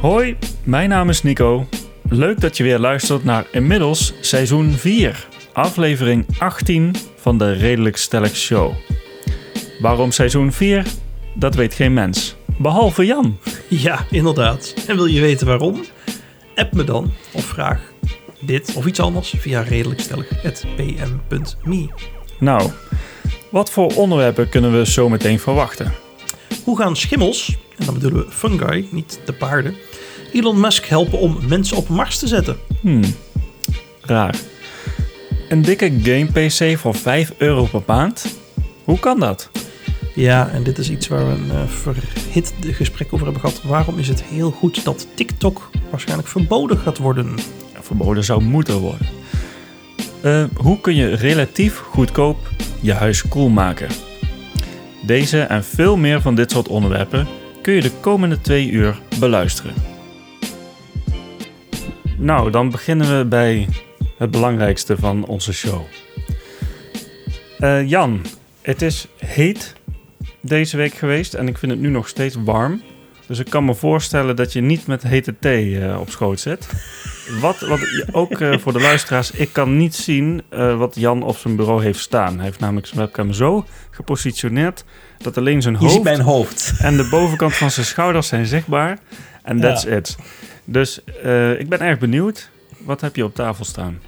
Hoi, mijn naam is Nico. Leuk dat je weer luistert naar inmiddels seizoen 4, aflevering 18 van de Redelijk Stellig Show. Waarom seizoen 4? Dat weet geen mens. Behalve Jan. Ja, inderdaad. En wil je weten waarom? App me dan of vraag dit of iets anders via redelijkstellig.pm.me. Nou, wat voor onderwerpen kunnen we zo meteen verwachten? Hoe gaan schimmels, en dan bedoelen we fungi, niet de paarden, Elon Musk helpen om mensen op Mars te zetten? Hmm, raar. Een dikke game PC voor 5 euro per maand? Hoe kan dat? Ja, en dit is iets waar we een uh, verhit gesprek over hebben gehad. Waarom is het heel goed dat TikTok waarschijnlijk verboden gaat worden? Verboden zou moeten worden. Uh, hoe kun je relatief goedkoop je huis cool maken? Deze en veel meer van dit soort onderwerpen kun je de komende twee uur beluisteren. Nou, dan beginnen we bij het belangrijkste van onze show. Uh, Jan, het is heet deze week geweest en ik vind het nu nog steeds warm. Dus ik kan me voorstellen dat je niet met hete thee uh, op schoot zit. Wat, wat ook uh, voor de luisteraars, ik kan niet zien uh, wat Jan op zijn bureau heeft staan. Hij heeft namelijk zijn webcam zo gepositioneerd dat alleen zijn hoofd, mijn hoofd en de bovenkant van zijn schouders zijn zichtbaar. En that's ja. it. Dus ik ben erg benieuwd. Wat heb je op tafel staan?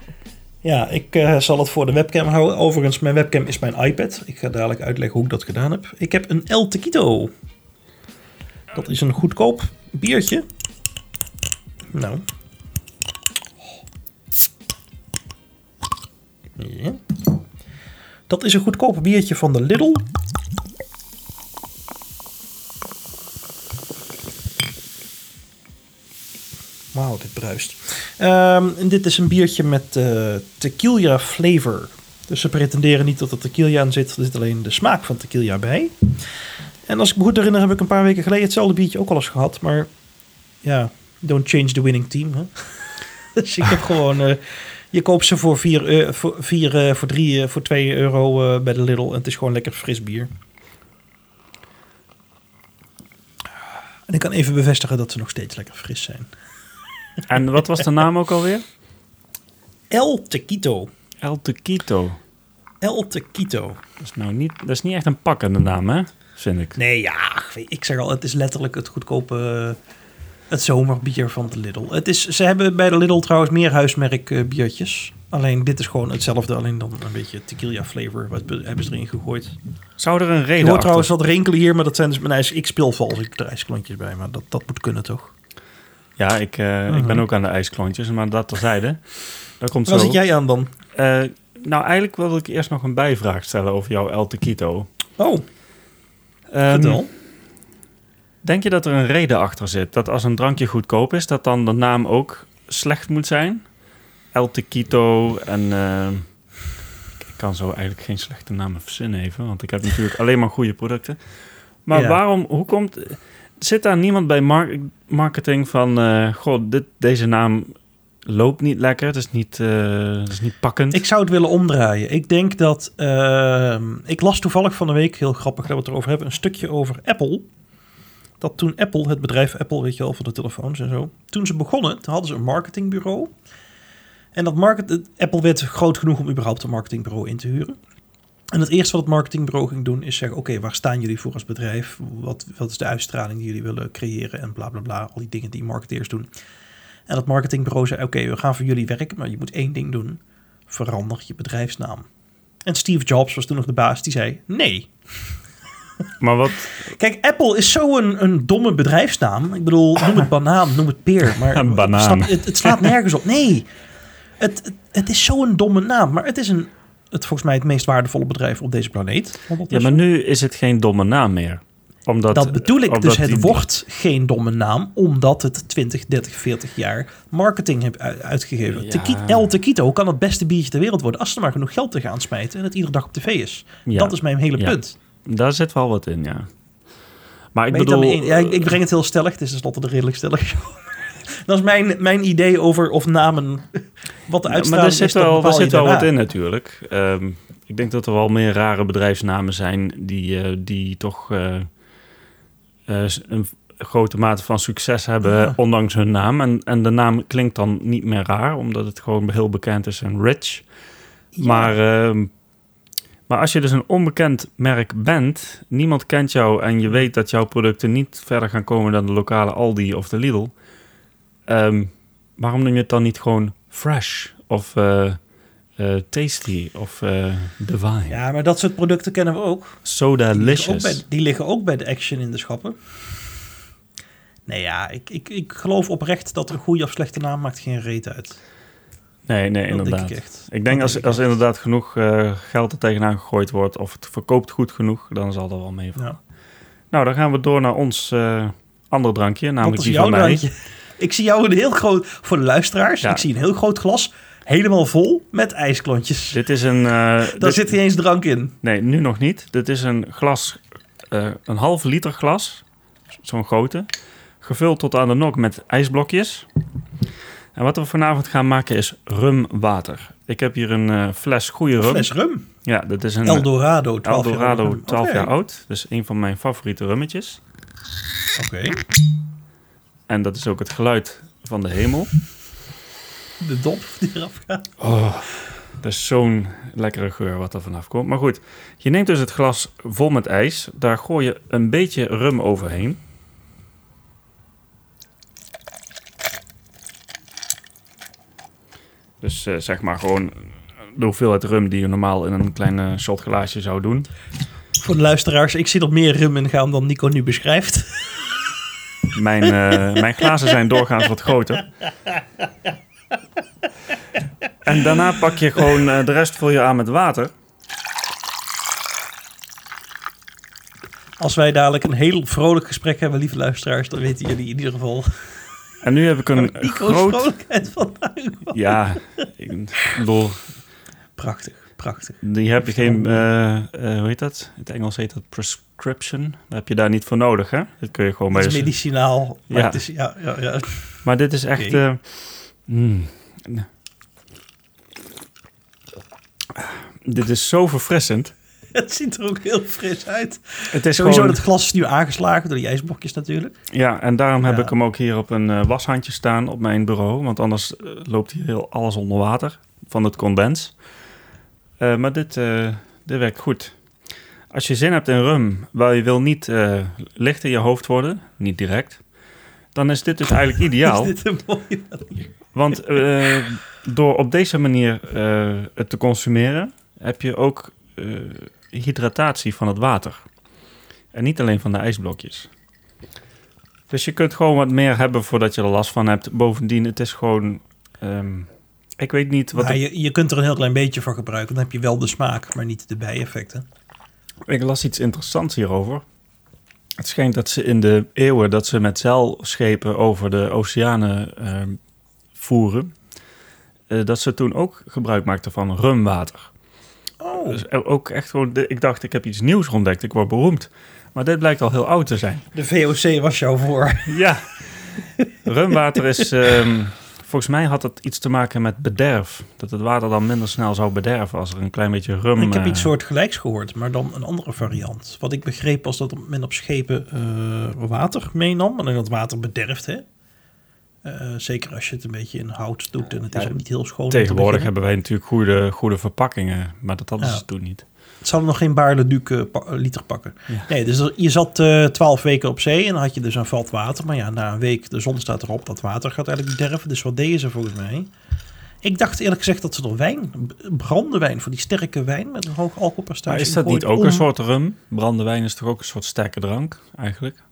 Ja, ik uh, zal het voor de webcam houden. Overigens, mijn webcam is mijn iPad. Ik ga dadelijk uitleggen hoe ik dat gedaan heb. Ik heb een El Tequito. Dat is een goedkoop biertje. Nou. Dat is een goedkoop biertje van de Lidl. Wauw, dit bruist. Um, en dit is een biertje met uh, tequila flavor. Dus ze pretenderen niet dat er tequila aan zit. Er zit alleen de smaak van tequila bij. En als ik me goed herinner, heb ik een paar weken geleden hetzelfde biertje ook al eens gehad. Maar ja, don't change the winning team. Hè? dus ik heb gewoon... Uh, je koopt ze voor 4, uh, voor, vier, voor, drie, voor 2 euro bij de Lidl. En het is gewoon lekker fris bier. En ik kan even bevestigen dat ze nog steeds lekker fris zijn. En wat was de naam ook alweer? El Tequito. El Tequito. El Tequito. Dat is nou niet, dat is niet echt een pakkende naam, hè? Vind ik. Nee, ja, ik zeg al, het is letterlijk het goedkope, het zomerbier van de Lidl. Het is, ze hebben bij de Lidl trouwens meer huismerk uh, biertjes. Alleen dit is gewoon hetzelfde, alleen dan een beetje tequila flavor. Wat hebben ze erin gegooid? Zou er een reden Ik hoor trouwens wat rinkelen hier, maar dat zijn dus mijn ijs. Ik speel vals, ik er ijsklontjes bij, maar dat, dat moet kunnen toch? Ja, ik, uh, -huh. ik ben ook aan de ijsklontjes, maar dat terzijde. Dat komt Waar zo. zit jij aan dan? Uh, nou, eigenlijk wilde ik eerst nog een bijvraag stellen over jouw El Tequito. Oh, um, Denk je dat er een reden achter zit? Dat als een drankje goedkoop is, dat dan de naam ook slecht moet zijn? El Tequito en... Uh, ik kan zo eigenlijk geen slechte namen verzinnen even, want ik heb natuurlijk alleen maar goede producten. Maar ja. waarom, hoe komt... Zit daar niemand bij mar marketing van... Uh, goh, dit, deze naam loopt niet lekker, het is niet, uh, het is niet pakkend. Ik zou het willen omdraaien. Ik denk dat... Uh, ik las toevallig van de week, heel grappig dat we het erover hebben... een stukje over Apple. Dat toen Apple, het bedrijf Apple, weet je wel, voor de telefoons en zo... toen ze begonnen, toen hadden ze een marketingbureau. En dat market, Apple werd groot genoeg om überhaupt een marketingbureau in te huren. En het eerste wat het marketingbureau ging doen is zeggen... oké, okay, waar staan jullie voor als bedrijf? Wat, wat is de uitstraling die jullie willen creëren? En bla, bla, bla, al die dingen die marketeers doen... En dat marketingbureau zei: Oké, okay, we gaan voor jullie werken, maar je moet één ding doen: verander je bedrijfsnaam. En Steve Jobs was toen nog de baas, die zei: Nee. Maar wat? Kijk, Apple is zo een, een domme bedrijfsnaam. Ik bedoel, noem het banaan, noem het peer. Maar een banaan. Het, het, slaat nergens op. Nee, het, het, het is zo'n domme naam. Maar het is een, het, volgens mij het meest waardevolle bedrijf op deze planeet. Ja, maar nu is het geen domme naam meer omdat, dat bedoel ik. Dus het die... wordt geen domme naam, omdat het 20, 30, 40 jaar marketing heeft uitgegeven. Ja. El Tequito kan het beste biertje ter wereld worden als er maar genoeg geld te gaan smijten en het iedere dag op tv is. Ja. Dat is mijn hele ja. punt. Daar zit wel wat in, ja. Maar ik bedoel... Ja, ik, ik, breng het heel stellig. Het is tenslotte de redelijk stellig Dat is mijn, mijn idee over of namen, wat de uitstraling maar er zit wel, zit wel wat in natuurlijk. Um, ik denk dat er wel meer rare bedrijfsnamen zijn die, uh, die toch... Uh, uh, een, grote mate van succes hebben, Ja. ondanks hun naam. En, en de naam klinkt dan niet meer raar, omdat het gewoon heel bekend is en rich. Ja. Maar, ehm, maar als je dus een onbekend merk bent, niemand kent jou en je weet dat jouw producten niet verder gaan komen dan de lokale Aldi of de Lidl, ehm, waarom noem je het dan niet gewoon fresh of eh, eh, tasty of eh divine? ja, maar dat soort producten kennen we ook. Soda licious. bij, die liggen ook bij de Action in de schappen. Nee, ja, ik, ik, ik geloof oprecht dat er een goede of slechte naam maakt geen reet uit. Nee, nee, Dat inderdaad. denk ik echt. Ik denk Dat als, denk als inderdaad genoeg geld er tegenaan gegooid wordt of het verkoopt goed genoeg, dan zal dat wel meevallen. Ja. Nou, dan gaan we door naar ons eh ander drankje, namelijk die van mij. drankje? Ik zie jou een heel groot, voor de luisteraars, Ja. ik zie een heel groot glas, helemaal vol met ijsklontjes. Dit is een... eh, Daar dit- zit niet eens drank in. Nee, nu nog niet. Dit is een glas, eh, een halve liter glas, zo'n grote, gevuld tot aan de nok met ijsblokjes. En wat we vanavond gaan maken is rumwater. Ik heb hier een eh, fles goede rum. Fles rum. Ja, dit is een Eldorado, 12 jaar Eldorado rum. 12 Oké. jaar oud. Dus een van mijn favoriete rummetjes. Oké. En dat is ook het geluid van de hemel. De dop die eraf gaat. Oh, dat is zo'n lekkere geur wat er vanaf komt. Maar goed, je neemt dus het glas vol met ijs. Daar gooi je een beetje rum overheen. Dus eh, zeg maar gewoon de hoeveelheid rum die je normaal in een klein eh, shotglaasje zou doen. Voor de luisteraars, ik zie er meer rum in gaan dan Nico nu beschrijft. Mijn, eh, mijn glazen zijn doorgaans wat groter. En daarna pak je gewoon eh, de rest vul je aan met water. Als wij dadelijk een heel vrolijk gesprek hebben, lieve luisteraars, dan weten jullie in ieder geval En nu heb ik een groot... vrolijkheid vandaan. Ja, ik bedoel, Prachtig, prachtig. die heb je geen... eh, eh, hoe heet dat? In het Engels heet dat prescription. Daar heb je daar niet voor nodig, hè? Dat kun je gewoon bij... Het is medicinaal. Maar, Ja. het is, ja, ja, ja. Maar dit is echt... Eh, mm. Dit is zo verfrissend. het ziet er ook heel fris uit. Het is Sowieso, gewoon... het glas is nu aangeslagen door die ijsblokjes natuurlijk. Ja, en daarom heb Ja. ik hem ook hier op een washandje staan op mijn bureau. Want anders loopt hier heel alles onder water van het condens. Eh, maar dit, eh, dit werkt goed. Als je zin hebt in rum, waar je wil niet eh, licht in je hoofd worden, niet direct, dan is dit dus eigenlijk ideaal. Is dit een mooie manier? Want eh, door op deze manier het te consumeren, heb je ook hydratatie van het water. En niet alleen van de ijsblokjes. Dus je kunt gewoon wat meer hebben voordat je er last van hebt. Bovendien, het is gewoon... ehm, ik weet niet wat... Maar ik- je, je kunt er een heel klein beetje van gebruiken. Dan heb je wel de smaak, maar niet de bijeffecten. Ik las iets interessants hierover. Het schijnt dat ze in de eeuwen dat ze met zeilschepen over de oceanen ehm, voeren, eh, dat ze toen ook gebruik maakten van rumwater. Oh, Dus ook echt gewoon, ik dacht, ik heb iets nieuws ontdekt, ik word beroemd. Maar dit blijkt al heel oud te zijn. de VOC was jou voor. Ja. Rumwater is, ehm, volgens mij had het iets te maken met bederf. Dat het water dan minder snel zou bederven als er een klein beetje rum... ik heb eh, iets soortgelijks gehoord, maar dan een andere variant. Wat ik begreep was dat men op schepen eh, water meenam. En dat water bederft, hè? Eh, zeker als je het een beetje in hout doet en het is ook niet heel schoon. te Tegenwoordig hebben wij natuurlijk goede, goede verpakkingen, maar dat hadden Ja. ze toen niet. Het zal nog geen Baarle-Duc eh, liter pakken. Ja. Nee, dus je zat eh, twaalf weken op zee en dan had je dus een vat water. Maar ja, na een week, de zon staat erop, dat water gaat eigenlijk bederven. Dus wat deden ze volgens mij? Ik dacht eerlijk gezegd dat ze er wijn, brandewijn, voor die sterke wijn met een hoog alcoholpercentage. Maar is dat niet ook om- een soort rum? Brandewijn is toch ook een soort sterke drank, eigenlijk?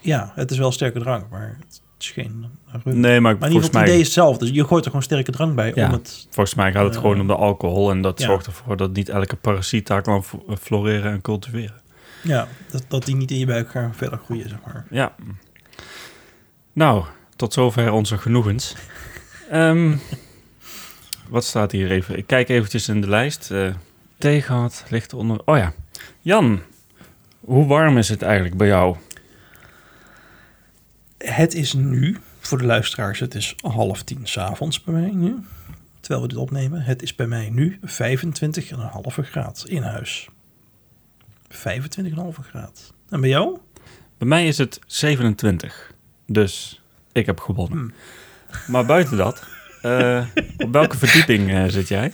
Ja, het is wel sterke drank, maar het is geen Nee, maar, Maar volgens, geval, het idee mij, is hetzelfde. Dus je gooit er gewoon sterke drank bij Ja. om het... volgens mij gaat het Eh, gewoon om de alcohol. En dat ja. zorgt ervoor dat niet elke parasiet daar kan fl- floreren en cultiveren. Ja, dat, dat die niet in je buik gaan verder groeien, zeg maar. Ja. Nou, tot zover onze genoegens. Ehm, wat staat hier even? Ik kijk eventjes in de lijst. Eh thee gehad, ligt onder... Oh ja. Jan, hoe warm is het eigenlijk bij jou? Het is nu, voor de luisteraars, het is half tien s'avonds bij mij nu. Terwijl we dit opnemen. Het is bij mij nu 25,5 graad in huis. 25,5 graad. En bij jou? Bij mij is het 27. Dus ik heb gewonnen. Hmm. Maar buiten dat, eh, op welke verdieping eh, zit jij?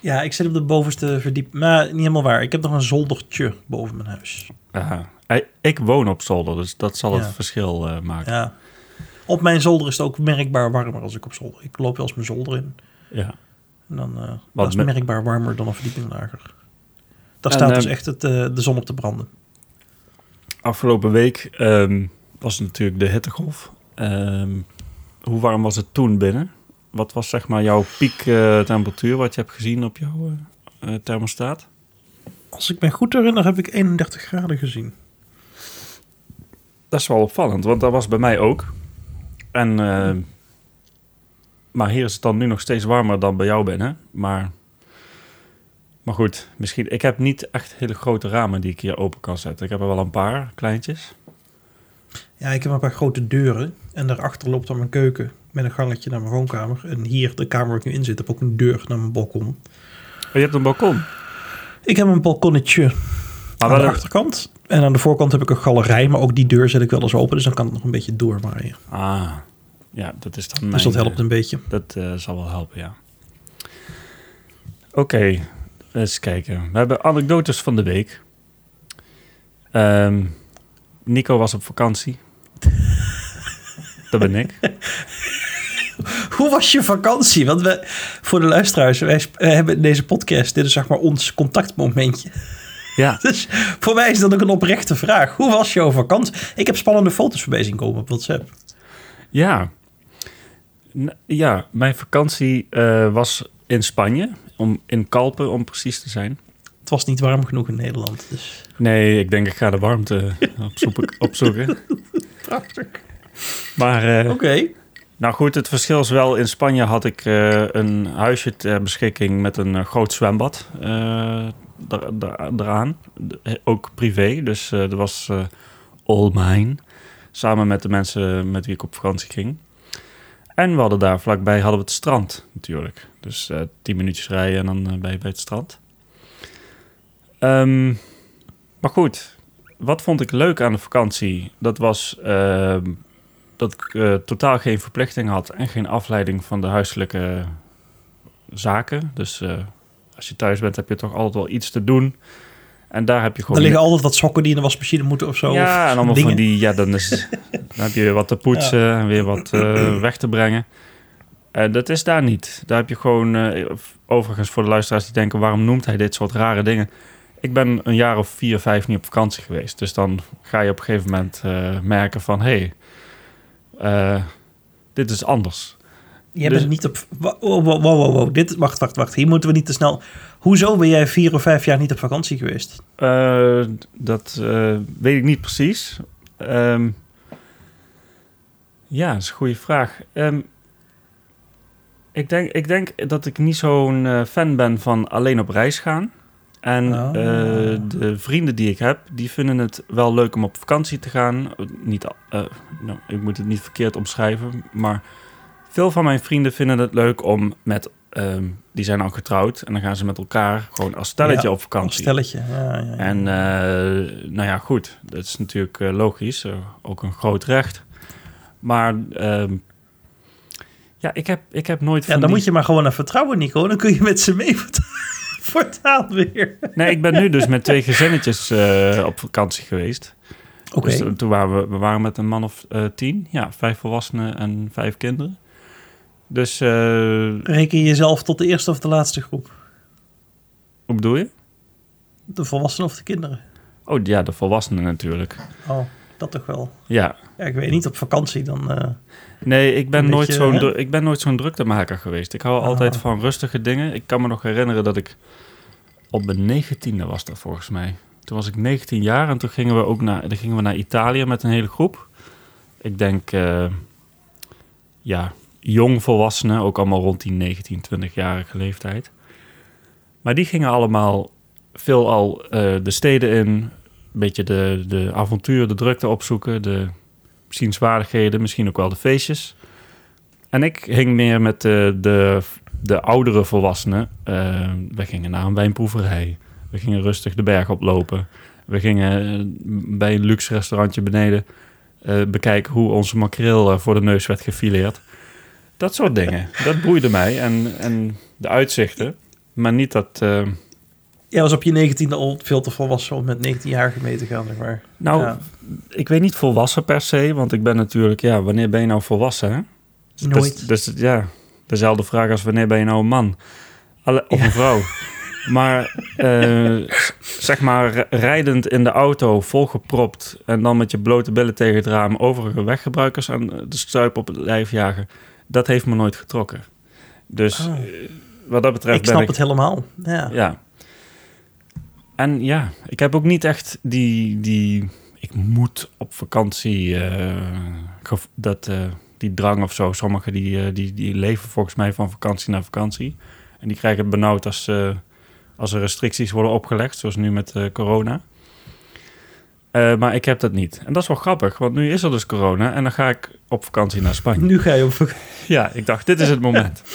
Ja, ik zit op de bovenste verdieping. Maar niet helemaal waar. Ik heb nog een zoldertje boven mijn huis. Aha. Ik woon op zolder, dus dat zal het verschil eh, maken. Ja. Op mijn zolder is het ook merkbaar warmer als ik op zolder. Ik loop wel eens mijn zolder in. Ja. En dan eh dat is me- merkbaar warmer dan een verdieping lager. Daar En, staat dus ehm, echt het, eh, de zon op te branden. Afgelopen week ehm, was het natuurlijk de hittegolf. Ehm, hoe warm was het toen binnen? Wat was zeg maar jouw piektemperatuur wat je hebt gezien op jouw eh, eh, thermostaat? Als ik me goed herinner, heb ik 31 graden gezien. Dat is wel opvallend, want dat was bij mij ook. En, eh, maar hier is het dan nu nog steeds warmer dan bij jou binnen. Maar, maar goed, misschien. Ik heb niet echt hele grote ramen die ik hier open kan zetten. Ik heb er wel een paar kleintjes. Ja, ik heb een paar grote deuren. En daarachter loopt dan mijn keuken met een gangetje naar mijn woonkamer. En hier, de kamer waar ik nu in zit, heb ook een deur naar mijn balkon. Oh, je hebt een balkon. Ik heb een balkonnetje Maar aan de achterkant. En aan de voorkant heb ik een galerij, maar ook die deur zet ik wel eens open. Dus dan kan het nog een beetje doorwaaien. Ah, ja, dat is dan. Dus dat helpt een beetje. Dat eh, zal wel helpen, ja. Oké, eens kijken. We hebben anekdotes van de week. Ehm, Nico was op vakantie. dat ben ik. Hoe was je vakantie? Want we, voor de luisteraars, wij eh, hebben deze podcast, dit is zeg maar ons contactmomentje. Ja, Dus voor mij is dat ook een oprechte vraag. Hoe was jouw vakantie? Ik heb spannende foto's voorbij zien komen op WhatsApp. ja. N- ja, mijn vakantie eh, was in Spanje, om, in Kalpen om precies te zijn. Het was niet warm genoeg in Nederland. Dus Nee, ik denk ik ga de warmte opzoeken. opzoeken. prachtig. Maar eh, Oké. Nou goed, het verschil is wel, in Spanje had ik eh, een huisje ter beschikking met een groot zwembad eraan. Eh, Ook privé, dus eh dat was eh all mine. Samen met de mensen met wie ik op vakantie ging. En we hadden daar vlakbij hadden we het strand natuurlijk. Dus eh tien minuutjes rijden en dan eh, ben je bij het strand. Ehm, maar goed, wat vond ik leuk aan de vakantie? Dat was ehm, dat ik eh, totaal geen verplichting had en geen afleiding van de huiselijke zaken. Dus eh, als je thuis bent, heb je toch altijd wel iets te doen. En daar heb je Er gewoon. liggen altijd wat sokken die in de wasmachine moeten of zo. ja, of en allemaal dingen. van die. Ja, dan, is, dan heb je weer wat te poetsen en weer wat eh, weg te brengen. En dat is daar niet. Daar heb je gewoon. eh, overigens, voor de luisteraars die denken: waarom noemt hij dit soort rare dingen? Ik ben een jaar of vier, vijf niet op vakantie geweest. Dus dan ga je op een gegeven moment eh, merken van... hé, hey, eh, dit is anders. Jij Dus- bent niet op... Wow, wow, wow. Dit, wacht, wacht, wacht. Hier moeten we niet te snel... Hoezo ben jij vier of vijf jaar niet op vakantie geweest? Eh, dat eh, weet ik niet precies. Ehm, ja, dat is een goede vraag. Ehm, ik, denk, ik denk dat ik niet zo'n eh, fan ben van alleen op reis gaan. En Oh. eh, de vrienden die ik heb, die vinden het wel leuk om op vakantie te gaan. Niet, nou, ik moet het niet verkeerd omschrijven, maar veel van mijn vrienden vinden het leuk om met... ehm, die zijn al getrouwd en dan gaan ze met elkaar gewoon als stelletje Ja, op Als vakantie. stelletje. Ja, ja, ja. En eh, nou ja, goed, dat is natuurlijk eh, logisch, eh, ook een groot recht. Maar ehm, ja, ik heb, ik heb nooit ja, dan die- moet je maar gewoon naar vertrouwen, Nico. Dan kun je met ze mee voortaan, voortaan weer. Nee, ik ben nu dus met twee gezinnetjes op vakantie geweest. Oké. Dus, toen waren we, we waren met een man of tien, ja, vijf volwassenen en vijf kinderen. Dus, eh, Reken je jezelf tot de eerste of de laatste groep? hoe bedoel je? De volwassenen of de kinderen? Oh ja, de volwassenen natuurlijk. Oh, dat toch wel. Ja, Ja, ik weet niet, op vakantie dan... eh, Nee, ik ben, nooit zo'n dru- ik ben nooit zo'n druktemaker geweest. Ik hou Ah. altijd van rustige dingen. Ik kan me nog herinneren dat ik op mijn negentiende was dat volgens mij. Toen was ik 19 jaar en toen gingen we ook naar, dan gingen we naar Italië met een hele groep. Ik denk, eh, ja, jong volwassenen, ook allemaal rond die 19, 20-jarige leeftijd. Maar die gingen allemaal veelal eh de steden in, een beetje de, de avontuur, de drukte opzoeken, de zienswaardigheden, misschien ook wel de feestjes. En ik hing meer met de, de, de oudere volwassenen. Eh, we gingen naar een wijnproeverij. We gingen rustig de berg oplopen. We gingen eh, bij een luxe restaurantje beneden bekijken hoe onze makreel voor de neus werd gefileerd. Dat soort dingen. Dat boeide mij. En, en de uitzichten. Maar niet dat... eh, Jij was op je negentiende al veel te volwassen om met 19 jaar mee te gaan, zeg maar. nou, Ja. ik weet niet volwassen per se. Want ik ben natuurlijk... Ja, wanneer ben je nou volwassen, hè? Nooit. Dus, dus ja, dezelfde vraag als wanneer ben je nou een man? Alle, of een vrouw. Maar eh, zeg maar rijdend in de auto, volgepropt... en dan met je blote billen tegen het raam... overige weggebruikers aan de stuip op het lijf jagen... dat heeft me nooit getrokken. Dus Oh. eh, wat dat betreft ik ben snap ik... het helemaal. Ja. Ja. En ja, ik heb ook niet echt die... die ik moet op vakantie... eh, dat, eh, die drang of zo. Sommigen die, die, die leven volgens mij van vakantie naar vakantie. En die krijgen het benauwd als, als er restricties worden opgelegd. Zoals nu met corona. Eh, maar ik heb dat niet. En dat is wel grappig, want nu is er dus corona en dan ga ik op vakantie naar Spanje. Nu ga je op vak- Ja, ik dacht, dit is het moment.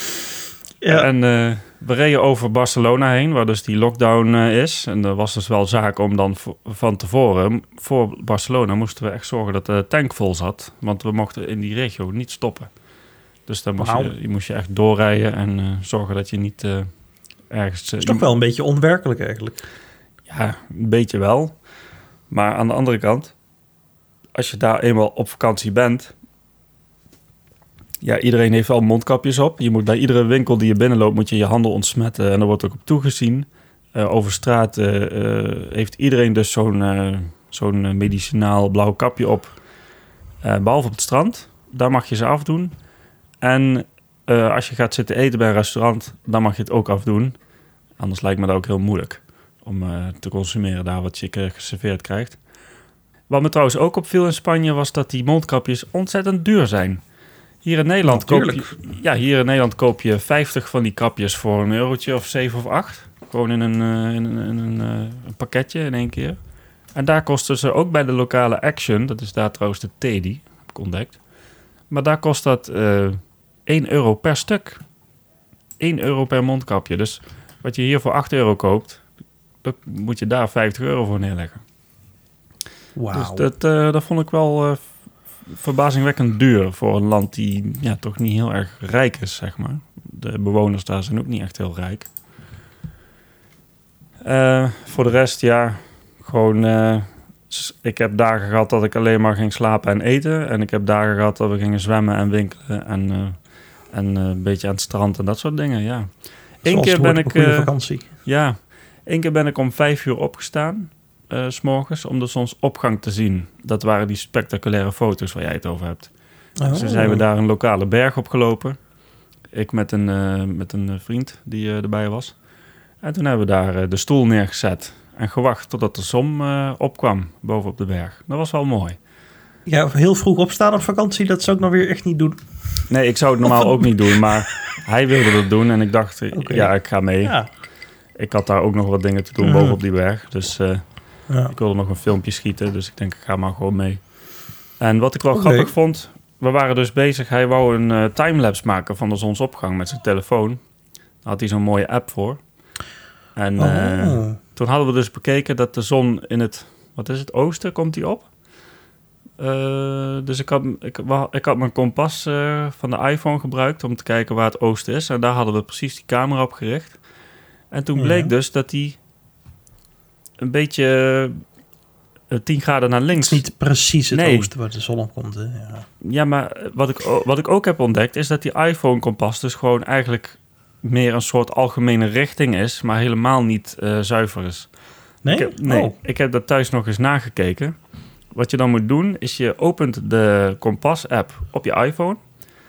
Ja. En eh, we reden over Barcelona heen, waar dus die lockdown eh, is. En er was dus wel zaak om dan van tevoren, voor Barcelona, moesten we echt zorgen dat de tank vol zat. Want we mochten in die regio niet stoppen. Dus dan moest je, je moest je echt doorrijden en zorgen dat je niet ergens... Dat is toch wel een beetje onwerkelijk eigenlijk. Ja, een beetje wel. Maar aan de andere kant, als je daar eenmaal op vakantie bent. Ja, iedereen heeft wel mondkapjes op. Je moet bij iedere winkel die je binnenloopt, moet je je handen ontsmetten. En er wordt ook op toegezien. Eh, over straat eh, eh, heeft iedereen dus zo'n zo'n medicinaal blauw kapje op. Eh, behalve op het strand. Daar mag je ze afdoen. En als je gaat zitten eten bij een restaurant, dan mag je het ook afdoen. Anders lijkt me dat ook heel moeilijk om eh, te consumeren daar wat je eh, geserveerd krijgt. Wat me trouwens ook opviel in Spanje was dat die mondkapjes ontzettend duur zijn. Hier in Nederland, koop je, ja, hier in Nederland koop je 50 van die kapjes voor een eurotje of 7 of 8. Gewoon in een, eh, in een, in een, een pakketje in één keer. En daar kosten ze ook bij de lokale Action, dat is daar trouwens de Teddy, heb ik ontdekt. Maar daar kost dat eh 1 euro per stuk. 1 euro per mondkapje. Dus wat je hier voor 8 euro koopt, moet je daar 50 euro voor neerleggen. Wauw. Dus dat, eh, dat vond ik wel eh, verbazingwekkend duur voor een land die ja, toch niet heel erg rijk is, zeg maar. De bewoners daar zijn ook niet echt heel rijk. Eh, voor de rest, ja, gewoon... ik heb dagen gehad dat ik alleen maar ging slapen en eten. En ik heb dagen gehad dat we gingen zwemmen en winkelen. En, en een beetje aan het strand en dat soort dingen, ja. Eén keer ben ik... vakantie. ja, één keer ben ik om vijf uur opgestaan, eh, s s'morgens, om de zonsopgang te zien. Dat waren die spectaculaire foto's waar jij het over hebt. Oh. Dus zijn we daar een lokale berg opgelopen. Ik met een, eh, met een vriend die eh, erbij was. En toen hebben we daar de stoel neergezet en gewacht totdat de zon opkwam boven op de berg. Dat was wel mooi. Ja, heel vroeg opstaan op vakantie, dat zou ik nog weer echt niet doen. Nee, ik zou het normaal ook niet doen, maar hij wilde dat doen en ik dacht, ja, ik ga mee. Ja. Ik had daar ook nog wat dingen te doen Mhm. boven op die berg, dus... eh, ja. Ik wilde nog een filmpje schieten, dus ik denk ik ga maar gewoon mee. En wat ik wel grappig vond, we waren dus bezig. Hij wou een eh, timelapse maken van de zonsopgang met zijn telefoon. Daar had hij zo'n mooie app voor. En eh, Oh. toen hadden we dus bekeken dat de zon in het, wat is het, oosten komt die op. Eh, dus ik had, ik, ik had mijn kompas eh, van de iPhone gebruikt om te kijken waar het oosten is. En daar hadden we precies die camera op gericht. En toen bleek Ja. dus dat die een beetje eh, 10 graden naar Het links. is niet precies het Nee. oosten waar de zon op komt. Hè? Ja. Ja, maar wat ik, wat ik ook heb ontdekt is dat die iPhone-kompas dus gewoon eigenlijk meer een soort algemene richting is, maar helemaal niet eh, zuiver is. Nee? Ik heb, nee, Oh. ik heb dat thuis nog eens nagekeken. Wat je dan moet doen, is je opent de kompas-app op je iPhone.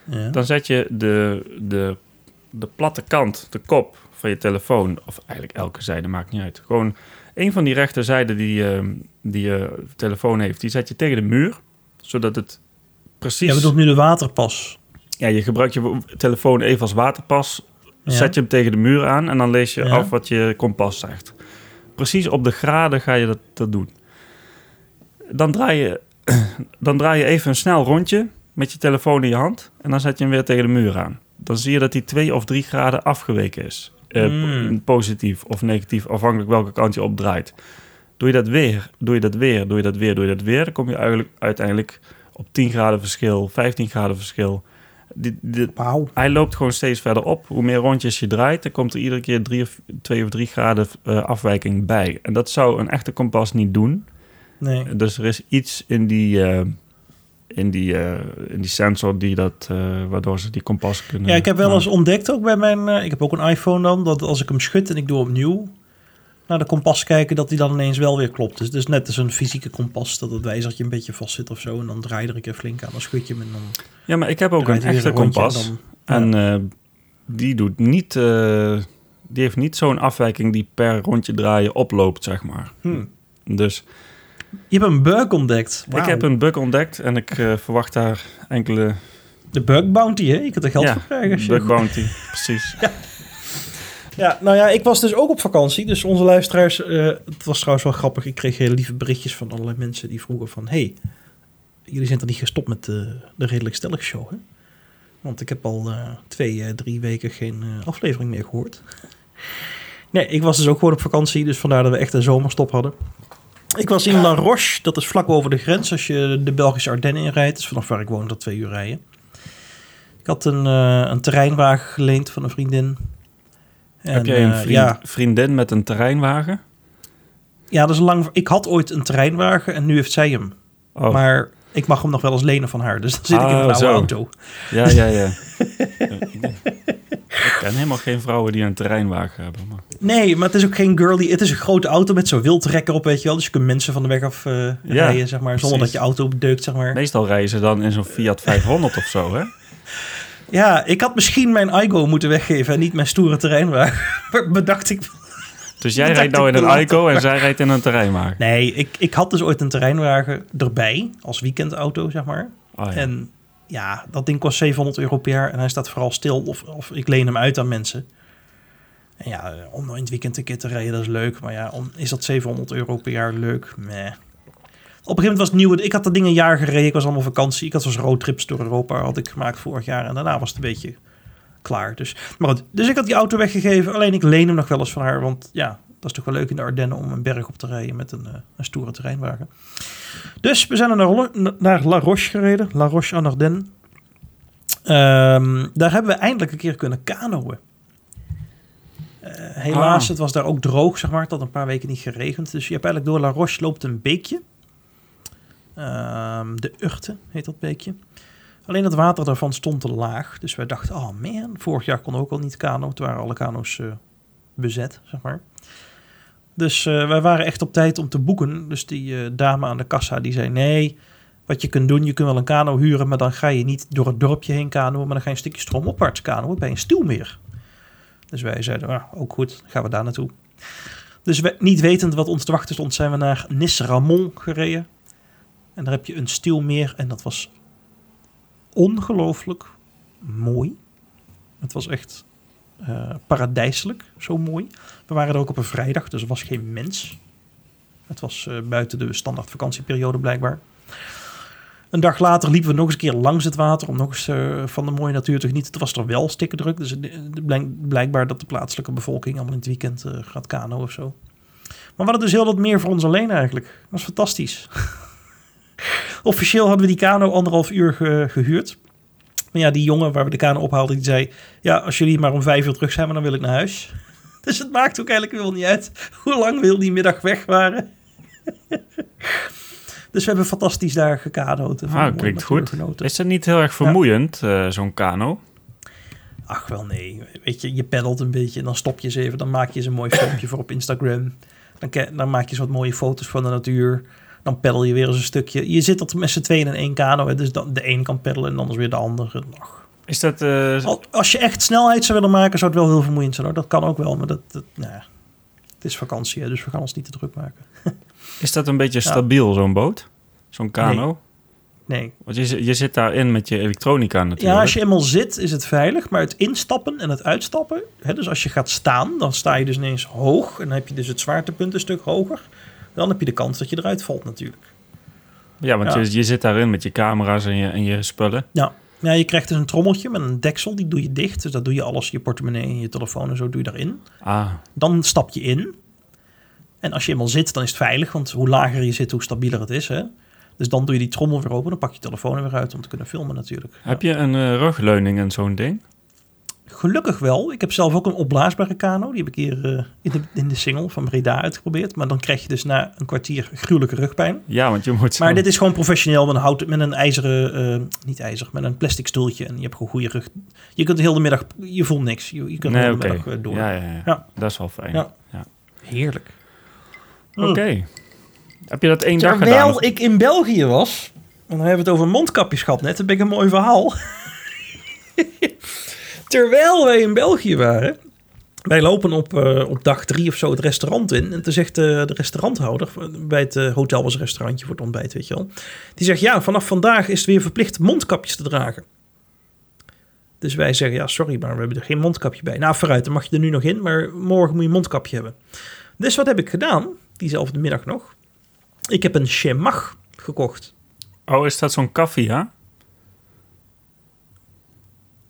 Ja. Dan zet je de, de, de platte kant, de kop van je telefoon, of eigenlijk elke zijde, maakt niet uit. Gewoon een van die rechterzijden die, eh, die je telefoon heeft, die zet je tegen de muur, zodat het precies... Jij bedoelt nu de waterpas. Ja, je gebruikt je telefoon even als waterpas. Ja. Zet je hem tegen de muur aan en dan lees je Ja. af wat je kompas zegt. Precies op de graden ga je dat, dat doen. Dan draai, je, dan draai je even een snel rondje met je telefoon in je hand. En dan zet je hem weer tegen de muur aan. Dan zie je dat hij twee of drie graden afgeweken is. Eh, Mm. Positief of negatief, afhankelijk welke kant je opdraait. Doe je dat weer, doe je dat weer, doe je dat weer, doe je dat weer... dan kom je eigenlijk uiteindelijk op 10 graden verschil, 15 graden verschil. Die, die, hij loopt gewoon steeds verder op. Hoe meer rondjes je draait, dan komt er iedere keer drie of, twee of drie graden eh, afwijking bij. En dat zou een echte kompas niet doen. Nee. Dus er is iets in die, eh, in die, eh, in die sensor die dat, eh, waardoor ze die kompas kunnen. Ja, ik heb wel eens ontdekt ook bij mijn... eh, ik heb ook een iPhone dan, dat als ik hem schud en ik doe opnieuw naar de kompas kijken, dat die dan ineens wel weer klopt. Dus het is net als een fysieke kompas, dat het wijzertje een beetje vast zit of zo. En dan draai je er een keer flink aan, dan schud je hem en dan Ja, maar ik heb ook een echte kompas. En dan, En die doet niet. die heeft niet zo'n afwijking die per rondje draaien oploopt, zeg maar. Hm. Dus Je hebt een bug ontdekt. ik heb een bug ontdekt en ik eh, verwacht daar enkele De bug bounty, hè? Je kunt er geld Ja, voor krijgen. je- bug bounty. Precies. Ja, nou ja, ik was dus ook op vakantie. Dus onze luisteraars, eh, het was trouwens wel grappig. Ik kreeg hele lieve berichtjes van allerlei mensen die vroegen van... hey, jullie zijn toch niet gestopt met de, de Redelijk Stellig show, hè? Want ik heb al eh, twee, eh, drie weken geen eh, aflevering meer gehoord. Nee, ik was dus ook gewoon op vakantie. Dus vandaar dat we echt een zomerstop hadden. Ik was in La Roche, dat is vlak over de grens. Als je de Belgische Ardennen inrijdt. Dus vanaf waar ik woon, dat twee uur rijden. Ik had een, eh, een terreinwagen geleend van een vriendin. heb En, jij een eh, vriend- ja, vriendin met een terreinwagen? ja, dat is lang. Ik had ooit een terreinwagen en nu heeft zij hem. Oh, Maar ik mag hem nog wel eens lenen van haar. Dus dan zit ik in een oude zo. auto. ja, ja, ja. ik ken helemaal geen vrouwen die een terreinwagen hebben. Maar... Nee, maar het is ook geen girly. Het is een grote auto met zo'n wildtrekker op, weet je wel. Dus je kunt mensen van de weg af eh, rijden, zeg maar. Zonder dat je auto bedeukt, zeg maar. Meestal rijden ze dan in zo'n Fiat 500 of zo, hè? Ja, ik had misschien mijn iGo moeten weggeven en niet mijn stoere terreinwagen. Bedacht ik... Dus jij rijdt nou in een. Ico en zij rijdt in een terreinwagen. Nee, ik, ik had dus ooit een terreinwagen erbij. Als weekendauto, zeg maar. Oh, ja. En ja, dat ding kost 700 euro per jaar en hij staat vooral stil of, of ik leen hem uit aan mensen. En ja, om in het weekend een keer te rijden, dat is leuk. Maar ja, om, is dat 700 euro per jaar leuk? Nee. Op een gegeven moment was het nieuw. Ik had dat ding een jaar gereden. Ik was allemaal vakantie. Ik had zo'n roadtrips door Europa had ik gemaakt vorig jaar. En daarna was het een beetje klaar. Dus, maar dus ik had die auto weggegeven. Alleen ik leen hem nog wel eens van haar. Want ja, dat is toch wel leuk in de Ardennen om een berg op te rijden met een, eh, een stoere terreinwagen. Dus we zijn naar, naar La Roche gereden. La Roche en Ardennes. Ehm, daar hebben we eindelijk een keer kunnen kanoën. Eh, helaas, Ah. het was daar ook droog, zeg maar. Het had een paar weken niet geregend. Dus je hebt eigenlijk door La Roche loopt een beekje. Ehm, de Urte heet dat beekje. Alleen het water daarvan stond te laag. Dus wij dachten, oh man, vorig jaar kon ook al niet kano. Toen waren alle kano's eh, bezet, zeg maar. Dus eh, wij waren echt op tijd om te boeken. Dus die eh, dame aan de kassa die zei, nee, wat je kunt doen, je kunt wel een kano huren, maar dan ga je niet door het dorpje heen kanoën, maar dan ga je een stukje stroomopwaarts kanoën bij een stuwmeer. Dus wij zeiden, ah, ook goed, gaan we daar naartoe. Dus we, niet wetend wat ons te wachten stond, zijn we naar Nis-Ramon gereden. En daar heb je een stuwmeer en dat was ongelooflijk mooi. Het was echt eh, paradijselijk, zo mooi. We waren er ook op een vrijdag, dus er was geen mens. Het was eh, buiten de standaard vakantieperiode blijkbaar. Een dag later liepen we nog eens een keer langs het water om nog eens eh, van de mooie natuur te genieten. Het was er wel stikken druk, dus blijkbaar dat de plaatselijke bevolking allemaal in het weekend eh, gaat kano of zo. Maar we hadden dus heel wat meer voor ons alleen eigenlijk. Dat was fantastisch. Officieel hadden we die kano anderhalf uur ge- gehuurd. Maar ja, die jongen waar we de kano ophaalden, die zei... Ja, als jullie maar om vijf uur terug zijn, dan wil ik naar huis. Dus het maakt ook eigenlijk wel niet uit hoe lang we heel die middag weg waren. dus we hebben fantastisch daar van Ah, klinkt goed. Is het niet heel erg vermoeiend, eh, zo'n kano? Ach wel nee, weet je, je peddelt een beetje en dan stop je eens even. Dan maak je eens een mooi filmpje voor op Instagram. Dan, dan maak je eens wat mooie foto's van de natuur. Dan peddel je weer eens een stukje. Je zit tot met z'n tweeën in één kano. Hè, dus dan, de een kan peddelen en anders weer de andere. Ach. Is dat... eh, Al- Als je echt snelheid zou willen maken, zou het wel heel vermoeiend zijn. Hoor. Dat kan ook wel, maar dat, dat, nou ja. het is vakantie, hè, dus we gaan ons niet te druk maken. is dat een beetje Ja. stabiel, zo'n boot? Zo'n kano? Nee. Want je, je zit daarin met je elektronica natuurlijk. Ja, als je eenmaal zit, is het veilig. Maar het instappen en het uitstappen. Hè, dus als je gaat staan, dan sta je dus ineens hoog. En dan heb je dus het zwaartepunt een stuk hoger. Dan heb je de kans dat je eruit valt natuurlijk. Ja, want Ja. Je, je zit daarin met je camera's en je, en je spullen. Ja. Ja, je krijgt dus een trommeltje met een deksel. Die doe je dicht. Dus dat doe je alles. Je portemonnee en je telefoon en zo doe je daarin. Ah, Dan stap je in. En als je eenmaal zit, dan is het veilig, want hoe lager je zit, hoe stabieler het is. Hè? Dus dan doe je die trommel weer open, dan pak je je telefoon er weer uit om te kunnen filmen natuurlijk. Heb je een eh, rugleuning en zo'n ding? Gelukkig wel. Ik heb zelf ook een opblaasbare kano. Die heb ik hier eh, in, de, in de single van Breda uitgeprobeerd. Maar dan krijg je dus na een kwartier gruwelijke rugpijn. Ja, want je moet... Maar dit is gewoon professioneel met een, hout, met een ijzeren, eh, niet ijzer, met een plastic stoeltje. En je hebt gewoon goede rug. Je kunt de hele middag, je voelt niks. Je, je kunt de hele middag eh, door. Ja, ja, ja, Ja. Dat is wel fijn. Ja. Ja. Heerlijk. Oké. Heb je dat één dag gedaan? Terwijl ik in België was, en dan hebben we het over mondkapjes gehad net, dat ben ik een mooi verhaal. Terwijl wij in België waren, wij lopen op, eh, op dag drie of zo het restaurant in. En toen zegt de restauranthouder, bij het eh, hotel was een restaurantje voor het ontbijt, weet je wel. Die zegt, ja, vanaf vandaag is het weer verplicht mondkapjes te dragen. Dus wij zeggen, ja, sorry, maar we hebben er geen mondkapje bij. Nou, vooruit, dan mag je er nu nog in, maar morgen moet je een mondkapje hebben. Dus wat heb ik gedaan, diezelfde middag nog? Ik heb een Chemach gekocht. Oh, is dat zo'n koffie, ja?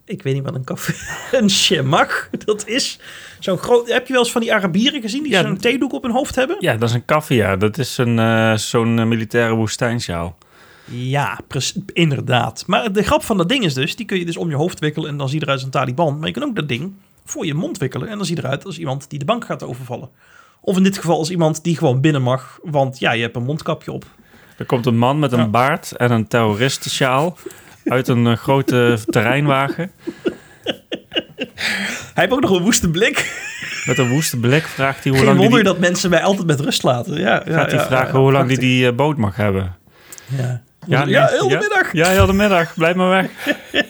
Ik weet niet wat een koffie... een Chemach, dat is zo'n groot... Heb je wel eens van die Arabieren gezien die Ja. zo'n theedoek op hun hoofd hebben? Ja, dat is een koffie, ja. Dat is een, eh, zo'n eh, militaire woestijnsjaal. Ja, inderdaad. Maar de grap van dat ding is dus, die kun je dus om je hoofd wikkelen en dan zie je eruit als een Taliban. Maar je kan ook dat ding voor je mond wikkelen en dan zie je eruit als iemand die de bank gaat overvallen. Of in dit geval als iemand die gewoon binnen mag, want ja, je hebt een mondkapje op. Er komt een man met een Ja. baard en een terroristensjaal uit een eh, grote terreinwagen. Hij heeft ook nog een woeste blik. Met een woeste blik vraagt hij hoe Geen lang die, wonder die, dat mensen mij altijd met rust laten. Ja, ja, gaat hij ja, vragen ja, hoe lang die prachtig. die eh, boot mag hebben. Ja, Ja, ja, nee, heel de ja. middag. Ja, heel de middag. Blijf maar weg.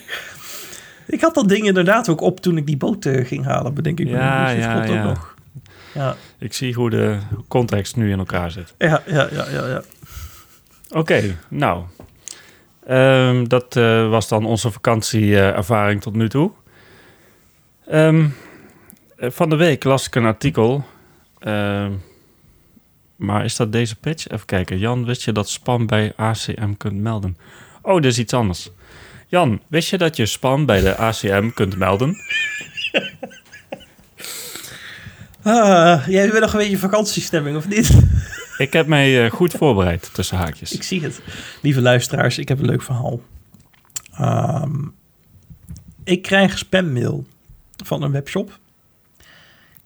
Ik had dat ding inderdaad ook op toen ik die boot eh, ging halen, bedenk ik me. Ja. Dus ja, klopt ook ja. nog. Ja, Ik zie hoe de context nu in elkaar zit. ja, ja, ja, ja. ja. Oké, nou. Ehm, dat eh, was dan onze vakantieervaring tot nu toe. Ehm, eh, van de week las ik een artikel. ehm, maar is dat deze pitch? Even kijken. Jan, wist je dat spam bij ACM kunt melden? Oh, dit is iets anders. Jan, wist je dat je spam bij de ACM kunt melden? Ah, jij wil nog een beetje vakantiestemming, of niet? Ik heb mij eh, goed voorbereid, tussen haakjes. ik zie het. Lieve luisteraars, ik heb een leuk verhaal. Ehm, ik krijg spammail van een webshop.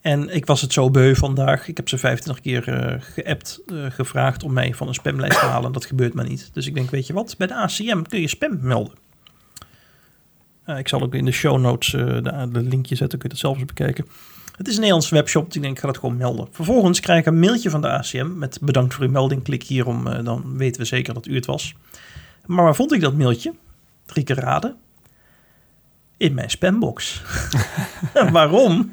En ik was het zo beu vandaag. Ik heb ze 25 keer eh geappt, eh, gevraagd om mij van een spamlijst te halen. Dat gebeurt maar niet. Dus ik denk, weet je wat? Bij de ACM kun je spam melden. Ik zal ook in de show notes de, de linkje zetten. Kun je het zelf eens bekijken. Het is een Nederlandse webshop. Dus ik denk, ik ga dat gewoon melden. Vervolgens krijg ik een mailtje van de ACM met bedankt voor uw melding. Klik hier om, eh, dan weten we zeker dat u het was. Maar waar vond ik dat mailtje? Drie keer raden. In mijn spambox. Waarom?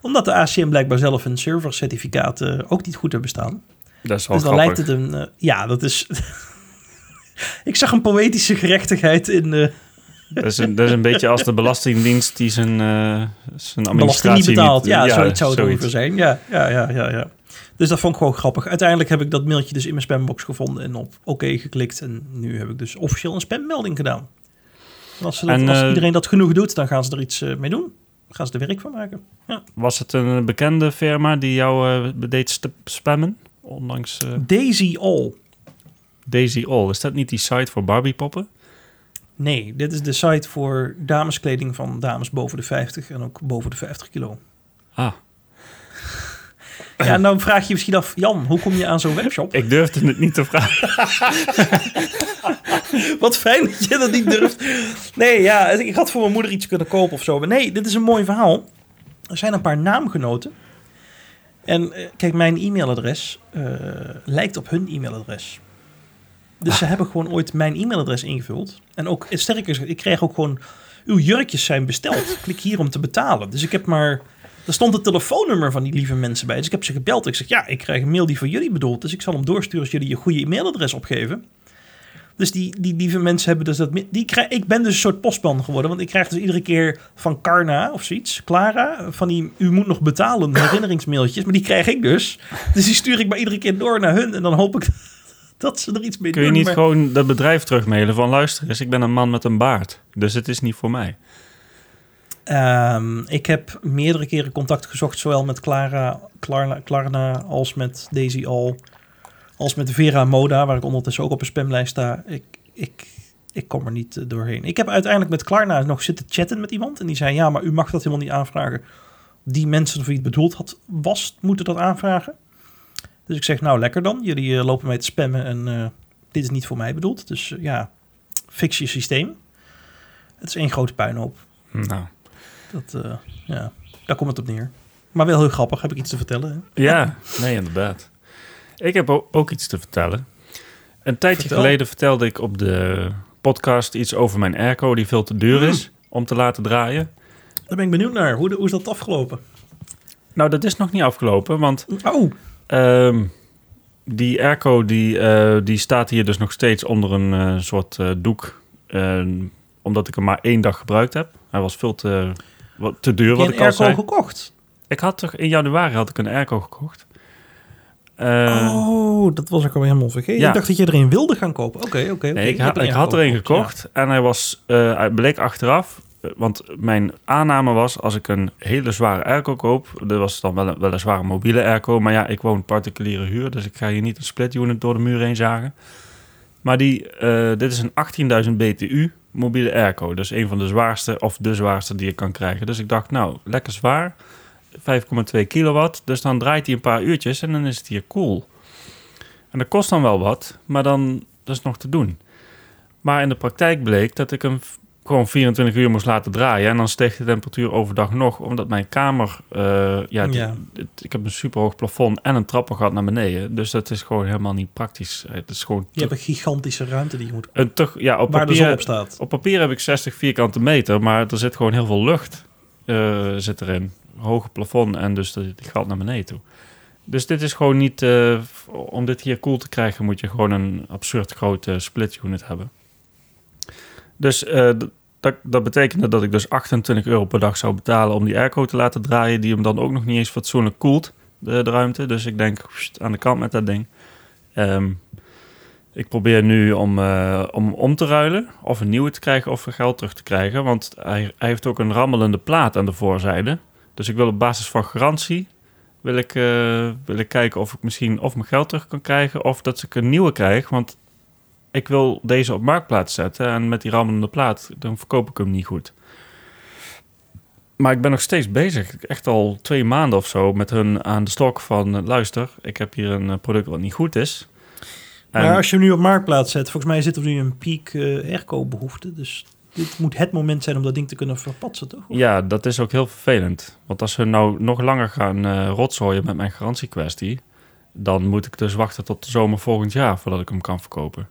Omdat de ACM blijkbaar zelf een servercertificaat eh, ook niet goed hebben staan. Dat is wel Dus dan grappig. lijkt het een... eh, ja, dat is... ik zag een poëtische gerechtigheid in... eh Dat is, een, dat is een beetje als de Belastingdienst die zijn, eh zijn administratie belasting niet betaald. niet- ja, zoiets zou het zoiets. zijn. Ja, ja, ja, ja, ja. Dus dat vond ik gewoon grappig. Uiteindelijk heb ik dat mailtje dus in mijn spambox gevonden en op oké geklikt. En nu heb ik dus officieel een spammelding gedaan. En als, ze dat- En, als eh, iedereen dat genoeg doet, dan gaan ze er iets eh, mee doen. Dan gaan ze er werk van maken. Ja. Was het een bekende firma die jou eh, deed spammen? Ondanks Daisy All. Daisy All. Is dat niet die site voor Barbiepoppen? Nee, dit is de site voor dameskleding van dames boven de 50 en ook boven de 50 kilo. Ah, Ja, en dan vraag je je misschien af, Jan, hoe kom je aan zo'n webshop? ik durfde het niet te vragen. Wat fijn dat je dat niet durft. Nee, ja, ik had voor mijn moeder iets kunnen kopen of zo. Maar nee, dit is een mooi verhaal. Er zijn een paar naamgenoten. En eh, kijk, mijn e-mailadres eh, lijkt op hun e-mailadres. Dus ze hebben gewoon ooit mijn e-mailadres ingevuld. En ook, sterker gezegd, ik kreeg ook gewoon... Uw jurkjes zijn besteld. Klik hier om te betalen. Dus ik heb maar... Er stond het telefoonnummer van die lieve mensen bij. Dus ik heb ze gebeld. Ik zeg, ja, ik krijg een mail die voor jullie bedoeld. Dus ik zal hem doorsturen als jullie je goede e-mailadres opgeven. Dus die, die lieve mensen hebben dus dat... Die krijg, ik ben dus een soort postman geworden. Want ik krijg dus iedere keer van Carna of zoiets, Clara... van die u moet nog betalen herinneringsmailtjes. Maar die krijg ik dus. Dus die stuur ik maar iedere keer door naar hun. En dan hoop ik dat ze er iets mee Kun je doen. niet maar- gewoon dat bedrijf terugmailen van... luister eens, ik ben een man met een baard. Dus het is niet voor mij. Ehm, ik heb meerdere keren contact gezocht, zowel met Clara Klarna, Klarna als met Daisy al, als met Vera Moda, waar ik ondertussen ook op een spamlijst sta. Ik, ik, ik kom er niet eh, doorheen. Ik heb uiteindelijk met Klarna nog zitten chatten met iemand en die zei, ja, maar u mag dat helemaal niet aanvragen. Die mensen voor wie het bedoeld had, was, moeten dat aanvragen. Dus ik zeg, nou lekker dan. Jullie eh, lopen mij te spammen en eh, dit is niet voor mij bedoeld. Dus eh, ja, fix je systeem. Het is één grote puinhoop. Nou. Dat, ja, daar komt het op neer. Maar wel heel grappig, heb ik iets te vertellen. Hè? Ja, nee, inderdaad. Ik heb ook iets te vertellen. Een tijdje Vertel. geleden vertelde ik op de podcast iets over mijn airco die veel te duur Hmm. is om te laten draaien. Daar ben ik benieuwd naar. Hoe, hoe is dat afgelopen? Nou, dat is nog niet afgelopen, want Oh, ehm, die airco die, eh, die staat hier dus nog steeds onder een eh, soort eh, doek. eh, omdat ik hem maar één dag gebruikt heb. Hij was veel te, wat, te duur, heb wat je ik al zei. gekocht? Ik had toch in januari had ik een airco gekocht. Eh, oh, dat was ik al helemaal vergeten. ja. Ik dacht dat je er een wilde gaan kopen. Oké, oké. Nee, ik, had, hebt ik had er een gekocht ja. en hij was, hij bleek achteraf, want mijn aanname was als ik een hele zware airco koop, dat was dan wel een, wel een zware mobiele airco, maar ja, ik woon particuliere huur, dus ik ga hier niet een split unit door de muur heen zagen. Maar die, eh, dit is een 18.000 BTU mobiele airco, dus een van de zwaarste of de zwaarste die je kan krijgen. Dus ik dacht, nou, lekker zwaar, 5,2 kilowatt, dus dan draait hij een paar uurtjes en dan is het hier cool. En dat kost dan wel wat, maar dan dat is nog te doen. Maar in de praktijk bleek dat ik hem gewoon 24 uur moest laten draaien. En dan steeg de temperatuur overdag nog, omdat mijn kamer... eh, ja, die- Ja. het- ik heb een superhoog plafond en een trappengat naar beneden. Dus dat is gewoon helemaal niet praktisch. Het is gewoon... Je hebt een gigantische ruimte die je moet een toch, ja, op waar de zon op papier, staat. op papier heb ik 60 vierkante meter, maar er zit gewoon heel veel lucht eh, zit erin. Hoge plafond en dus die gaat naar beneden toe. Dus dit is gewoon niet... eh, om dit hier cool te krijgen moet je gewoon een absurd grote split unit hebben. Dus eh, dat, dat betekende dat ik dus 28 euro per dag zou betalen om die airco te laten draaien, die hem dan ook nog niet eens fatsoenlijk koelt, de, de ruimte. Dus ik denk, aan de kant met dat ding. Ehm, ik probeer nu om, eh, om om te ruilen, of een nieuwe te krijgen of geld terug te krijgen. Want hij, hij heeft ook een rammelende plaat aan de voorzijde. Dus ik wil op basis van garantie wil ik, eh, wil ik kijken of ik misschien of mijn geld terug kan krijgen of dat ik een nieuwe krijg. Want ik wil deze op marktplaats zetten en met die rammelende plaat, dan verkoop ik hem niet goed. Maar ik ben nog steeds bezig, echt al twee maanden of zo, met hun aan de stok van... eh, luister, ik heb hier een eh, product wat niet goed is. En- Maar als je hem nu op marktplaats zet, volgens mij zit er nu een piek eh airco behoefte. Dus dit moet het moment zijn om dat ding te kunnen verpatsen, toch? Ja, dat is ook heel vervelend. Want als ze nou nog langer gaan rotzooien met mijn garantiekwestie... dan moet ik dus wachten tot de zomer volgend jaar voordat ik hem kan verkopen.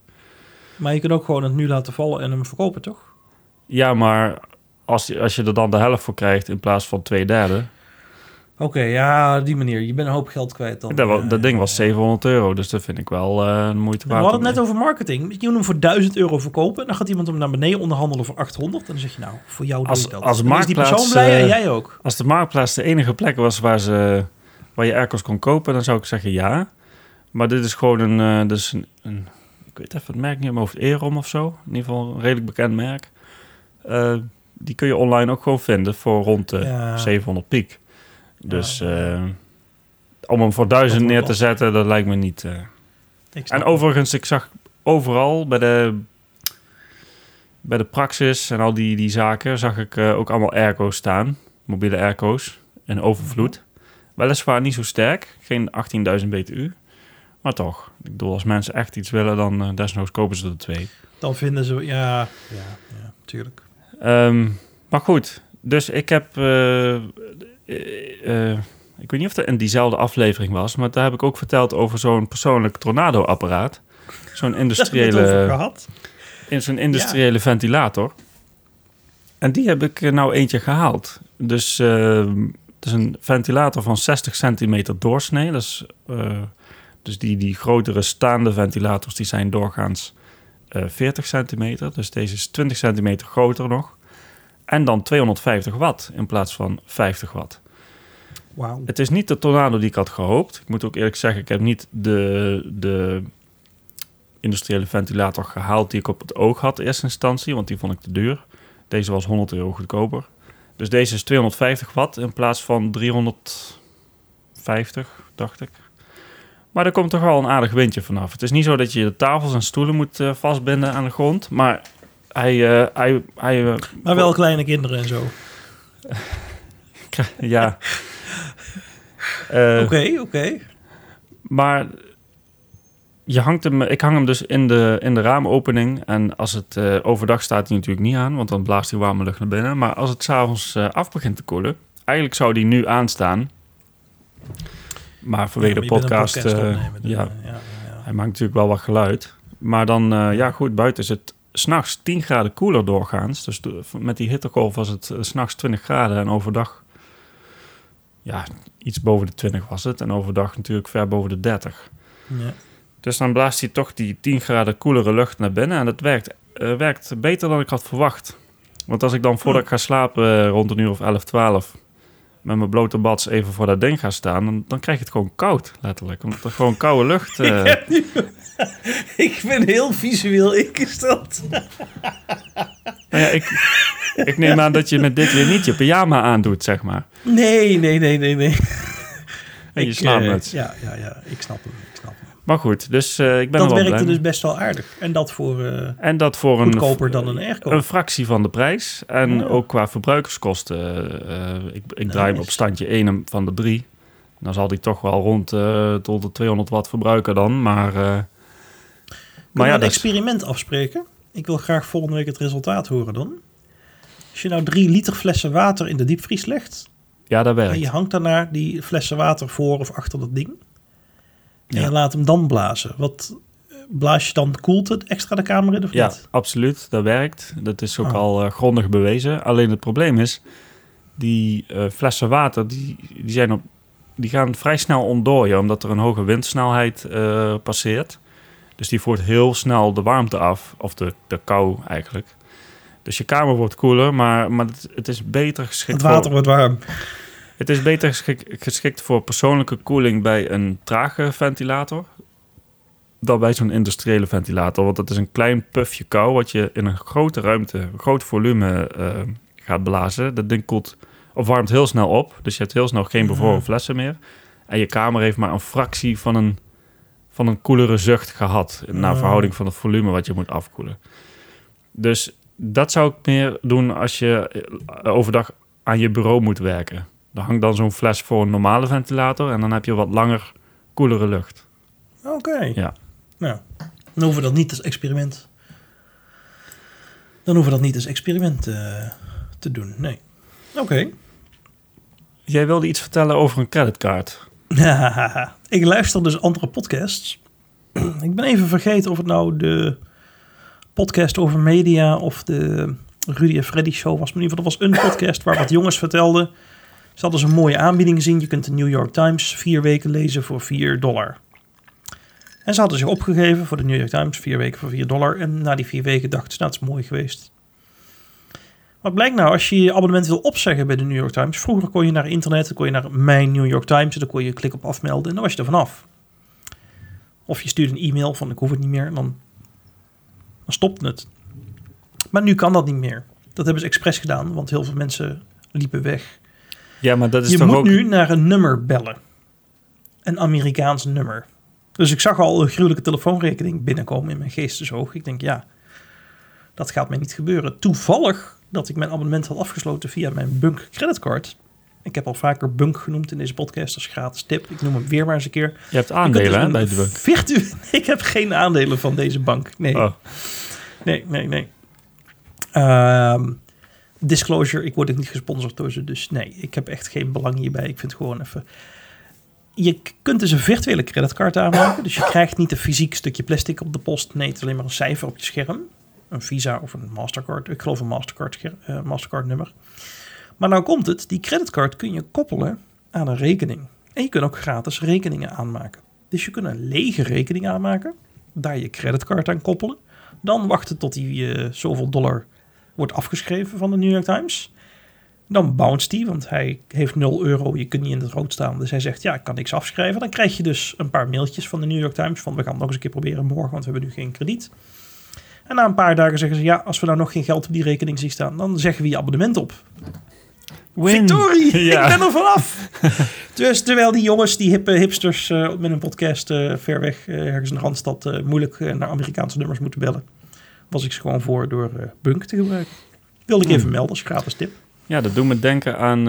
Maar je kunt ook gewoon het nu laten vallen en hem verkopen, toch? Ja, maar als, je- als je er dan de helft voor krijgt in plaats van twee derde... Oké, ja, die manier. Je bent een hoop geld kwijt dan. dat, Ja, dat ding was ja. 700 euro, dus dat vind ik wel eh een moeite We waard. hadden het net over marketing. Je moet hem voor 1000 euro verkopen. Dan gaat iemand hem naar beneden onderhandelen voor 800. En dan zeg je nou, voor jou doe Als- ik dat. als dan is die persoon blij en eh, jij ook. Als de marktplaats de enige plek was waar, ze, waar je airco's kon kopen, dan zou ik zeggen ja. Maar dit is gewoon een, eh, dus een, een ik weet even het merk niet, mijn hoofd Erom of zo. In ieder geval een redelijk bekend merk. Eh, die kun je online ook gewoon vinden voor rond de Ja. 700 piek. Dus eh, om hem voor 1000 Dat neer te zetten, dat lijkt me niet. eh. En overigens, ik zag overal bij de, bij de Praxis en al die, die zaken, zag ik ook allemaal airco's staan. Mobiele airco's in overvloed. Weliswaar niet zo sterk, geen 18.000 BTU. Maar toch, ik bedoel, als mensen echt iets willen, dan eh, desnoods kopen ze er twee. het. Dan vinden ze... Ja, ja, ja, tuurlijk. Ehm, maar goed, dus ik heb... eh, eh, ik weet niet of dat in diezelfde aflevering was, maar daar heb ik ook verteld over zo'n persoonlijk tornado-apparaat. Zo'n het industriële... over gehad. in zo'n industriële ventilator. En die heb ik nou eentje gehaald. Dus eh, het is een ventilator van 60 centimeter doorsnee. Dat is, dus die, die grotere staande ventilators die zijn doorgaans eh 40 centimeter. Dus deze is 20 centimeter groter nog. En dan 250 watt in plaats van 50 watt. Wauw. Het is niet de tornado die ik had gehoopt. Ik moet ook eerlijk zeggen, ik heb niet de, de industriële ventilator gehaald die ik op het oog had in eerste instantie, want die vond ik te duur. Deze was 100 euro goedkoper. Dus deze is 250 watt in plaats van 350 50, dacht ik. Maar er komt toch wel een aardig windje vanaf. Het is niet zo dat je de tafels en stoelen moet uh, vastbinden aan de grond, maar hij... Uh, hij, hij uh, maar wel kleine kinderen en zo. ja. Oké, oké. Maar je hangt hem, ik hang hem dus in de, in de raamopening. En als het uh, overdag staat hij natuurlijk niet aan, want dan blaast hij warme lucht naar binnen. Maar als het s'avonds uh, af begint te koelen, eigenlijk zou die nu aanstaan. Maar vanwege ja, de podcast, podcast uh, ja, ja, hij maakt natuurlijk wel wat geluid. Maar dan, ja goed, buiten is het s'nachts 10 graden koeler doorgaans. Dus met die hittegolf was het s s'nachts 20 graden en overdag ja, iets boven de 20 was het. En overdag natuurlijk ver boven de 30. Ja. Dus dan blaast hij toch die 10 graden koelere lucht naar binnen. En dat werkt, uh, werkt beter dan ik had verwacht. Want als ik dan voordat ik ga slapen rond een uur of 11, 12... met mijn blote bats even voor dat ding ga staan... dan, dan krijg je het gewoon koud, letterlijk. Omdat er gewoon koude lucht... Uh... ik ben heel visueel ingesteld. nou ja, ik, ik neem aan dat je met dit weer niet je pyjama aandoet, zeg maar. Nee, nee, nee, nee, nee. En je slaapmuts. ja, ja, ja, ik snap hem. Maar goed, dus uh, ik ben Dat werkte dus best wel aardig. En dat voor, uh, en dat voor goedkoper een, dan een airco. Een fractie van de prijs. En oh. ook qua verbruikerskosten. Uh, ik ik draai hem op standje 1 van de 3. Dan zal die toch wel rond tot de 200 watt verbruiken dan. Maar, maar ja, een experiment afspreken? Ik wil graag volgende week het resultaat horen dan. Als je nou drie liter flessen water in de diepvries legt... Ja, dat werkt. En je hangt daarna die flessen water voor of achter dat ding... En je laat hem dan blazen. Wat blaas je dan, koelt het extra de kamer in of ja, absoluut. Dat werkt. Dat is ook ah. al uh, grondig bewezen. Alleen het probleem is, die uh, flessen water, die, die, zijn op, die gaan vrij snel ontdooien, omdat er een hoge windsnelheid uh, passeert. Dus die voert heel snel de warmte af, of de, de kou eigenlijk. Dus je kamer wordt koeler, maar, maar het, het is beter geschikt Het water wordt warm. Het is beter geschikt voor persoonlijke koeling bij een trage ventilator dan bij zo'n industriële ventilator. Want dat is een klein puffje kou wat je in een grote ruimte, een groot volume uh, gaat blazen. Dat ding koelt of warmt heel snel op. Dus je hebt heel snel geen bevroren flessen meer. En je kamer heeft maar een fractie van een, van een koelere zucht gehad. Naar verhouding van het volume wat je moet afkoelen. Dus dat zou ik meer doen als je eh, overdag aan je bureau moet werken. Dan hangt dan zo'n fles voor een normale ventilator en dan heb je wat langer koelere lucht. Oké. Ja. Nou, dan hoeven we dat niet als experiment. Dan hoeven we dat niet als experiment uh, te doen. Nee. Oké. Jij wilde iets vertellen over een creditcard. ik luister dus andere podcasts. ik ben even vergeten of het nou de podcast over media of de Rudy en Freddy show was. Maar in ieder geval, dat was een podcast waar wat jongens vertelden ze hadden een mooie aanbieding gezien. Je kunt de New York Times vier weken lezen voor 4 dollar. En ze hadden zich opgegeven voor de New York Times, vier weken voor 4 dollar. En na die vier weken dachten ze, nou, dat is mooi geweest. Wat blijkt nou, als je je abonnement wil opzeggen bij de New York Times. Vroeger kon je naar internet, dan kon je naar mijn New York Times. En dan kon je klik op afmelden en dan was je er vanaf. Of je stuurde een e-mail van ik hoef het niet meer. Dan, dan stopt het. Maar nu kan dat niet meer. Dat hebben ze expres gedaan, want heel veel mensen liepen weg. Ja, maar dat is je toch moet ook... nu naar een nummer bellen. Een Amerikaans nummer. Dus ik zag al een gruwelijke telefoonrekening binnenkomen in mijn geestesoog. Ik denk, ja, dat gaat mij niet gebeuren. Toevallig dat ik mijn abonnement had afgesloten via mijn Bunk creditcard. Ik heb al vaker Bunk genoemd in deze podcast als gratis tip. Ik noem hem weer maar eens een keer. Je hebt aandelen dus bij de Bunk? Virtu ik heb geen aandelen van deze bank. Nee. Oh. Nee, nee, nee. Um, disclosure, ik word niet gesponsord door ze. Dus nee, ik heb echt geen belang hierbij. Ik vind gewoon even... Je kunt dus een virtuele creditcard aanmaken. Dus je krijgt niet een fysiek stukje plastic op de post. Nee, het is alleen maar een cijfer op je scherm. Een Visa of een Mastercard. Ik geloof een Mastercard, uh, Mastercard nummer. Maar nou komt het, die creditcard kun je koppelen aan een rekening. En je kunt ook gratis rekeningen aanmaken. Dus je kunt een lege rekening aanmaken. Daar je creditcard aan koppelen. Dan wachten tot die uh, zoveel dollar wordt afgeschreven van de New York Times. Dan bounce hij, want hij heeft 0 euro, je kunt niet in het rood staan. Dus hij zegt, ja, ik kan niks afschrijven. Dan krijg je dus een paar mailtjes van de New York Times van we gaan het nog eens een keer proberen morgen, want we hebben nu geen krediet. En na een paar dagen zeggen ze, ja, als we nou nog geen geld op die rekening zien staan, dan zeggen we je abonnement op. Win. Victorie! Ja. Ik ben er vanaf! dus terwijl die jongens, die hippe hipsters eh, met een podcast eh, ver weg, eh, ergens in de Randstad, moeilijk naar Amerikaanse nummers moeten bellen, was ik ze gewoon voor door eh, Bunk te gebruiken. Wilde ik even Hmm. melden als gratis tip. Ja, dat doet me denken aan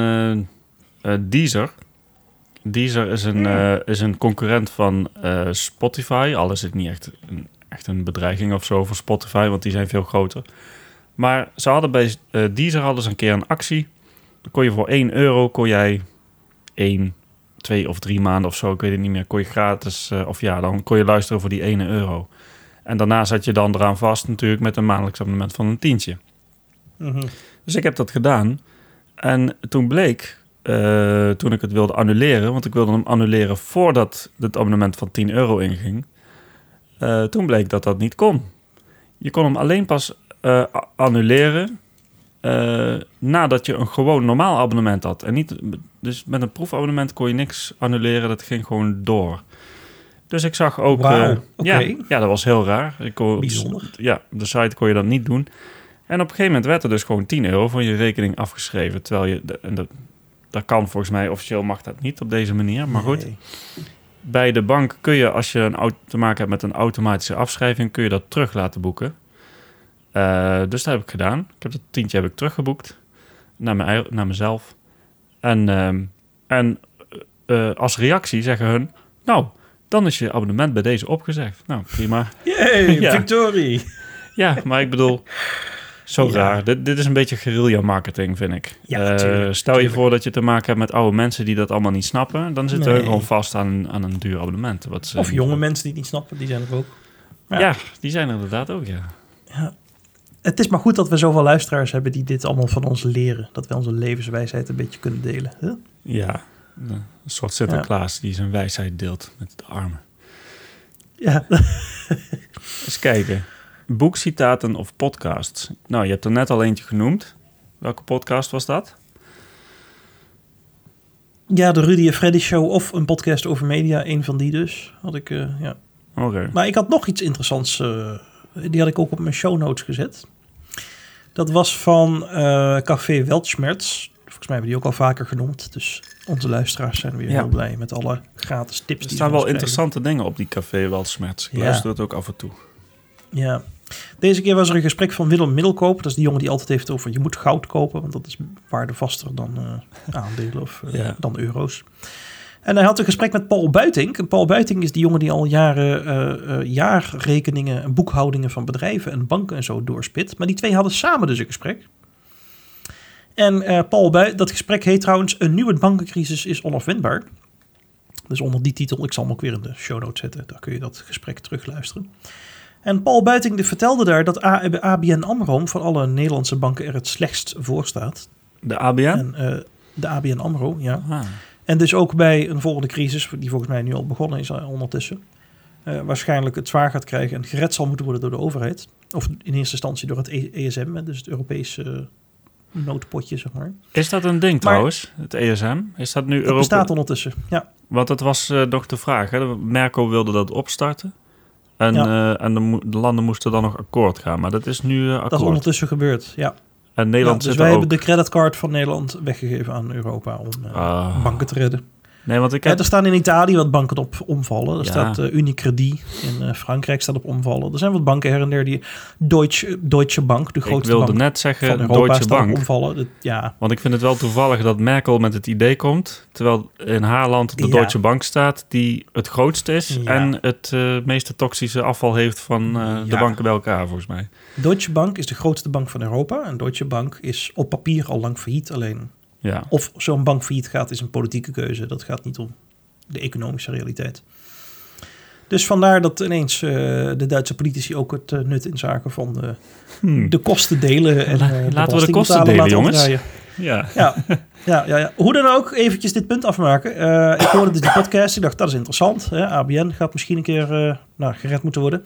eh, Deezer. Deezer is een, eh, is een concurrent van Spotify. Al is het niet echt een, echt een bedreiging of zo voor Spotify, want die zijn veel groter. Maar ze hadden bij Deezer hadden ze een keer een actie. Dan kon je voor 1 euro, kon jij 1, 2 of 3 maanden of zo, ik weet het niet meer, kon je gratis, of ja, dan kon je luisteren voor die 1 euro. En daarna zat je dan eraan vast natuurlijk met een maandelijks abonnement van een tientje. Mhm. Dus ik heb dat gedaan. En toen bleek, eh, toen ik het wilde annuleren, want ik wilde hem annuleren voordat het abonnement van 10 euro inging. eh, toen bleek dat dat niet kon. Je kon hem alleen pas eh, annuleren nadat je een gewoon normaal abonnement had. En niet, dus met een proefabonnement kon je niks annuleren, dat ging gewoon door. Dus ik zag ook... Eh, ja, ja, dat was heel raar. Ik kon, Bijzonder. Ja, op de site kon je dat niet doen. En op een gegeven moment werd er dus gewoon 10 euro van je rekening afgeschreven. Terwijl je, de- en dat, dat kan volgens mij, officieel mag dat niet op deze manier. Maar goed, Nee. bij de bank kun je, als je een, te maken hebt met een automatische afschrijving, kun je dat terug laten boeken. Eh, dus dat heb ik gedaan. Ik heb dat tientje heb ik teruggeboekt naar, mijn, naar mezelf. En, ehm, en eh, als reactie zeggen hun, nou, dan is je abonnement bij deze opgezegd. Nou, prima. Yay, Ja. victorie! Ja, maar ik bedoel, zo Ja. raar. Dit, dit is een beetje guerrilla marketing, vind ik. Ja, Eh, tuurlijk, stel je voor dat je te maken hebt met oude mensen die dat allemaal niet snappen. Dan zitten we Nee. gewoon vast aan, aan een duur abonnement. Wat ze Of jonge mensen die het niet snappen, die zijn er ook. Ja. Ja. die zijn er inderdaad ook, ja. Het is maar goed dat we zoveel luisteraars hebben die dit allemaal van ons leren. Dat we onze levenswijsheid een beetje kunnen delen. Huh? Ja, een soort Sinterklaas die zijn wijsheid deelt met de armen. Ja, Eens kijken. Boekcitaten of podcasts? Nou, je hebt er net al eentje genoemd. Welke podcast was dat? ja, de Rudy en Freddy Show of een podcast over media. Een van die dus. Had ik, eh, ja. Oké. Maar ik had nog iets interessants. eh, die had ik ook op mijn show notes gezet. Dat was van eh, Café Weltschmerz. Volgens mij hebben die ook al vaker genoemd. Dus onze luisteraars zijn weer Ja. heel blij met alle gratis tips. Er staan wel interessante dingen op die café wel smerts. Ik Ja. luister het ook af en toe. Ja. Deze keer was er een gesprek van Willem Middelkoop. Dat is die jongen die altijd heeft over je moet goud kopen. Want dat is waardevaster dan eh, aandelen of eh, Ja. dan euro's. En hij had een gesprek met Paul Buiting. En Paul Buiting is die jongen die al jaren eh, jaarrekeningen en boekhoudingen van bedrijven en banken en zo doorspit. Maar die twee hadden samen dus een gesprek. En eh, Paul Buit, dat gesprek heet trouwens Een nieuwe bankencrisis is onafwendbaar. Dus onder die titel, ik zal hem ook weer in de show notes zetten. Daar kun je dat gesprek terugluisteren. En Paul Buiting vertelde daar dat bij ABN AMRO van alle Nederlandse banken er het slechtst voor staat. De ABN? En eh, de ABN AMRO, ja. Ah. En dus ook bij een volgende crisis, die volgens mij nu al begonnen is eh, ondertussen, waarschijnlijk het zwaar gaat krijgen en gered zal moeten worden door de overheid. Of in eerste instantie door het E- ESM, hè, dus het Europese noodpotje, zeg maar. Is dat een ding Maar- trouwens, het ESM? Is dat nu Europa? bestaat ondertussen, ja. Want dat was eh, nog de vraag. Hè? Merkel wilde dat opstarten. En, Ja. eh, en de, landen moesten dan nog akkoord gaan. Maar dat is nu eh, Dat is akkoord. ondertussen gebeurd, ja. en ja Nederland dus zit wij er ook. hebben de creditcard van Nederland weggegeven aan Europa om Ah. banken te redden. Nee, want ik Ja, heb... er staan in Italië wat banken op omvallen. Er Ja. staat eh, Unicredit in eh, Frankrijk staat op omvallen. Er zijn wat banken her en der die Deutsche, Deutsche Bank, de ik grootste wilde bank net zeggen van Europa, Deutsche op Bank. omvallen. Dat- ja, Want ik vind het wel toevallig dat Merkel met het idee komt... terwijl in haar land de Ja. Deutsche Bank staat... die het grootste is en het eh, meeste toxische afval heeft van de banken bij elkaar, volgens mij. Deutsche Bank is de grootste bank van Europa. En Deutsche Bank is op papier al lang failliet. Alleen Ja. of zo'n bank failliet gaat, is een politieke keuze. Dat gaat niet om de economische realiteit. Dus vandaar dat ineens eh, de Duitse politici ook het eh, nut in zaken van de, Hm. de kosten delen. En, eh, laten we de kosten betalen delen, jongens. Ja. Ja, ja, ja, ja. Hoe dan ook, eventjes dit punt afmaken. Eh, ik hoorde dus die podcast, ik dacht dat is interessant. Hè? ABN gaat misschien een keer eh, nou, gered moeten worden.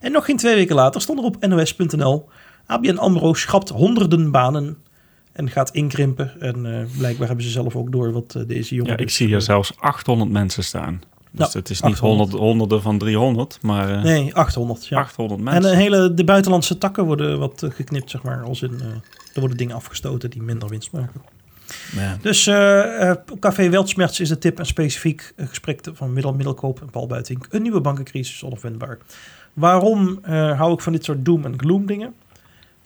En nog geen twee weken later stond er op nos.nl... ABN AMRO schrapt honderden banen en gaat inkrimpen. En eh, blijkbaar hebben ze zelf ook door wat eh, deze jongen... Ja, ik dus- zie hier zelfs 800 mensen staan. Dus Nou, het is niet 800. honderd, honderden van 300, maar eh, Nee, 800, ja. 800 En mensen. de hele de buitenlandse takken worden wat eh, geknipt, zeg maar. Als in, eh, er worden dingen afgestoten die minder winst maken. Ja. Dus uh, Café Weltschmerz is de tip en specifiek gesprek van Middel Middelkoop en Paul Buitink. Een nieuwe bankencrisis onafwendbaar. Waarom hou ik van dit soort doom en gloom dingen?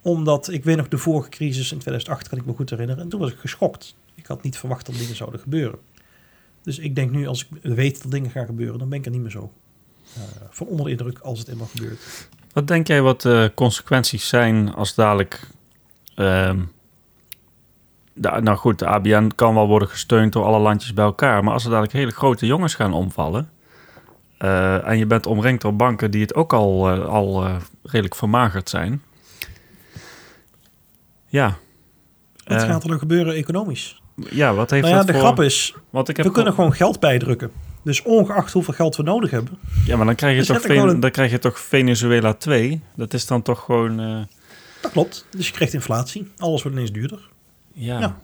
Omdat ik weet nog de vorige crisis in 2008 kan ik me goed herinneren. En toen was ik geschokt. Ik had niet verwacht dat dingen zouden gebeuren. Dus ik denk nu, als ik weet dat dingen gaan gebeuren, dan ben ik er niet meer zo uh, van onder de indruk als het eenmaal gebeurt. Wat denk jij wat de consequenties zijn als dadelijk. Uh, de, nou goed, de ABN kan wel worden gesteund door alle landjes bij elkaar. Maar als er dadelijk hele grote jongens gaan omvallen. Uh, en je bent omringd door banken die het ook al, uh, al redelijk vermagerd zijn. Ja. Wat gaat er dan gebeuren economisch? Ja, wat heeft nou ja, dat de voor... grap is, Want ik heb we kunnen gewoon geld bijdrukken. Dus ongeacht hoeveel geld we nodig hebben. Ja, maar dan krijg je, toch, Ven dan krijg je toch Venezuela 2. Dat is dan toch gewoon... Uh... Dat klopt. Dus je krijgt inflatie. Alles wordt ineens duurder. Ja. ja.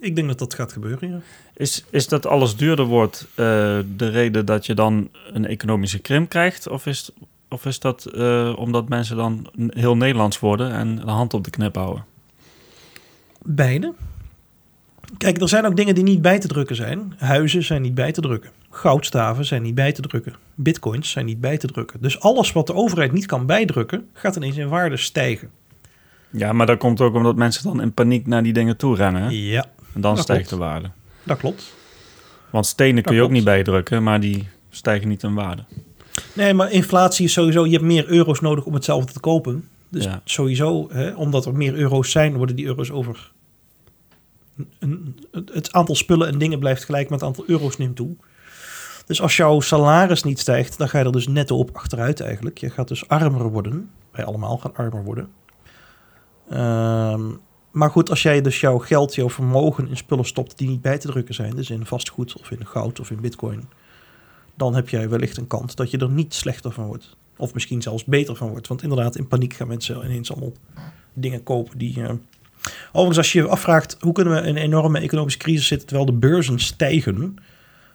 Ik denk dat dat gaat gebeuren, ja. Is, is dat alles duurder wordt uh, de reden dat je dan een economische krimp krijgt? Of is, of is dat uh, omdat mensen dan heel Nederlands worden en de hand op de knip houden? Beide. Kijk, er zijn ook dingen die niet bij te drukken zijn. Huizen zijn niet bij te drukken. Goudstaven zijn niet bij te drukken. Bitcoins zijn niet bij te drukken. Dus alles wat de overheid niet kan bijdrukken, gaat ineens in waarde stijgen. Ja, maar dat komt ook omdat mensen dan in paniek naar die dingen toe rennen. Ja. En dan stijgt de waarde. Dat klopt. Want stenen kun je ook niet bijdrukken, maar die stijgen niet in waarde. Nee, maar inflatie is sowieso, je hebt meer euro's nodig om hetzelfde te kopen. Dus ja. sowieso, hè, omdat er meer euro's zijn, worden die euro's over het aantal spullen en dingen blijft gelijk, maar het aantal euro's neemt toe. Dus als jouw salaris niet stijgt, dan ga je er dus netto op achteruit eigenlijk. Je gaat dus armer worden. Wij allemaal gaan armer worden. Ehm, maar goed, als jij dus jouw geld, jouw vermogen in spullen stopt die niet bij te drukken zijn, dus in vastgoed of in goud of in bitcoin, dan heb jij wellicht een kans dat je er niet slechter van wordt. Of misschien zelfs beter van wordt. Want inderdaad, in paniek gaan mensen ineens allemaal dingen kopen die, uh, Overigens, als je je afvraagt hoe kunnen we in een enorme economische crisis zitten terwijl de beurzen stijgen,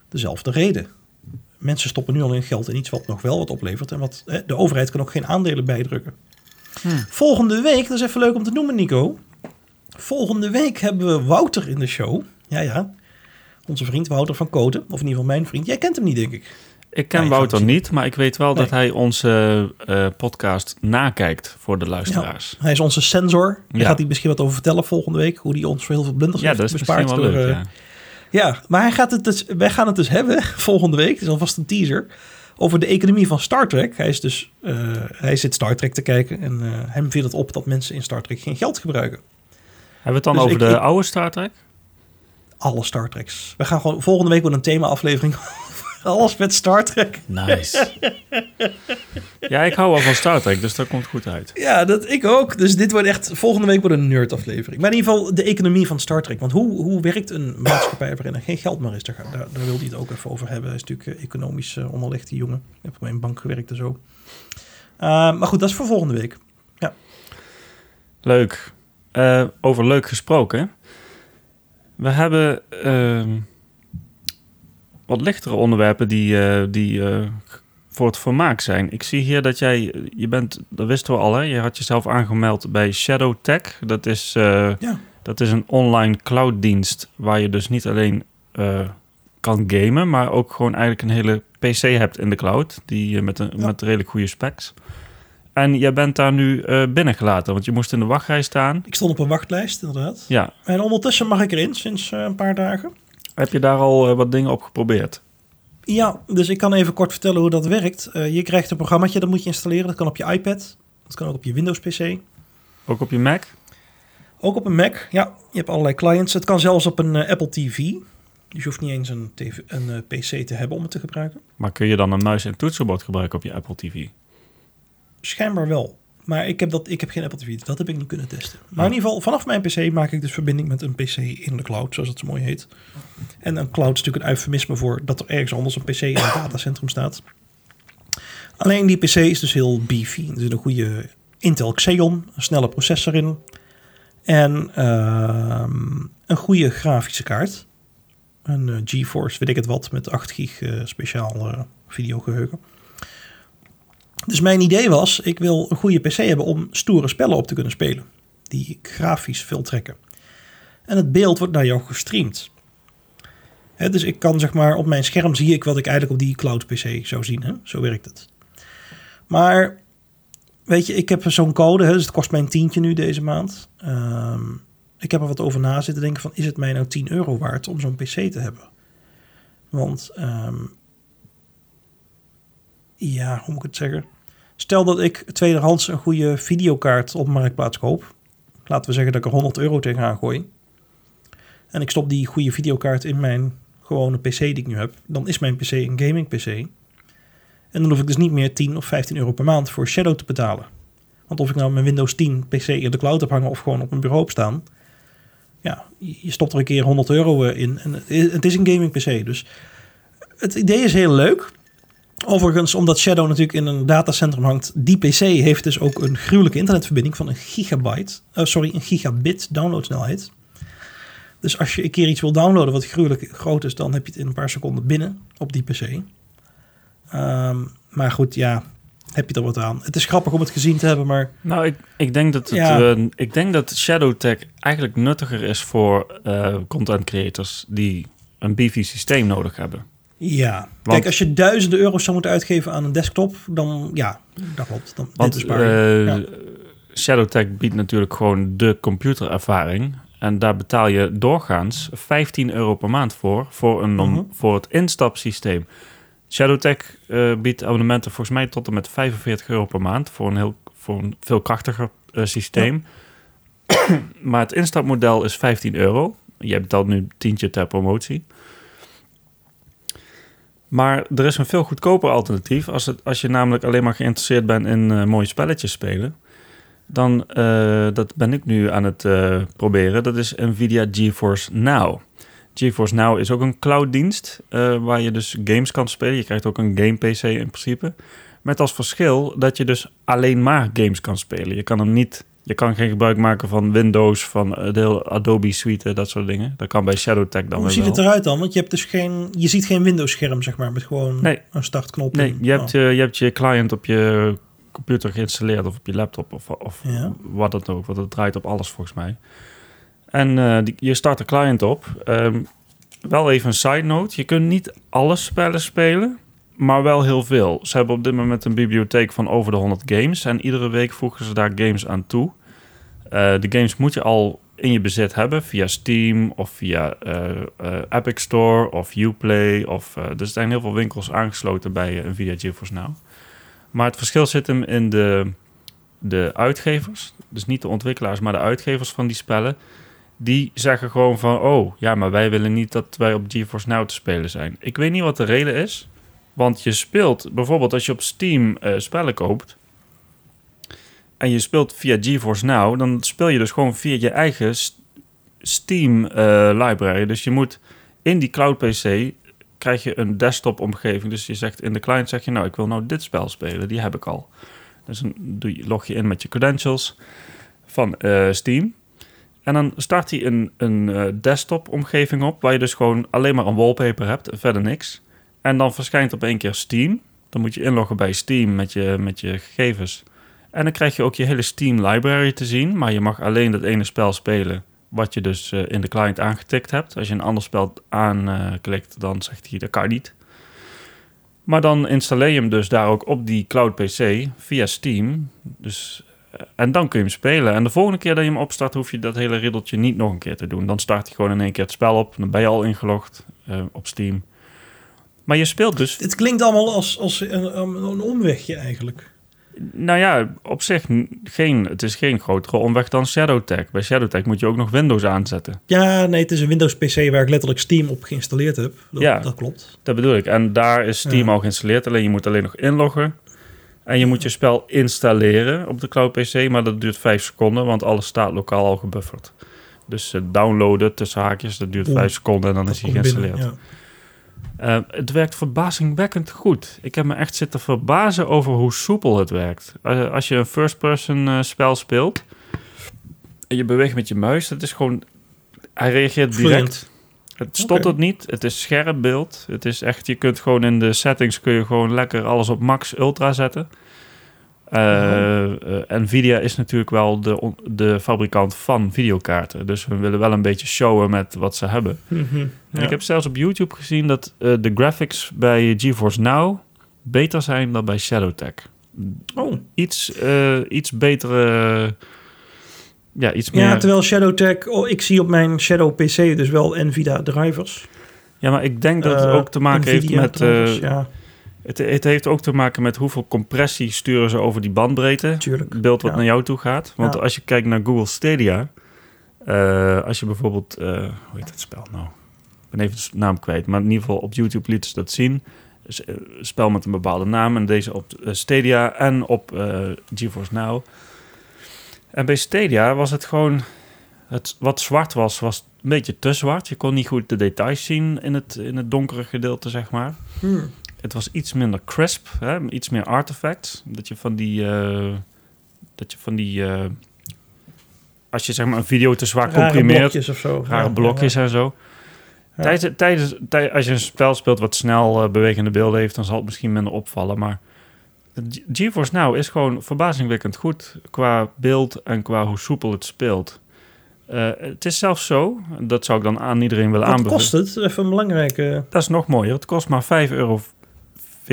dezelfde reden. Mensen stoppen nu al in geld in iets wat nog wel wat oplevert en wat hè, de overheid kan ook geen aandelen bijdrukken. Hmm. Volgende week, dat is even leuk om te noemen, Nico. Volgende week hebben we Wouter in de show. Ja, ja. Onze vriend Wouter van Koten, of in ieder geval mijn vriend. Jij kent hem niet, denk ik. Ik ken Wouter niet, maar ik weet wel dat hij onze uh, podcast nakijkt voor de luisteraars. hij is onze sensor. Daar gaat hij misschien wat over vertellen volgende week. Hoe hij ons voor heel veel blunders ja, heeft bespaard. Door, leuk, uh, ja. maar hij gaat het dus, wij gaan het dus hebben volgende week. Het is alvast een teaser. Over de economie van Star Trek. Hij, is dus, uh, hij zit Star Trek te kijken. En hem viel het op dat mensen in Star Trek geen geld gebruiken. Hebben we het dan dus over de oude Star Trek? Alle Star Treks. We gaan gewoon volgende week weer een thema-aflevering alles met Star Trek. Nice. ja, ik hou wel van Star Trek, dus dat komt goed uit. Ja, dat, ik ook. Dus dit wordt echt... Volgende week wordt een nerd-aflevering. Maar in ieder geval de economie van Star Trek. Want hoe, hoe werkt een maatschappij waarin er geen geld meer is? Daar, daar, daar wil hij het ook even over hebben. Hij is natuurlijk uh, economisch uh, onderlegd, die jongen. Ik heb bij een bank gewerkt en zo. Uh, maar goed, dat is voor volgende week. Ja. Leuk. Uh, over leuk gesproken. We hebben ehm, wat lichtere onderwerpen die, uh, die uh, voor het vermaak zijn. Ik zie hier dat jij, je bent, dat wisten we al, hè? je had jezelf aangemeld bij Shadow Tech. Dat is, uh, ja. dat is een online clouddienst waar je dus niet alleen kan gamen, maar ook gewoon eigenlijk een hele PC hebt in de cloud, die met, een, met redelijk goede specs. En jij bent daar nu uh, binnengelaten, want je moest in de wachtrij staan. Ik stond op een wachtlijst, inderdaad. Ja. En ondertussen mag ik erin sinds uh, een paar dagen. Heb je daar al uh, wat dingen op geprobeerd? Ja, dus ik kan even kort vertellen hoe dat werkt. Uh, je krijgt een programmaatje, dat moet je installeren. Dat kan op je iPad, dat kan ook op je Windows PC. Ook op je Mac? Ook op een Mac, ja. Je hebt allerlei clients. Het kan zelfs op een uh, Apple TV. Dus je hoeft niet eens een, TV, een PC te hebben om het te gebruiken. Maar kun je dan een muis en toetsenbord gebruiken op je Apple TV? Schijnbaar wel. Maar ik heb, dat, ik heb geen Apple TV, dus dat heb ik niet kunnen testen. Maar in ieder geval, vanaf mijn PC maak ik dus verbinding met een PC in de cloud, zoals het zo mooi heet. En een cloud is natuurlijk een eufemisme voor dat er ergens anders een PC in een datacentrum staat. Alleen die PC is dus heel beefy. Er zit een goede Intel Xeon, een snelle processor in. En uh, een goede grafische kaart. Een uh, GeForce, weet ik het wat, met 8 gig uh, speciaal uh, videogeheugen. Dus mijn idee was, ik wil een goede PC hebben om stoere spellen op te kunnen spelen. Die grafisch veel trekken. En het beeld wordt naar jou gestreamd. Dus ik kan zeg maar op mijn scherm zie ik wat ik eigenlijk op die cloud PC zou zien. Zo werkt het. Maar weet je, ik heb zo'n code, dus het kost mij een tientje nu deze maand. Ehm, ik heb er wat over na zitten denken van, is het mij nou 10 euro waard om zo'n PC te hebben? Want, ehm, ja, hoe moet ik het zeggen? Stel dat ik tweederhands een goede videokaart op Marktplaats koop. Laten we zeggen dat ik er 100 euro tegenaan gooi. En ik stop die goede videokaart in mijn gewone PC die ik nu heb. Dan is mijn PC een gaming PC. En dan hoef ik dus niet meer 10 of 15 euro per maand voor Shadow te betalen. Want of ik nou mijn Windows 10 PC in de cloud heb hangen of gewoon op mijn bureau heb staan. Ja, je stopt er een keer 100 euro in. En het is een gaming PC. Dus het idee is heel leuk. Overigens, omdat Shadow natuurlijk in een datacentrum hangt, die PC heeft dus ook een gruwelijke internetverbinding van een gigabyte, uh, sorry, een gigabit downloadsnelheid. Dus als je een keer iets wil downloaden wat gruwelijk groot is, dan heb je het in een paar seconden binnen op die PC. Ehm, maar goed, ja, heb je er wat aan. Het is grappig om het gezien te hebben, maar... Nou, ik, ik, denk, dat het, ja. uh, ik denk dat ShadowTech eigenlijk nuttiger is voor uh, content creators die een beefy systeem nodig hebben. Ja, want, kijk, als je duizenden euro's zou moeten uitgeven aan een desktop, dan ja, dat klopt. Dan, want dit is uh, ja. ShadowTech biedt natuurlijk gewoon de computerervaring. En daar betaal je doorgaans 15 euro per maand voor, voor, een, -hmm. voor het instapsysteem. ShadowTech uh, biedt abonnementen volgens mij tot en met 45 euro per maand voor een, heel, voor een veel krachtiger uh, systeem. Ja. maar het instapmodel is 15 euro. Je betaalt nu tientje ter promotie. Maar er is een veel goedkoper alternatief. Als, het, als je namelijk alleen maar geïnteresseerd bent in uh, mooie spelletjes spelen. Dan, uh, dat ben ik nu aan het uh, proberen. Dat is Nvidia GeForce Now. GeForce Now is ook een clouddienst waar je dus games kan spelen. Je krijgt ook een game PC in principe. Met als verschil dat je dus alleen maar games kan spelen. Je kan hem niet je kan geen gebruik maken van Windows, van de Adobe Suite, dat soort dingen. Dat kan bij ShadowTech dan Hoe ziet wel. het eruit dan? Want je hebt dus geen, je ziet geen Windows-scherm, zeg maar, met gewoon nee. een startknop. Nee, je, hebt, oh. je, je hebt je client op je computer geïnstalleerd of op je laptop of, of ja. wat het ook. Want het draait op alles volgens mij. En uh, die, je start de client op. Um, wel even een side note. Je kunt niet alle spellen spelen maar wel heel veel. Ze hebben op dit moment een bibliotheek van over de 100 games. En iedere week voegen ze daar games aan toe. Uh, de games moet je al in je bezit hebben via Steam of via uh, uh, Epic Store of Uplay. Of, er zijn heel veel winkels aangesloten bij Nvidia GeForce Now. Maar het verschil zit hem in de, de uitgevers. Dus niet de ontwikkelaars, maar de uitgevers van die spellen. Die zeggen gewoon van, oh ja, maar wij willen niet dat wij op GeForce Now te spelen zijn. Ik weet niet wat de reden is. Want je speelt bijvoorbeeld als je op Steam uh, spellen koopt. En je speelt via GeForce Now. Dan speel je dus gewoon via je eigen Steam uh, library. Dus je moet in die cloud PC. Krijg je een desktop omgeving. Dus je zegt in de client zeg je nou ik wil nou dit spel spelen. Die heb ik al. Dus dan log je in met je credentials van uh, Steam. En dan start hij een, een desktop omgeving op. Waar je dus gewoon alleen maar een wallpaper hebt. Verder niks. En dan verschijnt op één keer Steam. Dan moet je inloggen bij Steam met je, met je gegevens. En dan krijg je ook je hele Steam library te zien. Maar je mag alleen dat ene spel spelen. Wat je dus uh, in de client aangetikt hebt. Als je een ander spel aanklikt, dan zegt hij dat kan niet. Maar dan installeer je hem dus daar ook op die cloud PC via Steam. Dus, uh, en dan kun je hem spelen. En de volgende keer dat je hem opstart, hoef je dat hele riddeltje niet nog een keer te doen. Dan start hij gewoon in één keer het spel op. Dan ben je al ingelogd op Steam. Maar je speelt dus... Het klinkt allemaal als, als een, een omwegje eigenlijk. Nou ja, op zich geen, het is geen grotere omweg dan ShadowTech. Bij ShadowTech moet je ook nog Windows aanzetten. Ja, nee, het is een Windows PC waar ik letterlijk Steam op geïnstalleerd heb. Dat, ja, dat klopt. Dat bedoel ik. En daar is Steam ja. al geïnstalleerd. Alleen je moet alleen nog inloggen. En je moet je spel installeren op de cloud PC. Maar dat duurt vijf seconden, want alles staat lokaal al gebufferd. Dus uh, downloaden tussen haakjes, dat duurt vijf seconden en dan dat is hij geïnstalleerd. Binnen, ja. Uh, het werkt verbazingwekkend goed. Ik heb me echt zitten verbazen over hoe soepel het werkt. Uh, als je een first-person uh, spel speelt en je beweegt met je muis, het is gewoon. Hij reageert direct. Het stottert okay. niet. Het is scherp beeld. Het is echt. Je kunt gewoon in de settings kun je gewoon lekker alles op max ultra zetten. Eh, eh, Nvidia is natuurlijk wel de, de fabrikant van videokaarten. Dus we willen wel een beetje showen met wat ze hebben. Mhm. Ja. ik heb zelfs op YouTube gezien dat eh, de graphics bij GeForce Now beter zijn dan bij Shadowtech. Oh. Iets, iets betere... ja, iets meer... Ja, terwijl Shadowtech, oh, ik zie op mijn Shadow PC dus wel Nvidia drivers. Ja, maar ik denk dat het ook te maken heeft met... drivers, ja, het, het heeft ook te maken met hoeveel compressie sturen ze over die bandbreedte. natuurlijk. Het beeld wat Ja. naar jou toe gaat. Want Ja. als je kijkt naar Google Stadia... eh, als je bijvoorbeeld... eh, hoe heet het spel nou? Ik ben even de naam kwijt. Maar in ieder geval op YouTube liet ze dat zien. Dus, eh, spel met een bepaalde naam. En deze op Stadia en op GeForce Now. En bij Stadia was het gewoon... Het, wat zwart was, was een beetje te zwart. Je kon niet goed de details zien in het, in het donkere gedeelte, zeg maar. Hmm. Het was iets minder crisp, hè? iets meer artifacts. Dat je van die... eh, dat je van die... eh, als je zeg maar een video te zwaar Rare comprimeert... blokjes of zo. rare Ja, blokjes ja. en zo. Ja. Tijdens, tijdens, tij- als je een spel speelt wat snel eh, bewegende beelden heeft... dan zal het misschien minder opvallen. Maar Ge- GeForce Now is gewoon verbazingwekkend goed... qua beeld en qua hoe soepel het speelt. Het is zelfs zo, dat zou ik dan aan iedereen willen Wat aanbevelen... kost het? Even een belangrijke... Dat is nog mooier. Het kost maar 5,40 euro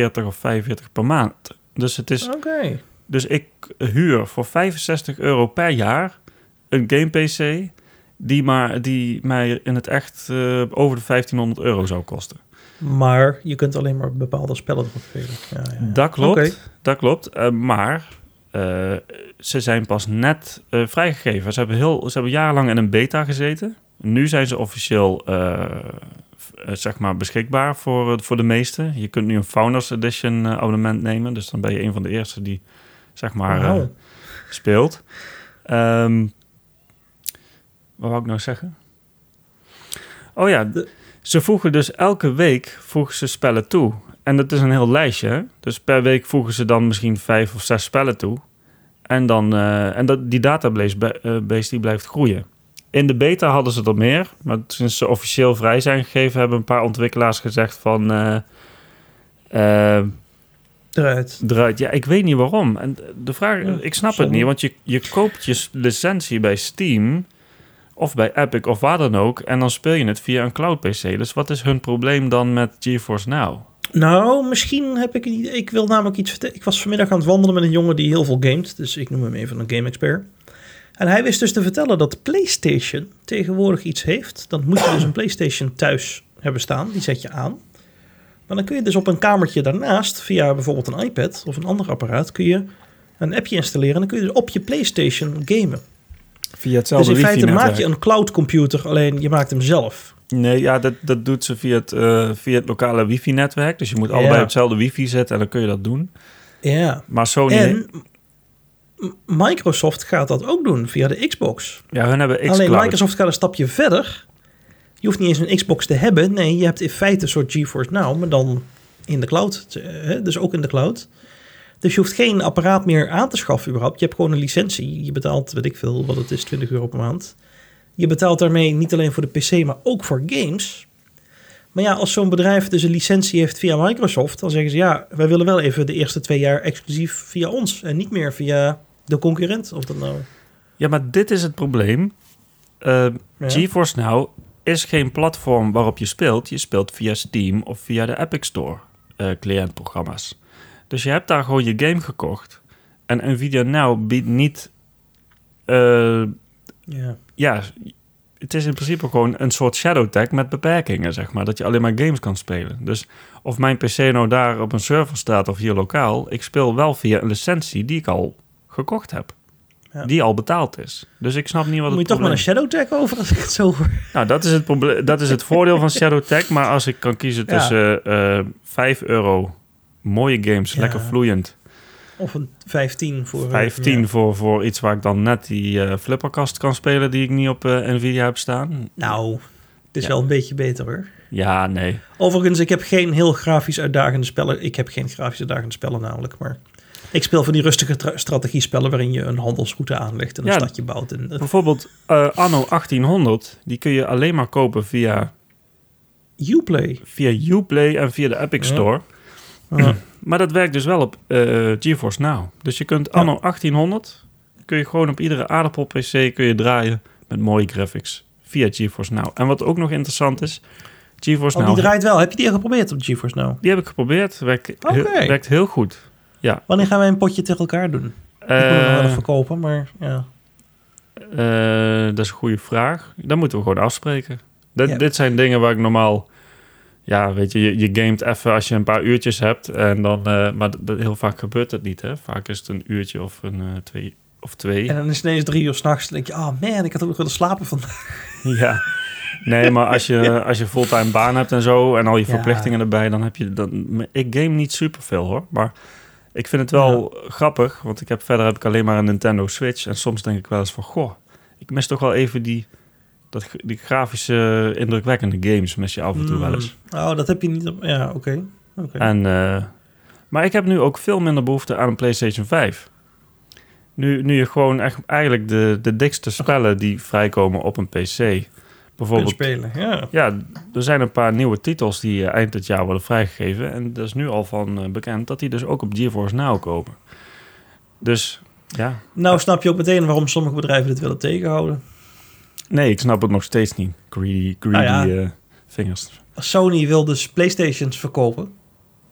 of 45 per maand. Dus, het is, Oké. dus ik huur voor 65 euro per jaar een game PC... die, maar, die mij in het echt eh, over de 1500 euro zou kosten. Maar je kunt alleen maar bepaalde spellen erop spelen. Ja, ja. Dat klopt, dat klopt. Eh, maar eh, ze zijn pas net vrijgegeven. Ze hebben, heel, ze hebben jarenlang in een beta gezeten. Nu zijn ze officieel zeg maar beschikbaar voor, eh, voor de meesten. Je kunt nu een Founders Edition eh, abonnement nemen. Dus dan ben je een van de eerste die zeg maar eh, speelt. Ehm, wat wou ik nou zeggen? Oh ja, De- ze voegen dus elke week voegen ze spellen toe. En dat is een heel lijstje. hè? Dus per week voegen ze dan misschien vijf of zes spellen toe. En, dan, eh, en dat, die database eh, die blijft groeien. In de beta hadden ze er meer. Maar sinds ze officieel vrij zijn gegeven... hebben een paar ontwikkelaars gezegd van... Eruit. eruit. Ja, ik weet niet waarom. En de vraag, Ja, ik snap het niet, want je, je koopt je licentie bij Steam of bij Epic of waar dan ook en dan speel je het via een cloud PC. Dus wat is hun probleem dan met GeForce Now? Nou, misschien heb ik... een idee. Ik wil namelijk iets vertellen. Ik was vanmiddag aan het wandelen met een jongen die heel veel gamet. Dus ik noem hem even een game-expert. En hij wist dus te vertellen dat PlayStation tegenwoordig iets heeft. Dan moet je dus een PlayStation thuis hebben staan. Die zet je aan. Maar dan kun je dus op een kamertje daarnaast, via bijvoorbeeld een iPad of een ander apparaat, kun je een appje installeren. En dan kun je dus op je PlayStation gamen. Via hetzelfde dus in feite maak je een cloud computer, alleen je maakt hem zelf. Nee, ja, dat, dat doet ze via het, eh, via het lokale wifi-netwerk. Dus je moet allebei Ja. op hetzelfde wifi zetten en dan kun je dat doen. Ja. Maar Sony... En Microsoft gaat dat ook doen via de Xbox. ja, hun hebben Alleen xCloud. Microsoft gaat een stapje verder. Je hoeft niet eens een Xbox te hebben. Nee, je hebt in feite een soort GeForce Now, maar dan in de cloud. eh, Dus ook in de cloud. Dus je hoeft geen apparaat meer aan te schaffen überhaupt. Je hebt gewoon een licentie. Je betaalt, weet ik veel, wat het is, 20 euro per maand. Je betaalt daarmee niet alleen voor de PC, maar ook voor games. Maar ja, als zo'n bedrijf dus een licentie heeft via Microsoft, dan zeggen ze ja, wij willen wel even de eerste twee jaar exclusief via ons en niet meer via de concurrent. Of dat nou. Ja, maar dit is het probleem. Eh, Ja. GeForce Now is geen platform waarop je speelt. Je speelt via Steam of via de Epic Store eh, cliëntprogramma's. Dus je hebt daar gewoon je game gekocht. En Nvidia Now biedt niet... eh, Ja. ja, het is in principe gewoon een soort shadow tag met beperkingen, zeg maar. Dat je alleen maar games kan spelen. Dus of mijn PC nou daar op een server staat of hier lokaal... ik speel wel via een licentie die ik al gekocht heb. Ja. Die al betaald is. Dus ik snap niet wat Moet je toch maar een Shadow Tag over als ik het zo hoor. nou, dat is het, probleem, dat is het voordeel van Shadow Tag. Maar als ik kan kiezen Ja. tussen eh 5 euro, mooie games, Ja. lekker vloeiend. Of een 15 voor... eh, 15 ja. voor, voor iets waar ik dan net die eh, flipperkast kan spelen die ik niet op eh, Nvidia heb staan. Nou, het is Ja. wel een beetje beter hoor. Ja, nee. Overigens, ik heb geen heel grafisch uitdagende spellen. Ik heb geen grafisch uitdagende spellen namelijk, maar... Ik speel van die rustige tra- strategiespellen waarin je een handelsroute aanlegt en een Ja. stadje bouwt. En, Bijvoorbeeld eh, Anno 1800, die kun je alleen maar kopen via, Uplay. via Uplay en via de Epic. Store. Ja. Maar dat werkt dus wel op eh, GeForce Now. Dus je kunt anno 1800... kun je gewoon op iedere aardappel-PC kun je draaien... met mooie graphics via GeForce Now. En wat ook nog interessant is... GeForce Oh, Now... die draait wel. Heb je die al geprobeerd op GeForce Now? Die heb ik geprobeerd. Werkt, werkt heel goed. Ja. Wanneer gaan wij een potje tegen elkaar doen? ik Eh, nog wel even verkopen, maar ja. Eh, dat is een goede vraag. Dan moeten we gewoon afspreken. Dit, Ja. dit zijn dingen waar ik normaal... Ja, weet je, je, je gamet even als je een paar uurtjes hebt. En dan, eh, maar heel vaak gebeurt het niet, hè. Vaak is het een uurtje of een eh, twee of twee. En dan is het ineens drie uur s'nachts. Dan denk je, oh man, ik had ook nog willen slapen vandaag. Ja. Nee, maar als je, als je fulltime baan hebt en zo... en al je Ja. verplichtingen erbij, dan heb je... Dan, ik game niet superveel, hoor. Maar ik vind het wel grappig. Want ik heb, verder heb ik alleen maar een Nintendo Switch. En soms denk ik wel eens van... Goh, ik mis toch wel even die... Dat, die grafische, indrukwekkende games mis je af en toe wel eens. Oh, dat heb je niet op... Ja, oké. Oké. En, eh, maar ik heb nu ook veel minder behoefte aan een PlayStation 5. Nu, nu je gewoon echt eigenlijk de, de dikste spellen die vrijkomen op een PC. Bijvoorbeeld, spelen, ja. ja, er zijn een paar nieuwe titels die eh, eind dit jaar worden vrijgegeven. En er is nu al van eh, bekend dat die dus ook op GeForce Now komen. Dus ja, Nou snap je ook meteen waarom sommige bedrijven dit willen tegenhouden. nee, ik snap het nog steeds niet. Greedy, greedy Nou ja. eh, vingers. Sony wil dus Playstations verkopen.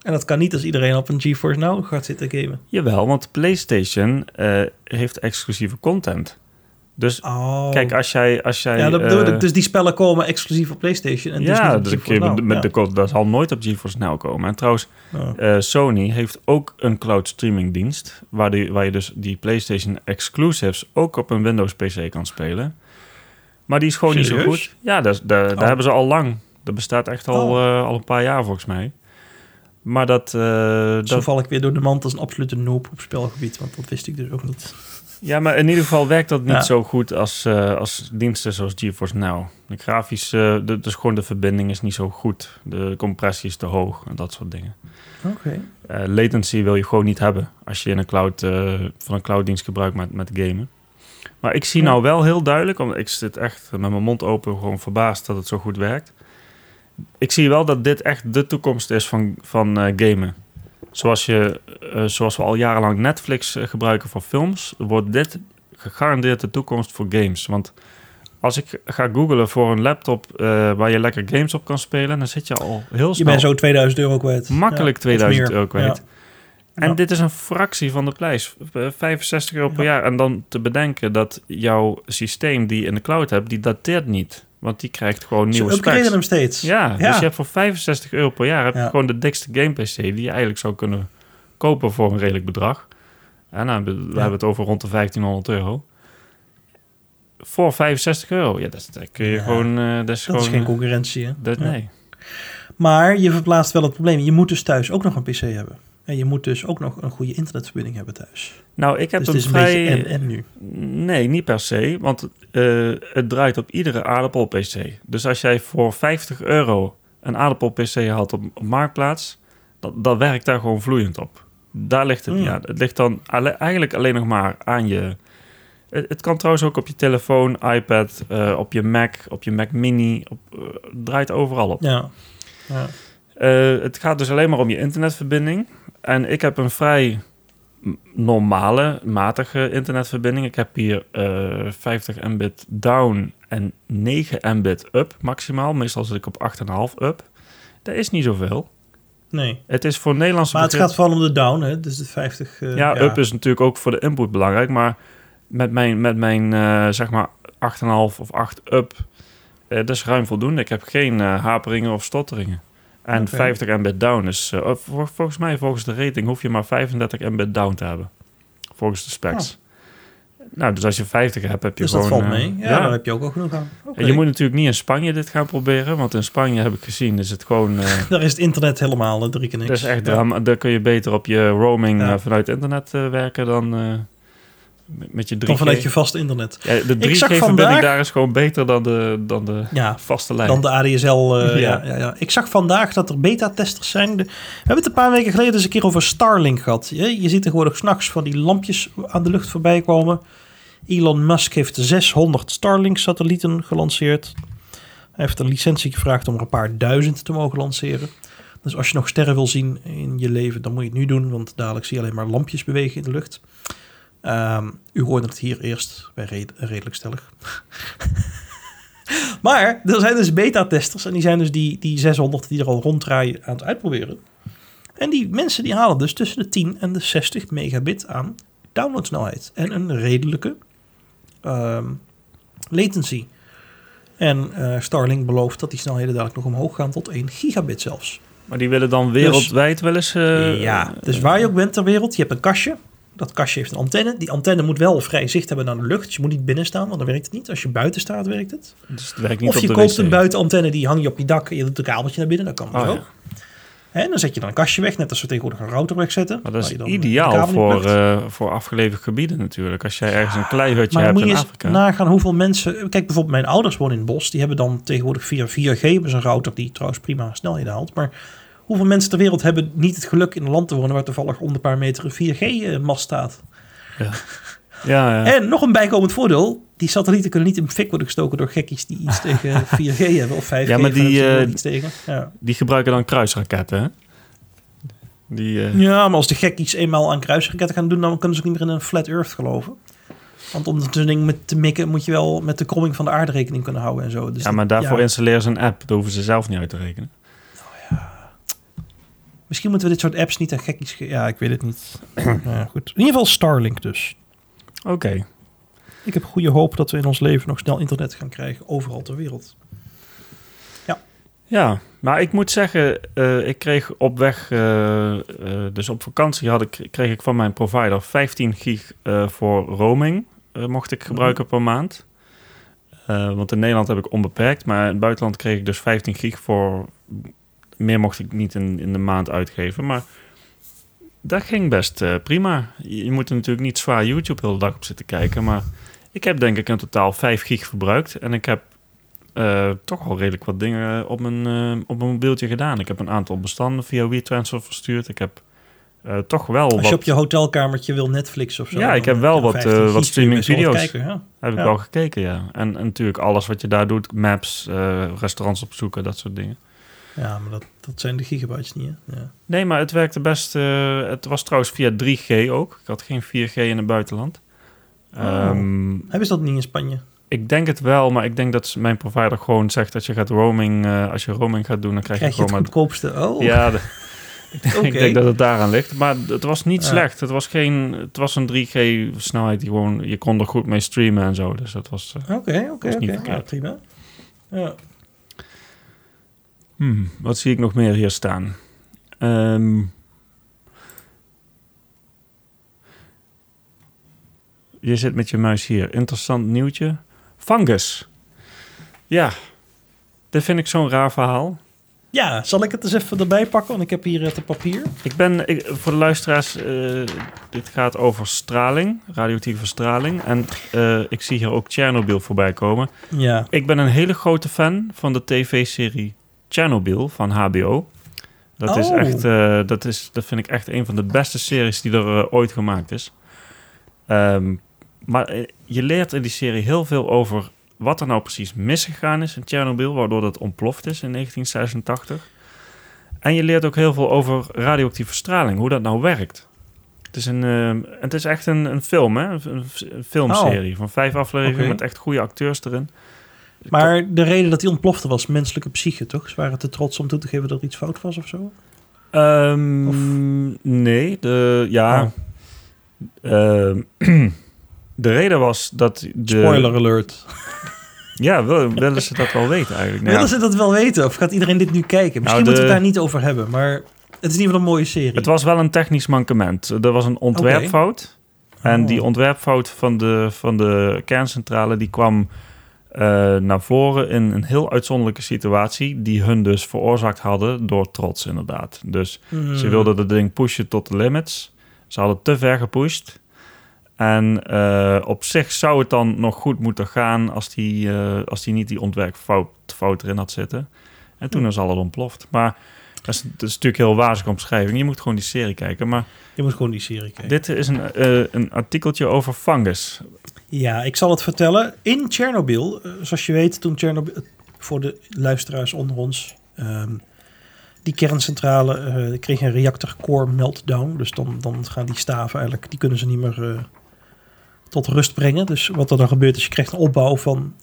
En dat kan niet als iedereen op een GeForce Now gaat zitten gamen. Jawel, want PlayStation heeft exclusieve content. Dus Oh. kijk, als jij... Als jij ja, dat bedoel eh, ik. Dus die spellen komen exclusief op PlayStation. En dus ja, GeForce Now. met Ja. de dat zal nooit op GeForce Now komen. En trouwens, Oh. eh, Sony heeft ook een cloud streaming dienst... Waar, die, waar je dus die PlayStation exclusives ook op een Windows PC kan spelen. Maar die is gewoon niet zo goed. Ja, daar Oh. hebben ze al lang. Dat bestaat echt al, Oh. eh, al een paar jaar volgens mij. Maar dat... eh, Zo dat val ik weer door de mand als een absolute noob op spelgebied. Want dat wist ik dus ook niet. Ja, maar in ieder geval werkt dat niet Ja. zo goed als, eh, als diensten zoals GeForce Now. De grafisch, eh, de, dus gewoon de verbinding is niet zo goed. De compressie is te hoog en dat soort dingen. Oké. Eh, latency wil je gewoon niet hebben als je in een cloud, van een clouddienst gebruikt met, met gamen. Maar ik zie Ja. nou wel heel duidelijk, want ik zit echt met mijn mond open gewoon verbaasd dat het zo goed werkt. Ik zie wel dat dit echt de toekomst is van, van eh, gamen. Zoals, je, eh, zoals we al jarenlang Netflix eh, gebruiken voor films, wordt dit gegarandeerd de toekomst voor games. Want als ik ga googlen voor een laptop waar je lekker games op kan spelen, dan zit je al heel Je snel bent zo 2000 euro kwijt. makkelijk Ja, of 2000 meer. euro kwijt. Ja. En Ja. dit is een fractie van de prijs. Eh, 65 euro per Ja. jaar. En dan te bedenken dat jouw systeem die je in de cloud hebt, die dateert niet. Want die krijgt gewoon Ze nieuwe upgraden specs. hem steeds. Ja, Ja. dus je hebt voor 65 euro per jaar heb je Ja. gewoon de dikste game PC die je eigenlijk zou kunnen kopen voor een redelijk bedrag. En nou, we hebben het over rond de 1500 euro. Voor 65 euro. Ja, dat, kun je gewoon... eh, dat is Dat gewoon is geen eh, concurrentie, hè? dat. Nee. Maar je verplaatst wel het probleem. Je moet dus thuis ook nog een PC hebben. En je moet dus ook nog een goede internetverbinding hebben thuis. Nou, ik heb dus een het is vrij... een beetje en-en nu. Nee, niet per se, want eh, het draait op iedere aardappel-PC. Dus als jij voor 50 euro een aardappel-PC haalt op, op Marktplaats, dan, dan werkt daar gewoon vloeiend op. Daar ligt het Hmm. niet aan. Het ligt dan alle- eigenlijk alleen nog maar aan je... Het, het kan trouwens ook op je telefoon, iPad, eh, op je Mac, op je Mac Mini. Op, eh, het draait overal op. Ja. ja. Eh, het gaat dus alleen maar om je internetverbinding. En ik heb een vrij normale, matige internetverbinding. Ik heb hier eh 50 mbit down en 9 mbit up maximaal. Meestal zit ik op 8,5 up. Dat is niet zoveel. Nee. Het is voor Nederlandse Maar het begrip- gaat vooral om de down, hè? Dus de 50... eh, ja, up is natuurlijk ook voor de input belangrijk. Maar met mijn, met mijn eh, zeg maar 8,5 of 8 up, eh, dat is ruim voldoende. Ik heb geen eh, haperingen of stotteringen. En Oké. 50 mbit down is, eh, vol- volgens mij, volgens de rating, hoef je maar 35 mbit down te hebben. Volgens de specs. Nou, dus als je 50 hebt, heb je Oh. Dus dat gewoon... valt eh, mee. Ja, daar heb je ook al genoeg aan. En je moet natuurlijk niet in Spanje dit gaan proberen, want in Spanje heb ik gezien, is het gewoon... eh, Daar is het internet helemaal drie keer niks. dat is echt Ja. drama. Daar kun je beter op je roaming Ja. vanuit internet werken dan met- je 3G. Dan vanuit je vaste internet. Ja, de Ik zag 3G-verbinding vandaag- daar is gewoon beter dan de, dan de Ja, vaste lijn. dan de ADSL. eh, Ja. ja. Ja, ja, Ik zag vandaag dat er beta-testers zijn. De- we hebben het een paar weken geleden eens een keer over Starlink gehad. Je, je ziet tegenwoordig s'nachts van die lampjes aan de lucht voorbij komen. Elon Musk heeft 600 Starlink-satellieten gelanceerd. Hij heeft een licentie gevraagd om er een paar duizend te mogen lanceren. Dus als je nog sterren wil zien in je leven, dan moet je het nu doen, want dadelijk zie je alleen maar lampjes bewegen in de lucht. Ehm, u hoorde het hier eerst bij red- redelijk stellig. maar er zijn dus beta-testers en die zijn dus die, die 600 die er al ronddraaien aan het uitproberen. En die mensen die halen dus tussen de 10 en de 60 megabit aan downloadsnelheid. En een redelijke ehm, latency. En eh, Starlink belooft dat die snelheden dadelijk nog omhoog gaan tot 1 gigabit zelfs. Maar die willen dan wereldwijd wel eens... eh, ja, dus waar je ook bent ter wereld, je hebt een kastje. Dat kastje heeft een antenne. Die antenne moet wel vrij zicht hebben naar de lucht. Dus je moet niet binnen staan, want dan werkt het niet. Als je buiten staat, werkt het. Dus het werkt niet Of je koopt een buitenantenne, die hang je op je dak en je doet een kabeltje naar binnen. Dat kan Oh, zo. ja. En dan zet je dan een kastje weg, net als we tegenwoordig een router wegzetten. Maar dat is je dan, ideaal voor, eh, voor afgelegen gebieden natuurlijk. Als jij ergens een kleihutje dan hebt moet je in Afrika. nagaan hoeveel mensen... Kijk, bijvoorbeeld mijn ouders wonen in het bos. Die hebben dan tegenwoordig via 4G, dus een router die trouwens prima snelheden haalt. Maar hoeveel mensen ter wereld hebben niet het geluk in een land te wonen... waar toevallig onder een paar meter een 4G-mast staat? Ja, ja. En nog een bijkomend voordeel. Die satellieten kunnen niet in fik worden gestoken door gekkies die iets tegen 4G hebben of 5G. Ja, maar die, eh, iets tegen. Ja. Die gebruiken dan kruisraketten, hè? Die, eh, ja, maar als de gekkies eenmaal aan kruisraketten gaan doen, dan kunnen ze ook niet meer in een flat earth geloven. Want om zo'n ding met te mikken, moet je wel met de kromming van de aarde rekening kunnen houden en zo. Dus ja, maar daarvoor ja, installeren ze een app. Dat hoeven ze zelf niet uit te rekenen. Misschien moeten we dit soort apps niet aan gekkies... ge- Ja, ik weet het niet. ja, goed. In ieder geval Starlink dus. Oké. Ik heb goede hoop dat we in ons leven nog snel internet gaan krijgen, overal ter wereld. Ja, maar ik moet zeggen, eh, ik kreeg op weg, eh, eh, dus op vakantie had ik, kreeg ik van mijn provider 15 gig voor roaming, mocht ik gebruiken per maand. Want in Nederland heb ik onbeperkt, maar in het buitenland kreeg ik dus 15 gig voor, meer mocht ik niet in, in de maand uitgeven. Maar dat ging best eh, prima. Je, moet er natuurlijk niet zwaar YouTube de hele dag op zitten kijken, maar ik heb denk ik in totaal 5 gig verbruikt en ik heb eh, toch al redelijk wat dingen op mijn, eh, op mijn mobieltje gedaan. Ik heb een aantal bestanden via WeTransfer verstuurd. Ik heb eh, toch wel Als wat... je op je hotelkamertje wil Netflix of zo. Ja, ik heb wel wat, 15 eh, wat wat streamingvideo's. kijken, ja. Heb ik Ja. wel gekeken, ja. En, en natuurlijk alles wat je daar doet. Maps, eh, restaurants opzoeken, dat soort dingen. Ja, maar dat, dat zijn de gigabytes niet, hè? Ja. Nee, maar het werkte best... eh, het was trouwens via 3G ook. Ik had geen 4G in het buitenland. Oh. Ehm, Hebben ze dat niet in Spanje? ik denk het wel, maar ik denk dat mijn provider gewoon zegt dat je gaat roaming... eh, als je roaming gaat doen, dan krijg, Krijg je je het gewoon... goedkoopste? Oh, Ja, de- oké. ik denk dat het daaraan ligt. Maar het was niet slecht. Het was, geen, het was een 3G snelheid die gewoon... Je kon er goed mee streamen en zo. Dus dat was... eh, Oké, oké, oké. prima. Ja. Hmm, wat zie ik nog meer hier staan? Ehm, je zit met je muis hier. Interessant nieuwtje. Fungus. Ja, dit vind ik zo'n raar verhaal. ja, zal ik het eens even erbij pakken? Want ik heb hier het papier. Ik ben, ik, voor de luisteraars, eh, dit gaat over straling, radioactieve straling. En eh, ik zie hier ook Chernobyl voorbij komen. Ja. Ik ben een hele grote fan van de tv-serie Chernobyl van HBO. Dat, is Oh. echt, eh, dat, is, dat vind ik echt een van de beste series die er eh, ooit gemaakt is. Ehm, maar eh, je leert in die serie heel veel over wat er nou precies misgegaan is in Chernobyl, waardoor dat ontploft is in 1986. En je leert ook heel veel over radioactieve straling, hoe dat nou werkt. Het is, een, ehm, het is echt een, een film, hè? Een, een filmserie van vijf afleveringen met echt goede acteurs erin. Maar de reden dat hij ontplofte was menselijke psyche, toch? Ze waren te trots om toe te geven dat er iets fout was of zo? Ehm, Of- Nee, de, ja. Oh. Ehm, de reden was dat de... Spoiler alert. Ja, wil, willen ze dat wel weten eigenlijk. Nou, Willen ze dat wel weten? Of gaat iedereen dit nu kijken? Misschien Nou, de- moeten we het daar niet over hebben, maar het is in ieder geval een mooie serie. het was wel een technisch mankement. Er was een ontwerpfout. En Oh. die ontwerpfout van de, van de kerncentrale... die kwam naar voren in een heel uitzonderlijke situatie... die hun dus veroorzaakt hadden door trots inderdaad. Dus Hmm. Ze wilden dat ding pushen tot de limits. Ze hadden te ver gepusht. En eh, op zich zou het dan nog goed moeten gaan als die, eh, als die niet die ontwerpfout fout erin had zitten. En toen is alles ontploft. Maar dat is, dat is natuurlijk heel wazige omschrijving. Je moet gewoon die serie kijken. Maar Je moet gewoon die serie kijken. dit is een, eh, een artikeltje over fungus. Ja, ik zal het vertellen. In Tsjernobyl, eh, zoals je weet, toen Tsjernobyl... Voor de luisteraars onder ons... ehm, die kerncentrale uh, kreeg een reactor core meltdown. Dus dan, dan gaan die staven eigenlijk, die kunnen ze niet meer tot rust brengen. Dus wat er dan gebeurt is, je krijgt een opbouw van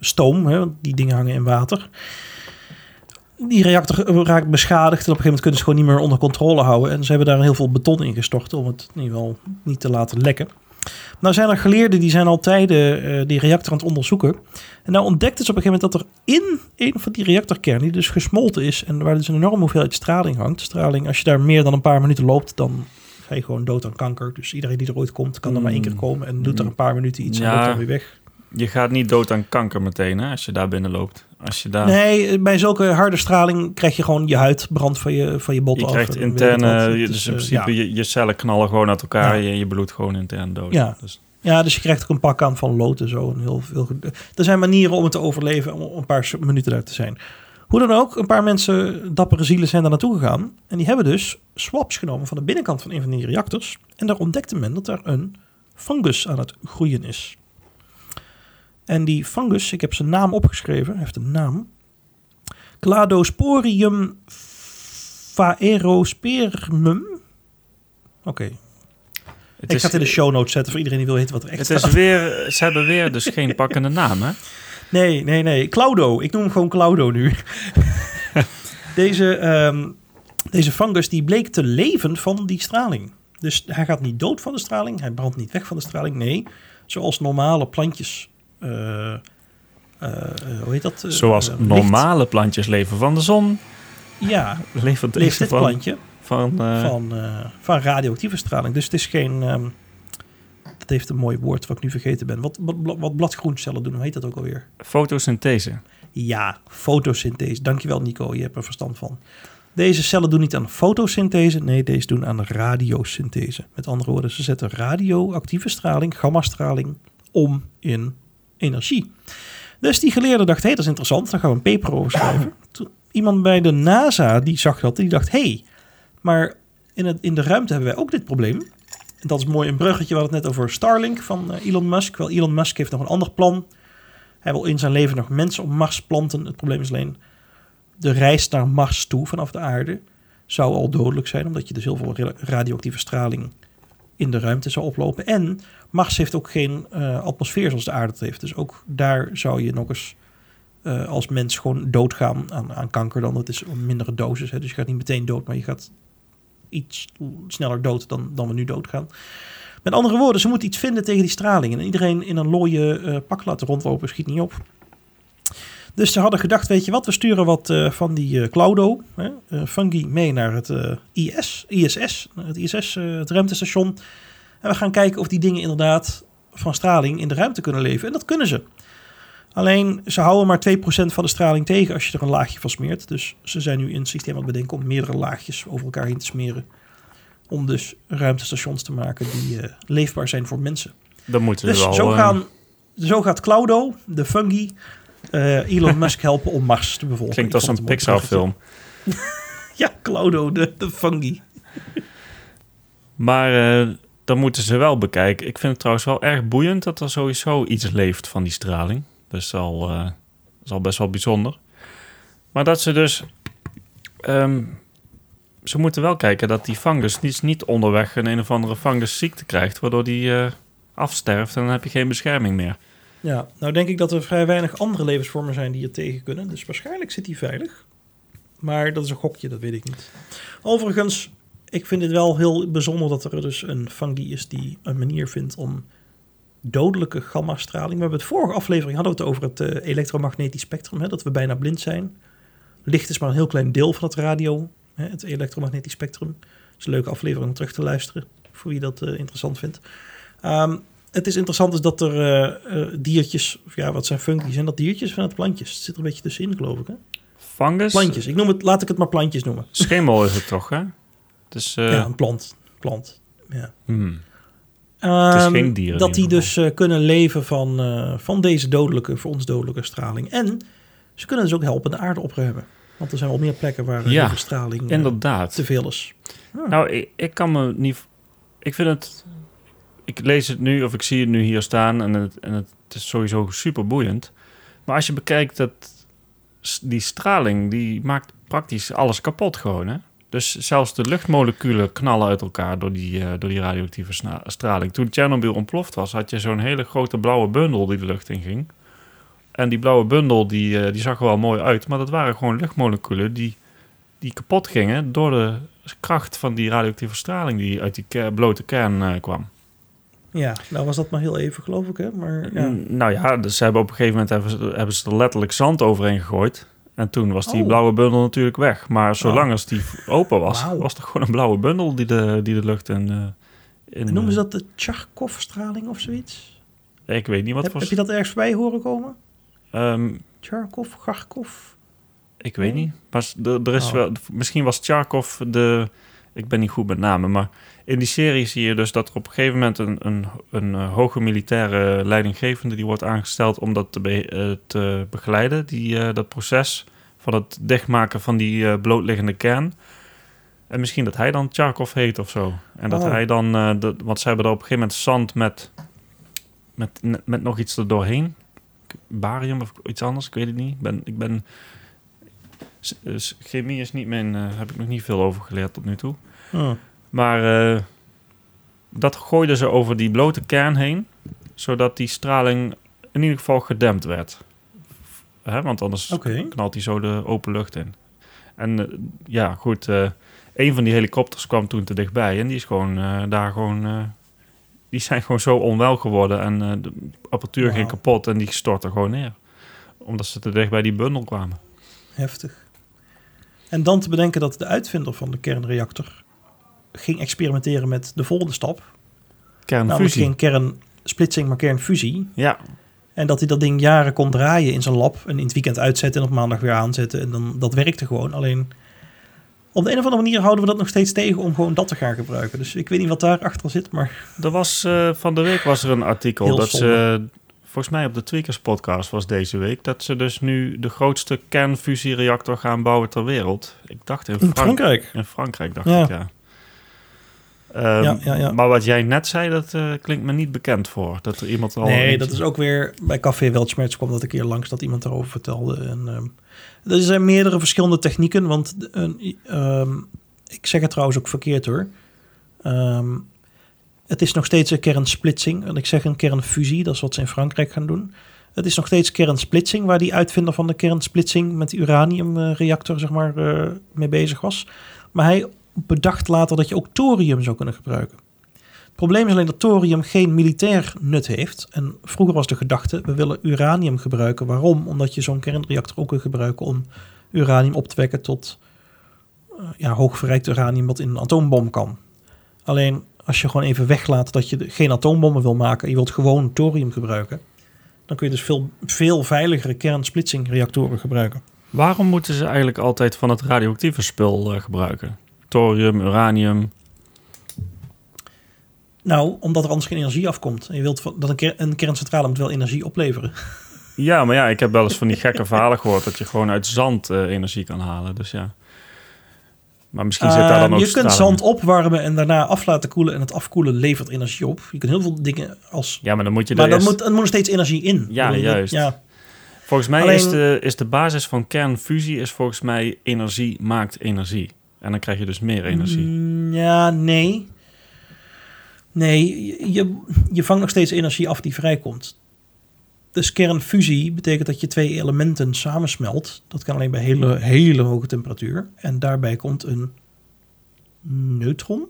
stoom. Hè, die dingen hangen in water. Die reactor raakt beschadigd en op een gegeven moment kunnen ze gewoon niet meer onder controle houden. En ze hebben daar heel veel beton in gestort om het in ieder geval niet te laten lekken. Nou zijn er geleerden die zijn al tijden uh, die reactor aan het onderzoeken. En nou ontdekten ze op een gegeven moment dat er in een van die reactorkernen, die dus gesmolten is en waar dus een enorme hoeveelheid straling hangt. Straling, als je daar meer dan een paar minuten loopt, dan ga je gewoon dood aan kanker. Dus iedereen die er ooit komt, kan er maar één keer komen en doet er een paar minuten iets en loopt dan weer weg. Je gaat niet dood aan kanker meteen hè, als je daar binnen loopt. Als je daar... Nee, bij zulke harde straling krijg je gewoon je huid brand van je, van je botten je krijgt interne, je, dus in principe je, je cellen knallen gewoon uit elkaar en je bloed gewoon intern dood. Ja. Dus. ja, dus je krijgt ook een pak aan van lood en zo. En heel veel, er zijn manieren om het te overleven, om een paar minuten daar te zijn. Hoe dan ook, een paar mensen, dappere zielen, zijn daar naartoe gegaan. En die hebben dus swaps genomen van de binnenkant van een van die reactors. En daar ontdekte men dat er een fungus aan het groeien is. En die fungus, ik heb zijn naam opgeschreven, heeft een naam. Cladosporium phaerospermum. Oké. Ik ga het in de show notes zetten voor iedereen die wil weten wat er echt het is Weer, ze hebben weer dus geen pakkende naam, hè? Nee, nee, nee. Claudo. Ik noem hem gewoon Claudo nu. deze, um, deze fungus die bleek te leven van die straling. Dus hij gaat niet dood van de straling. Hij brandt niet weg van de straling. Nee, zoals normale plantjes hoe heet dat? Zoals normale plantjes leven van de zon. Ja, leeft dit van, plantje van, van, van radioactieve straling. Dus het is geen... Um, dat heeft een mooi woord wat ik nu vergeten ben. Wat, wat, wat bladgroencellen doen, hoe heet dat ook alweer? Fotosynthese. Ja, fotosynthese. Dankjewel Nico, je hebt er verstand van. Deze cellen doen niet aan fotosynthese, nee, deze doen aan radiosynthese. Met andere woorden, ze zetten radioactieve straling, gammastraling, om in energie. Dus die geleerde dacht, hé, hey, dat is interessant, daar gaan we een paper over schrijven. Toen, iemand bij de NASA die zag dat en die dacht, hé, hey, maar in, het, in de ruimte hebben wij ook dit probleem. En dat is mooi een bruggetje, we hadden het net over Starlink van eh, Elon Musk. Wel, Elon Musk heeft nog een ander plan. Hij wil in zijn leven nog mensen op Mars planten. Het probleem is alleen de reis naar Mars toe vanaf de aarde zou al dodelijk zijn, omdat je dus heel veel radioactieve straling in de ruimte zou oplopen. En Mars heeft ook geen uh, atmosfeer zoals de aarde heeft. Dus ook daar zou je nog eens uh, als mens gewoon doodgaan aan, aan kanker dan. Dat is een mindere dosis. Hè. Dus je gaat niet meteen dood, maar je gaat iets sneller dood dan, dan we nu doodgaan. Met andere woorden, ze moeten iets vinden tegen die straling. En iedereen in een looie uh, pak laten rondlopen schiet niet op. Dus ze hadden gedacht, weet je wat, we sturen wat uh, van die uh, Claudo, uh, fungi, mee naar het IS, ISS, het ISS, het ruimtestation. En we gaan kijken of die dingen inderdaad van straling in de ruimte kunnen leven. En dat kunnen ze. Alleen, ze houden maar 2% van de straling tegen als je er een laagje van smeert. Dus ze zijn nu in het systeem aan het bedenken om meerdere laagjes over elkaar heen te smeren. Om dus ruimtestations te maken die leefbaar zijn voor mensen. Dan moeten dus wel, zo, gaan, zo gaat Claudo, de fungi, uh, Elon Musk helpen om Mars te bevolken. Klinkt als een Pixar-film. ja, Claudo, de, de fungi. maar uh, dan moeten ze wel bekijken. Ik vind het trouwens wel erg boeiend dat er sowieso iets leeft van die straling. Dat is al, uh, is al best wel bijzonder. Maar dat ze dus... Um, ze moeten wel kijken dat die fungus niet, niet onderweg een een of andere fungusziekte krijgt... waardoor die afsterft en dan heb je geen bescherming meer. Ja, nou denk ik dat er vrij weinig andere levensvormen zijn die er tegen kunnen. Dus waarschijnlijk zit hij veilig. Maar dat is een gokje, dat weet ik niet. Overigens, ik vind het wel heel bijzonder dat er dus een fungi is die een manier vindt om dodelijke gamma-straling. We hebben het vorige aflevering hadden we het over het uh, elektromagnetisch spectrum, hè, dat we bijna blind zijn. Licht is maar een heel klein deel van het radio, hè, het elektromagnetisch spectrum. Dat is een leuke aflevering om terug te luisteren, voor wie dat uh, interessant vindt. Um, het is interessant is dat er uh, uh, diertjes, of ja, wat zijn fungi, zijn dat diertjes van het plantjes? Het zit er een beetje tussenin, geloof ik, hè? Fungus? Plantjes. Ik noem het, laat ik het maar plantjes noemen. Schimmel is het toch, hè? Dus, uh... Ja, een plant. Plant, ja. Hmm. Um, het is geen dieren. Dat die dus kunnen leven van, van deze dodelijke, voor ons dodelijke straling. En ze kunnen dus ook helpen de aarde opruimen. Want er zijn wel meer plekken waar ja, de straling inderdaad. te veel is. Ja. Nou, ik, ik kan me niet... Ik vind het ik lees het nu of ik zie het nu hier staan en het, en het is sowieso super boeiend. Maar als je bekijkt dat die straling, die maakt praktisch alles kapot gewoon, hè? Dus zelfs de luchtmoleculen knallen uit elkaar door die, uh, door die radioactieve straling. Toen Tsjernobyl ontploft was, had je zo'n hele grote blauwe bundel die de lucht in ging. En die blauwe bundel die, uh, die zag er wel mooi uit, maar dat waren gewoon luchtmoleculen die, die kapot gingen door de kracht van die radioactieve straling die uit die blote kern uh, kwam. Ja, nou was dat maar heel even, geloof ik, hè? Maar, ja. Nou ja, dus ze hebben op een gegeven moment hebben ze, hebben ze er letterlijk zand overheen gegooid. En toen was die oh. blauwe bundel natuurlijk weg. Maar zolang oh. als die open was, was er gewoon een blauwe bundel die de, die de lucht in... Uh, in en noemen ze dat de Tcharkov-straling of zoiets? Ik weet niet wat heb, voor... Heb je dat ergens voorbij horen komen? Um, Tcharkov, Garkov? Ik weet niet. Maar er is oh. wel, misschien was Tcharkov de... Ik ben niet goed met namen, maar in die serie zie je dus dat er op een gegeven moment een, een, een eh, hoge militaire leidinggevende die wordt aangesteld om dat te, be, uh, te begeleiden, die, uh, dat proces van het dichtmaken van die uh, blootliggende kern. En misschien dat hij dan Tcharkov heet of zo. En dat oh. hij dan, de, want ze hebben er op een gegeven moment zand met, met, met nog iets erdoorheen. Barium of iets anders, ik weet het niet. Ik ben, ik ben chemie is niet mijn, heb ik nog niet veel over geleerd tot nu toe. Oh. Maar uh, dat gooiden ze over die blote kern heen, zodat die straling in ieder geval gedempt werd. Hè? Want anders knalt hij zo de open lucht in. En uh, ja, goed, uh, een van die helikopters kwam toen te dichtbij en die is gewoon daar gewoon... die zijn gewoon zo onwel geworden en de apparatuur wow. ging kapot en die stortte gewoon neer. Omdat ze te dicht bij die bundel kwamen. Heftig. En dan te bedenken dat de uitvinder van de kernreactor ging experimenteren met de volgende stap. Kernfusie. geen kernsplitsing, maar kernfusie. Ja. En dat hij dat ding jaren kon draaien in zijn lab. En in het weekend uitzetten en op maandag weer aanzetten. En dan, dat werkte gewoon. Alleen op de een of andere manier houden we dat nog steeds tegen om gewoon dat te gaan gebruiken. Dus ik weet niet wat daar achter zit, maar... Er was, uh, van de week was er een artikel dat ze... Volgens mij op de Tweakers podcast was deze week... dat ze dus nu de grootste kernfusiereactor gaan bouwen ter wereld. Ik dacht in, in Frankrijk. In Frankrijk, dacht ik, ja. Um, ja, ja, ja. Maar wat jij net zei, dat uh, klinkt me niet bekend voor. Dat er iemand al. Nee, dat is ook weer bij Café Weltschmerz kwam dat een keer langs dat iemand erover vertelde. En, um, er zijn meerdere verschillende technieken, want um, ik zeg het trouwens ook verkeerd hoor. het is nog steeds een kernsplitsing. En ik zeg een kernfusie, dat is wat ze in Frankrijk gaan doen. Het is nog steeds kernsplitsing, waar die uitvinder van de kernsplitsing met uraniumreactor zeg maar, uh, mee bezig was. Maar hij bedacht later dat je ook thorium zou kunnen gebruiken. Het probleem is alleen dat thorium geen militair nut heeft. En vroeger was de gedachte, we willen uranium gebruiken. Waarom? Omdat je zo'n kernreactor ook kunt gebruiken om uranium op te wekken tot uh, ja, hoogverrijkt uranium wat in een atoombom kan. Alleen als je gewoon even weglaat dat je geen atoombommen wil maken en je wilt gewoon thorium gebruiken, dan kun je dus veel, veel veiligere kernsplitsingreactoren gebruiken. Waarom moeten ze eigenlijk altijd van het radioactieve spul uh, gebruiken? Thorium, uranium? Nou, omdat er anders geen energie afkomt. En je wilt dat een, ker een kerncentrale moet wel energie opleveren. Ja, maar ja, ik heb wel eens van die gekke verhalen gehoord dat je gewoon uit zand uh, energie kan halen. Dus ja. Maar misschien zit daar dan uh, ook Je kunt zand opwarmen en daarna af laten koelen. En het afkoelen levert energie op. Je kunt heel veel dingen als. Ja, maar dan moet je. Maar dan eerst... moet, er moet steeds energie in. Ja, juist. Ja. Volgens mij Alleen... is, de, is de basis van kernfusie is volgens mij energie maakt energie. En dan krijg je dus meer energie. Mm, ja, nee. Nee, je, je vangt nog steeds energie af die vrijkomt. Dus kernfusie betekent dat je twee elementen samensmelt. Dat kan alleen bij hele, hele hoge temperatuur. En daarbij komt een neutron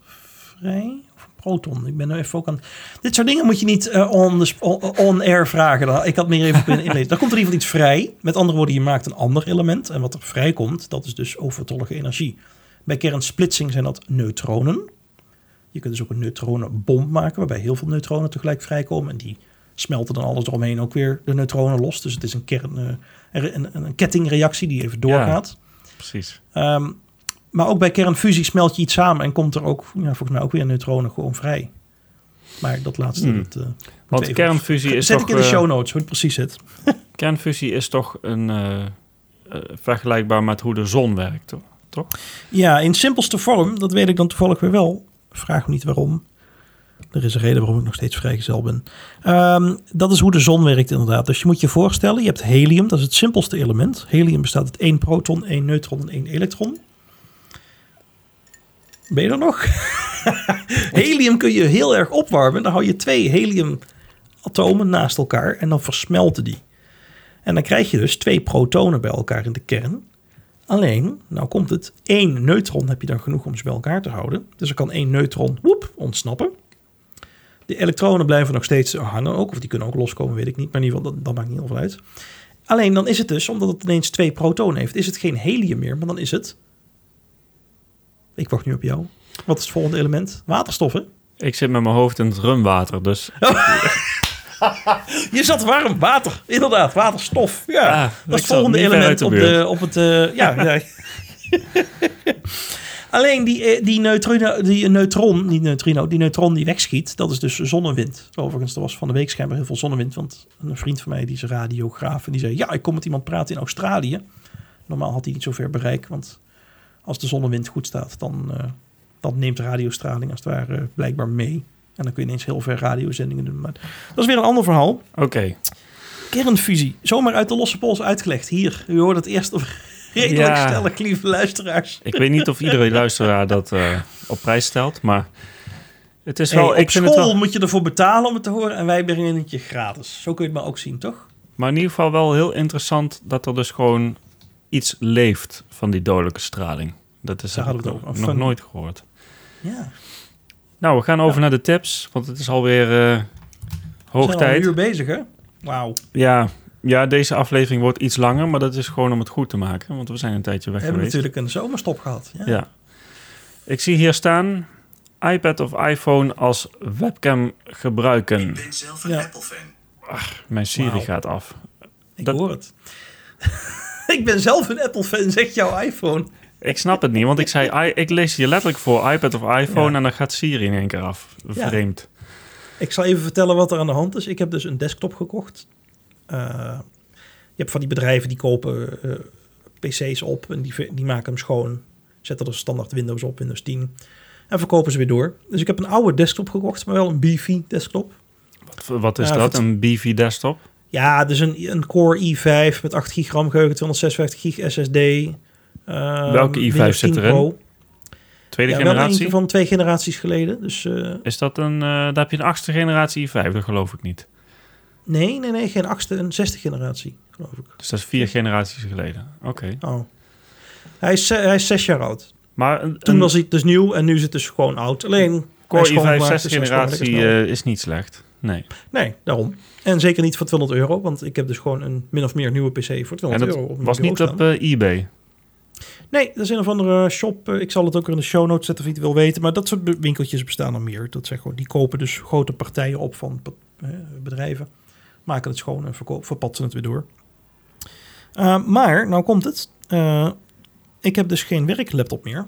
vrij proton. Ik ben nu even ook aan... Dit soort dingen moet je niet uh, on, on, air vragen. Ik had meer even kunnen inlezen. Daar komt er in ieder geval iets vrij. Met andere woorden, je maakt een ander element. En wat er vrijkomt, dat is dus overtollige energie. Bij kernsplitsing zijn dat neutronen. Je kunt dus ook een neutronenbom maken... waarbij heel veel neutronen tegelijk vrijkomen. En die smelten dan alles eromheen ook weer de neutronen los. Dus het is een, kern, uh, een, een, kettingreactie die even doorgaat. Ja, precies. Um, maar ook bij kernfusie smelt je iets samen en komt er ook, ja, volgens mij ook weer neutronen gewoon vrij. Maar dat laatste... Hmm. Dat, uh, Want kernfusie is Zet toch... ik in de show notes hoe het precies zit. kernfusie is toch een, uh, uh, vergelijkbaar met hoe de zon werkt, toch? Ja, in simpelste vorm, dat weet ik dan toevallig weer wel. Vraag me niet waarom. Er is een reden waarom ik nog steeds vrijgezel ben. Ehm, dat is hoe de zon werkt inderdaad. Dus je moet je voorstellen, je hebt helium, dat is het simpelste element. Helium bestaat uit één proton, één neutron en één elektron. Ben je er nog? helium kun je heel erg opwarmen. Dan hou je twee heliumatomen naast elkaar en dan versmelten die. En dan krijg je dus twee protonen bij elkaar in de kern. Alleen, nou komt het, één neutron heb je dan genoeg om ze bij elkaar te houden. Dus er kan één neutron woep, ontsnappen. De elektronen blijven nog steeds hangen ook, of die kunnen ook loskomen, weet ik niet. Maar in ieder geval, dat, dat maakt niet heel veel uit. Alleen dan is het dus, omdat het ineens twee protonen heeft, is het geen helium meer, maar dan is het... Ik wacht nu op jou. Wat is het volgende element? Waterstof, hè? Ik zit met mijn hoofd in het rumwater, dus... Je zat warm, water. Inderdaad, waterstof. Ja, dat is het volgende element de op, de, op het... eh, ja, ja. Alleen die, eh, die, neutrino, die neutron, niet neutrino, die neutron die wegschiet, dat is dus zonnewind. Overigens, er was van de week schijnbaar heel veel zonnewind, want een vriend van mij, die is radiograaf, en die zei, ja, ik kom met iemand praten in Australië. Normaal had hij niet zoveel bereik, want als de zonnewind goed staat, dan, eh, dan neemt radiostraling als het ware blijkbaar mee. En dan kun je ineens heel ver radiozendingen doen. Maar dat is weer een ander verhaal. Oké. Kernfusie, zomaar uit de losse pols uitgelegd. Hier, u hoort het eerst op redelijk Ja. stellig, lieve luisteraars. Ik weet niet of iedere luisteraar dat eh, op prijs stelt, maar het is Hey, wel... op ik vind school wel, moet je ervoor betalen om het te horen en wij brengen het je gratis. Zo kun je het maar ook zien, toch? maar in ieder geval wel heel interessant dat er dus gewoon iets leeft van die dodelijke straling. Dat is Daar heb hadden ik we nog, nog nooit gehoord. Ja. Nou, we gaan over Ja. naar de tips, want het is alweer eh We hoog zijn al een tijd. uur bezig, hè? Wauw. Ja, ja, deze aflevering wordt iets langer, maar dat is gewoon om het goed te maken, want we zijn een tijdje We weg hebben geweest. natuurlijk een zomerstop gehad. Ja. Ja. Ik zie hier staan iPad of iPhone als webcam gebruiken. Ik ben zelf een Ja. Apple-fan. Mijn Siri gaat af. Ik Dat- hoor het. ik ben zelf een Apple-fan, zegt jouw iPhone. Ik snap het niet, want ik zei, ik lees hier letterlijk voor iPad of iPhone Ja. en dan gaat Siri in één keer af. Ja. Vreemd. Ik zal even vertellen wat er aan de hand is. Ik heb dus een desktop gekocht. Eh, je hebt van die bedrijven die kopen eh, PC's op en die, die maken hem schoon. Zetten er standaard Windows op, Windows 10. En verkopen ze weer door. Dus ik heb een oude desktop gekocht, maar wel een beefy desktop. Wat, wat is dat? Een BV desktop? Ja, dus een, een Core i5 met 8 gig RAM geheugen, 256 gig SSD. Welke i5 Windows zit 10 erin? Pro. Tweede Ja, generatie? van twee generaties geleden. Dus eh, Is dat een, eh daar heb je een achtste generatie i5, dat geloof ik niet. nee, nee, nee, geen achtste, een zesde generatie, geloof ik. Dus dat is vier generaties geleden. Oké. Oh. Hij is, hij is zes jaar oud. Maar een, Toen een was hij dus nieuw en nu is het dus gewoon oud. Alleen, Core i5 schoongemaakt, zesde dus is generatie eh, is niet slecht. Nee. Nee, daarom. En zeker niet voor 200 euro, want ik heb dus gewoon een min of meer nieuwe PC voor 200 En dat euro. op was niet op eh, eBay. Nee, dat is een of andere shop. Eh, Ik zal het ook in de show notes zetten of je het wil weten. Maar dat soort winkeltjes bestaan er meer. Dat zijn gewoon, die kopen dus grote partijen op van eh, bedrijven. Maken het schoon en verpatsen het weer door. Uh, maar, nou komt het. Uh, ik heb dus geen werklaptop meer.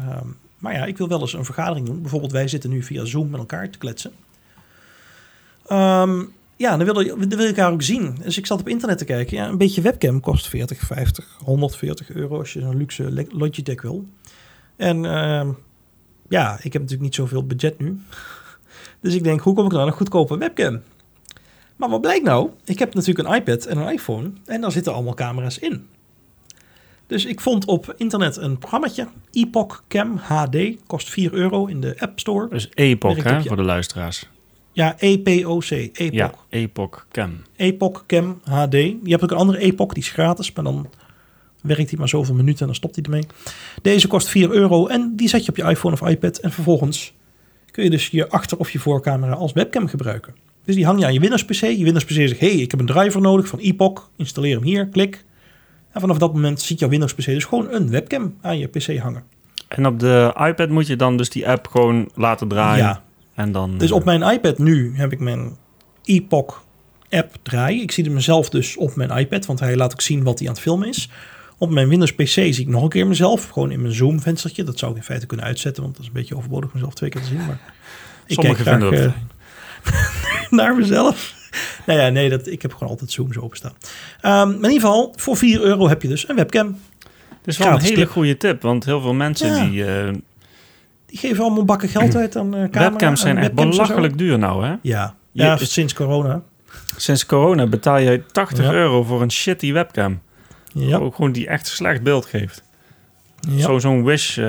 Uh, maar ja, ik wil wel eens een vergadering doen. Bijvoorbeeld wij zitten nu via Zoom met elkaar te kletsen. Um, ja, dan wil, dan wil ik haar ook zien. Dus ik zat op internet te kijken. Ja, een beetje webcam kost 40, 50, 140 euro als je zo'n luxe Logitech wil. En uh, ja, ik heb natuurlijk niet zoveel budget nu. Dus ik denk, hoe kom ik nou aan een goedkope webcam? Maar wat blijkt nou? Ik heb natuurlijk een iPad en een iPhone. En daar zitten allemaal camera's in. Dus ik vond op internet een programmaatje. Epoch Cam HD. Kost 4 euro in de App Store. Dus Epoch, hè, voor de luisteraars. Ja, EPOC. Epoch. Ja, Epoch Cam. Epoch Cam HD. Je hebt ook een andere Epoch, die is gratis. Maar dan werkt hij maar zoveel minuten en dan stopt hij ermee. Deze kost 4 euro en die zet je op je iPhone of iPad. En vervolgens kun je dus je achter- of je voorcamera als webcam gebruiken. Dus die hang je aan je Windows PC. Je Windows PC zegt, hey, ik heb een driver nodig van Epoch. Installeer hem hier, klik. En vanaf dat moment ziet jouw Windows PC dus gewoon een webcam aan je PC hangen. En op de iPad moet je dan dus die app gewoon laten draaien. Ja. En dan, Dus op mijn iPad nu heb ik mijn Epoch app draaien. Ik zie hem mezelf dus op mijn iPad, want hij laat ook zien wat hij aan het filmen is. Op mijn Windows PC zie ik nog een keer mezelf, gewoon in mijn Zoom venstertje. Dat zou ik in feite kunnen uitzetten, want dat is een beetje overbodig mezelf twee keer te zien. Maar ik Sommigen kijk graag, dat eh, naar mezelf. nou ja, nee, dat, ik heb gewoon altijd Zoom zo openstaan. Um, in ieder geval, voor 4 euro heb je dus een webcam. Het is wel een hele tip. goede tip, want heel veel mensen Ja. die, uh, Die geven allemaal bakken geld uit aan uh, camera. Webcams zijn echt belachelijk duur nou, hè? Ja, Je- ja sinds corona. Sinds corona betaal je 80 Ja. euro voor een shitty webcam. Ja, Ook gewoon die echt slecht beeld geeft. ja. Zo, zo'n Wish eh,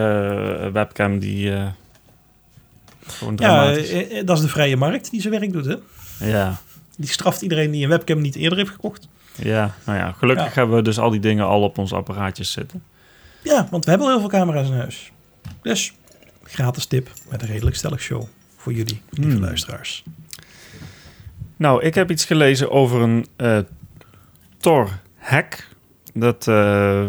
webcam die... eh, gewoon ja dramatisch. dat is de vrije markt die zijn werk doet. Hè? ja, Die straft iedereen die een webcam niet eerder heeft gekocht. ja, nou ja. Gelukkig Ja. hebben we dus al die dingen al op ons apparaatjes zitten. Ja, want we hebben al heel veel camera's in huis. Dus gratis tip met een redelijk stellig show voor jullie, lieve Hmm. luisteraars. Nou, ik heb iets gelezen over een eh Tor-hack. Dat, eh,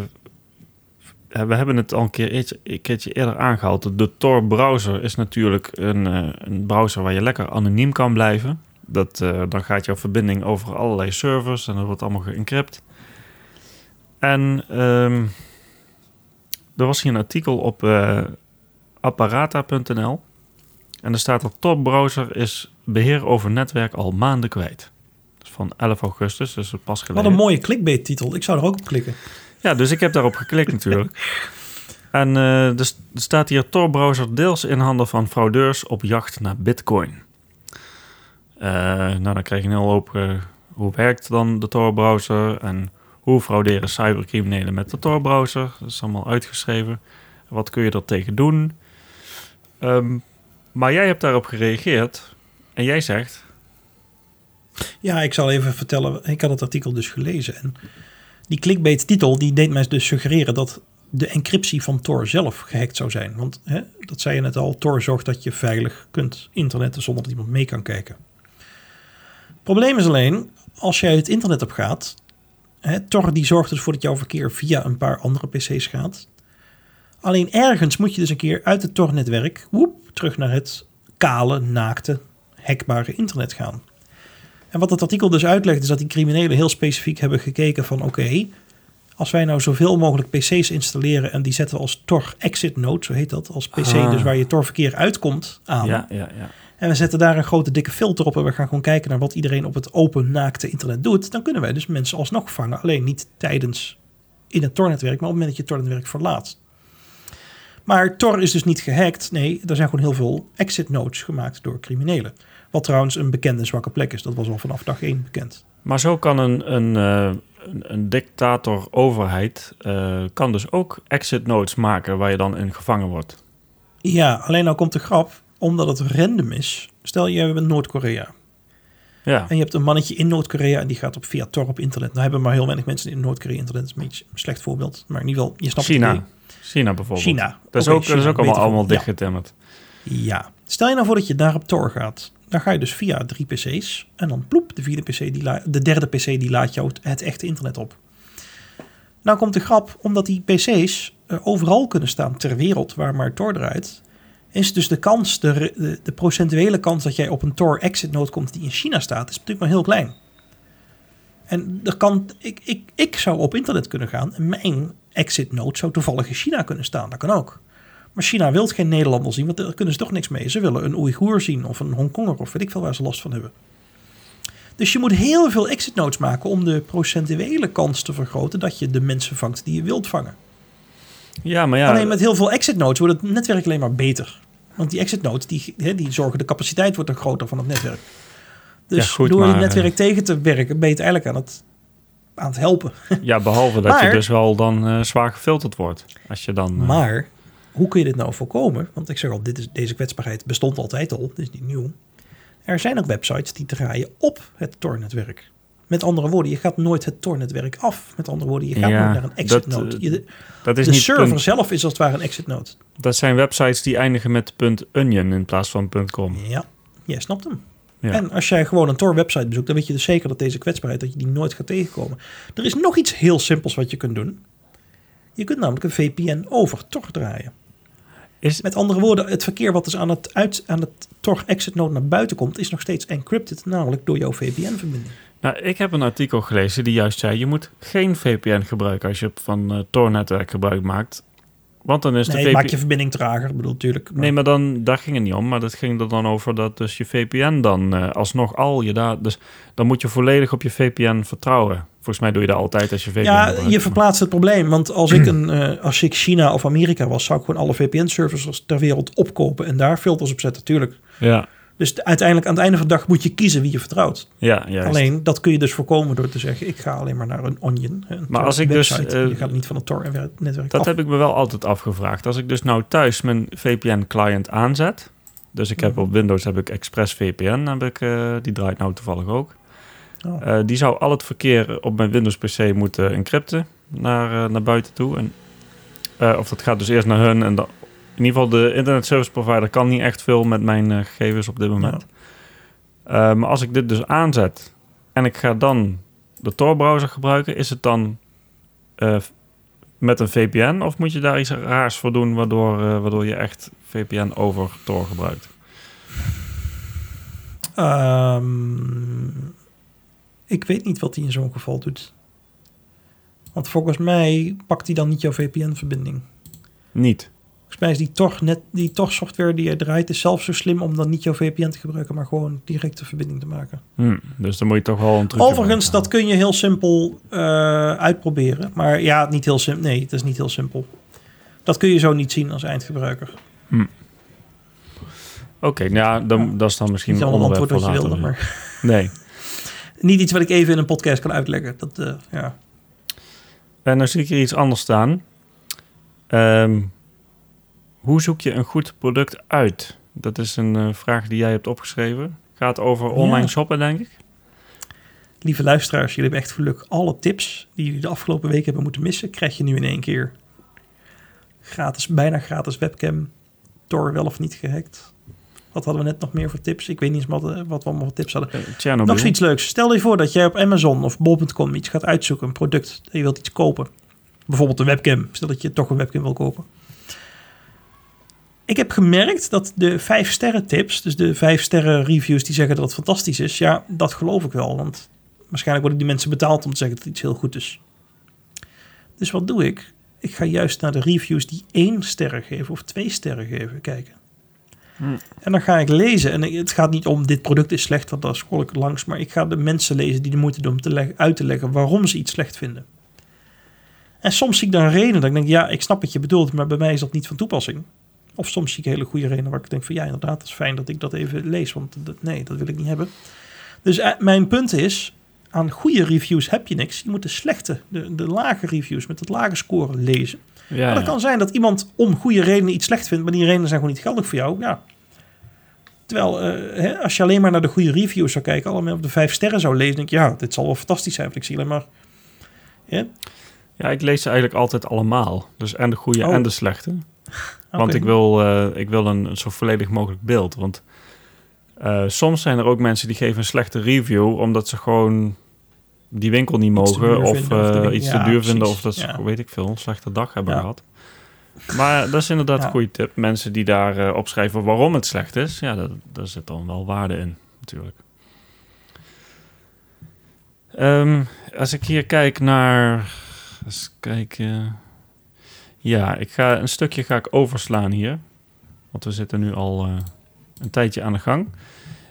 we hebben het al een, keer, een keertje eerder aangehaald. De Tor-browser is natuurlijk een, eh, een browser waar je lekker anoniem kan blijven. Dat, dan gaat jouw verbinding over allerlei servers en dat wordt allemaal geëncrypt. En ehm, er was hier een artikel op apparata.nl. En er staat dat Tor-browser is beheer over netwerk al maanden kwijt. Is van 11 augustus, dus pas Wat geleden. een mooie clickbait titel. Ik zou er ook op klikken. Ja, dus ik heb daarop geklikt natuurlijk. En er, st- er staat hier Tor-browser deels in handen van fraudeurs op jacht naar bitcoin. Eh, nou, dan krijg je een hele hoop... eh, hoe werkt dan de Tor-browser en hoe frauderen cybercriminelen met de Tor-browser? Dat is allemaal uitgeschreven. Wat kun je er tegen doen? Ehm, maar jij hebt daarop gereageerd en jij zegt... Ja, ik zal even vertellen. Ik had het artikel dus gelezen. En die clickbait titel die deed mij dus suggereren dat de encryptie van Tor zelf gehackt zou zijn. Want hè, dat zei je net al, Tor zorgt dat je veilig kunt internetten zonder dat iemand mee kan kijken. Probleem is alleen, als jij het internet op gaat, hè, Tor die zorgt dus voor dat jouw verkeer via een paar andere PC's gaat. Alleen ergens moet je dus een keer uit het Tor-netwerk woep, terug naar het kale, naakte, hackbare internet gaan. En wat het artikel dus uitlegt, is dat die criminelen heel specifiek hebben gekeken van oké, als wij nou zoveel mogelijk PC's installeren en die zetten we als Tor exit node, zo heet dat, als PC Ah. dus waar je Tor verkeer uitkomt aan. Ja, ja, ja. En we zetten daar een grote dikke filter op en we gaan gewoon kijken naar wat iedereen op het open naakte internet doet. Dan kunnen wij dus mensen alsnog vangen, alleen niet tijdens in het Tor-netwerk, maar op het moment dat je het Tor-netwerk verlaat. Maar Tor is dus niet gehackt. Nee, er zijn gewoon heel veel exit nodes gemaakt door criminelen. Wat trouwens een bekende zwakke plek is. Dat was al vanaf dag één bekend. Maar zo kan een, een, eh, een, een dictator-overheid... eh, kan dus ook exit nodes maken waar je dan in gevangen wordt. Ja, alleen nou komt de grap, omdat het random is. Stel je bent Noord-Korea Ja, en je hebt een mannetje in Noord-Korea en die gaat op via Tor op internet. Nou hebben maar heel weinig mensen in Noord-Korea internet. Dat is een beetje een slecht voorbeeld, maar in ieder geval, je snapt het China. China bijvoorbeeld. China. Dat is ook, dat is China, ook allemaal, allemaal ja. dichtgetimmerd. Ja. Stel je nou voor dat je daar op Tor gaat. Dan ga je dus via drie PC's. En dan ploep, de, vierde PC die la- de derde PC die laat jou het, het echte internet op. Nou komt de grap, omdat die PC's eh, overal kunnen staan ter wereld waar maar Tor draait. Is dus de kans, de, de procentuele kans dat jij op een Tor exit node komt die in China staat, is natuurlijk maar heel klein. En er kan, ik, ik, ik zou op internet kunnen gaan en mijn exit node zou toevallig in China kunnen staan. Dat kan ook. Maar China wil geen Nederlander zien, want daar kunnen ze toch niks mee. Ze willen een Oeigoer zien of een Hongkonger of weet ik veel waar ze last van hebben. Dus je moet heel veel exit nodes maken om de procentuele kans te vergroten dat je de mensen vangt die je wilt vangen. Ja, maar ja, Alleen met heel veel exit nodes wordt het netwerk alleen maar beter. Want die exit nodes die, die zorgen, de capaciteit wordt dan groter van het netwerk. Dus Ja, goed, door het netwerk tegen te werken ben je het eigenlijk aan het, aan het helpen. ja, behalve dat je dus wel dan eh, zwaar gefilterd wordt. Als je dan... eh, Maar hoe kun je dit nou voorkomen? Want ik zeg al, dit is, deze kwetsbaarheid bestond altijd al, dit is niet nieuw. Er zijn ook websites die draaien op het Tor-netwerk. Met andere woorden, je gaat nooit het Tor-netwerk af. Met andere woorden, je gaat Ja, nooit naar een exit dat, node. eh, Je- dat, is de niet server punt- zelf is als het ware een exit node. dat zijn websites die eindigen met .onion in plaats van .com. Ja, jij snapt hem. Ja. En als jij gewoon een Tor-website bezoekt, dan weet je dus zeker dat deze kwetsbaarheid, dat je die nooit gaat tegenkomen. Er is nog iets heel simpels wat je kunt doen. Je kunt namelijk een VPN over Tor draaien. Is, Met andere woorden, het verkeer wat dus aan het, uit, aan het Tor exit node naar buiten komt, is nog steeds encrypted, namelijk door jouw VPN-verbinding. nou, ik heb een artikel gelezen die juist zei... je moet geen VPN gebruiken als je van eh Tor-netwerk gebruik maakt. Want dan is nee, de VPN... maakt je verbinding trager. Bedoel, natuurlijk. Nee, maar dan, daar ging het niet om. Maar dat ging er dan over dat dus je VPN dan eh, alsnog al je data... Dus dan moet je volledig op je VPN vertrouwen. Volgens mij doe je dat altijd als je VPN Ja, gebruikt. je verplaatst het probleem. Want als ik, een, eh, als ik China of Amerika was, zou ik gewoon alle VPN-services ter wereld opkopen en daar filters op zetten, natuurlijk. Ja, Dus de- uiteindelijk aan het einde van de dag moet je kiezen wie je vertrouwt. ja, juist. Alleen dat kun je dus voorkomen door te zeggen: ik ga alleen maar naar een Onion. Een Maar als ik dus, website. eh, je gaat niet van een Tor-netwerk Dat af. heb ik me wel altijd afgevraagd. Als ik dus nou thuis mijn VPN-client aanzet... Dus ik heb Mhm. op Windows heb ik Express VPN, heb ik, eh, die draait nou toevallig ook. Oh. Eh, die zou al het verkeer op mijn Windows PC moeten encrypten naar, eh, naar buiten toe. En, eh, of dat gaat dus eerst naar hun. En dan, in ieder geval, de internet service provider kan niet echt veel met mijn eh, gegevens op dit moment. Eh, maar als ik dit dus aanzet en ik ga dan de Tor-browser gebruiken, is het dan eh, met een VPN of moet je daar iets raars voor doen waardoor, waardoor je echt VPN over Tor gebruikt? Ehm, ik weet niet wat hij in zo'n geval doet. Want volgens mij pakt hij dan niet jouw VPN-verbinding. Niet. Volgens mij is die toch net die toch software die je draait, is zelf zo slim om dan niet jouw VPN te gebruiken, maar gewoon direct de verbinding te maken. Hm, dus dan moet je toch wel een trucje Overigens, dat kun je heel simpel eh, uitproberen. Maar ja, niet heel simpel. Nee, het is niet heel simpel. Dat kun je zo niet zien als eindgebruiker. Oké, nou ja, dan, dat is dan misschien een antwoord wat je wilde, maar Nee. niet iets wat ik even in een podcast kan uitleggen. Dat, eh, ja. En dan zie ik hier iets anders staan. Ehm, hoe zoek je een goed product uit? Dat is een eh, vraag die jij hebt opgeschreven. Gaat over online Ja. shoppen, denk ik. Lieve luisteraars, jullie hebben echt geluk. Alle tips die jullie de afgelopen week hebben moeten missen, krijg je nu in één keer. Gratis, bijna gratis webcam. Tor wel of niet gehackt. Wat hadden we net nog meer voor tips? Ik weet niet eens wat, eh, wat we allemaal voor tips hadden. Chernobyl. Nog zoiets leuks. Stel je voor dat jij op Amazon of bol.com iets gaat uitzoeken, een product, je wilt iets kopen. Bijvoorbeeld een webcam. Stel dat je toch een webcam wil kopen. Ik heb gemerkt dat de vijf sterren tips, dus de vijf sterren reviews die zeggen dat het fantastisch is, ja, dat geloof ik wel. Want waarschijnlijk worden die mensen betaald om te zeggen dat iets heel goed is. Dus wat doe ik? Ik ga juist naar de reviews die één sterren geven of twee sterren geven kijken. Hm. En dan ga ik lezen. En het gaat niet om dit product is slecht, want daar scroll ik langs. Maar ik ga de mensen lezen die de moeite doen om te leg- uit te leggen waarom ze iets slecht vinden. En soms zie ik dan redenen dat ik denk, ja, ik snap wat je bedoelt, maar bij mij is dat niet van toepassing. Of soms zie ik hele goede redenen waar ik denk van, ja, inderdaad, het is fijn dat ik dat even lees, want dat, nee, dat wil ik niet hebben. Dus eh, mijn punt is, aan goede reviews heb je niks. Je moet de slechte, de, de lage reviews met het lage score lezen. Ja, Maar dat ja. kan zijn dat iemand om goede redenen iets slecht vindt, maar die redenen zijn gewoon niet geldig voor jou. Ja. Terwijl, eh, hè, als je alleen maar naar de goede reviews zou kijken, allemaal op de vijf sterren zou lezen, denk je, ja, dit zal wel fantastisch zijn, want ik zie alleen maar... hè, Ja, ik lees ze eigenlijk altijd allemaal. Dus en de goede Oh. en de slechte. Want ik wil, eh, ik wil een, zo volledig mogelijk beeld. Want eh, soms zijn er ook mensen die geven een slechte review... omdat ze gewoon die winkel niet mogen... of vinden, of de eh, winkel- iets ja, te duur vinden... of dat ze, weet ik veel, een slechte dag hebben gehad. Maar dat is inderdaad een goede tip. Mensen die daar eh, opschrijven waarom het slecht is... ja, dat, daar zit dan wel waarde in, natuurlijk. Ehm, als ik hier kijk naar... Eens kijken... Ja, ik ga, een stukje ga ik overslaan hier. Want we zitten nu al eh, een tijdje aan de gang.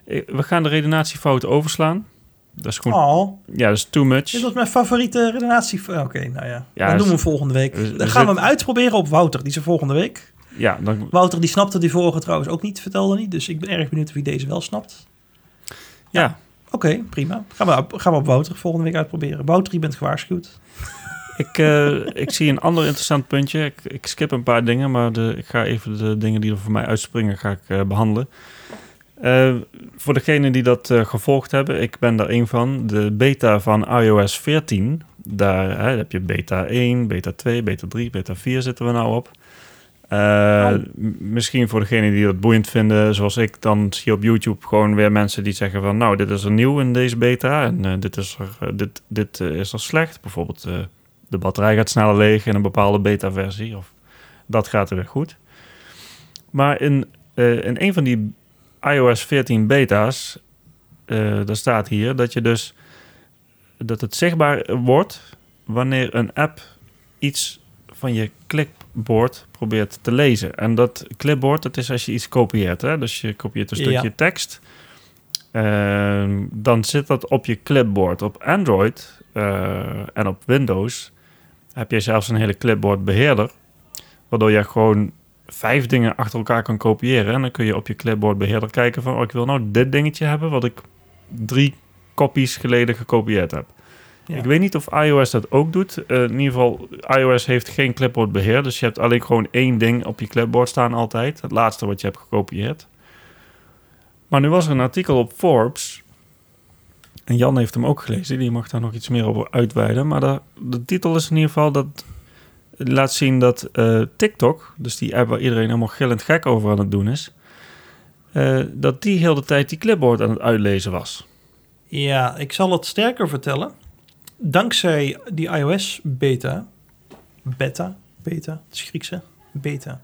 We gaan de redenatiefout overslaan. Dat is gewoon... Oh, Ja, dat is too much. dit was mijn favoriete redenatie. Oké, nou ja. Ja, dan doen we hem volgende week. we- we Dan gaan we hem uitproberen op Wouter, die is er volgende week. Ja, dan, Wouter die snapte die vorige trouwens ook niet, vertelde niet. Dus ik ben erg benieuwd wie deze wel snapt. ja. Oké, prima. Gaan we, op- gaan we op Wouter volgende week uitproberen. Wouter, je bent gewaarschuwd. Ik, eh, ik zie een ander interessant puntje. Ik, ik skip een paar dingen, maar de, ik ga even de dingen die er voor mij uitspringen ga ik, eh, behandelen. Eh, voor degenen die dat gevolgd hebben, ik ben daar een van. De beta van iOS 14, daar hè, heb je beta 1, beta 2, beta 3, beta 4 zitten we nou op. Oh. Misschien voor degenen die dat boeiend vinden, zoals ik, dan zie je op YouTube gewoon weer mensen die zeggen van... nou, dit is er nieuw in deze beta en dit, is er, dit, dit is er slecht. Bijvoorbeeld de batterij gaat sneller leeg in een bepaalde beta-versie. Of dat gaat er weer goed. Maar in, eh, in een van die iOS 14 beta's, eh daar staat hier dat je dus dat het zichtbaar wordt wanneer een app iets van je clipboard probeert te lezen. En dat clipboard, dat is als je iets kopieert. Hè? Dus je kopieert een stukje Ja. tekst. Ehm, dan zit dat op je clipboard. Op Android eh, en op Windows heb je zelfs een hele clipboard beheerder. Waardoor je gewoon vijf dingen achter elkaar kan kopiëren. En dan kun je op je clipboard beheerder kijken van... Oh, ik wil nou dit dingetje hebben wat ik drie kopies geleden gekopieerd heb. Ja. Ik weet niet of iOS dat ook doet. Eh, in ieder geval, iOS heeft geen clipboard beheer. Dus je hebt alleen gewoon één ding op je clipboard staan altijd. Het laatste wat je hebt gekopieerd. Maar nu was er een artikel op Forbes. En Jan heeft hem ook gelezen. Die mag daar nog iets meer over uitweiden. Maar de, titel is in ieder geval dat... Laat zien dat eh, TikTok, dus die app waar iedereen helemaal gillend gek over aan het doen is... eh, dat die heel de tijd die clipboard aan het uitlezen was. Ja, ik zal het sterker vertellen. Dankzij die iOS beta, beta, beta, het is Griekse, beta.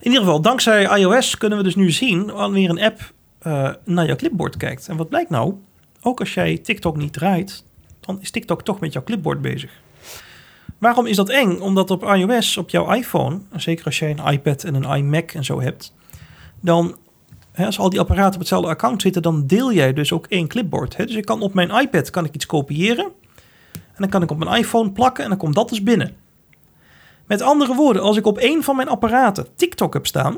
In ieder geval, dankzij iOS kunnen we dus nu zien wanneer een app eh, naar jouw clipboard kijkt. En wat blijkt nou? Ook als jij TikTok niet draait, dan is TikTok toch met jouw clipboard bezig. Waarom is dat eng? Omdat op iOS, op jouw iPhone, zeker als jij een iPad en een iMac en zo hebt, dan Hè, als al die apparaten op hetzelfde account zitten, dan deel jij dus ook één clipboard. Hè? Dus ik kan op mijn iPad kan ik iets kopiëren. En dan kan ik op mijn iPhone plakken en dan komt dat dus binnen. Met andere woorden, als ik op één van mijn apparaten TikTok heb staan.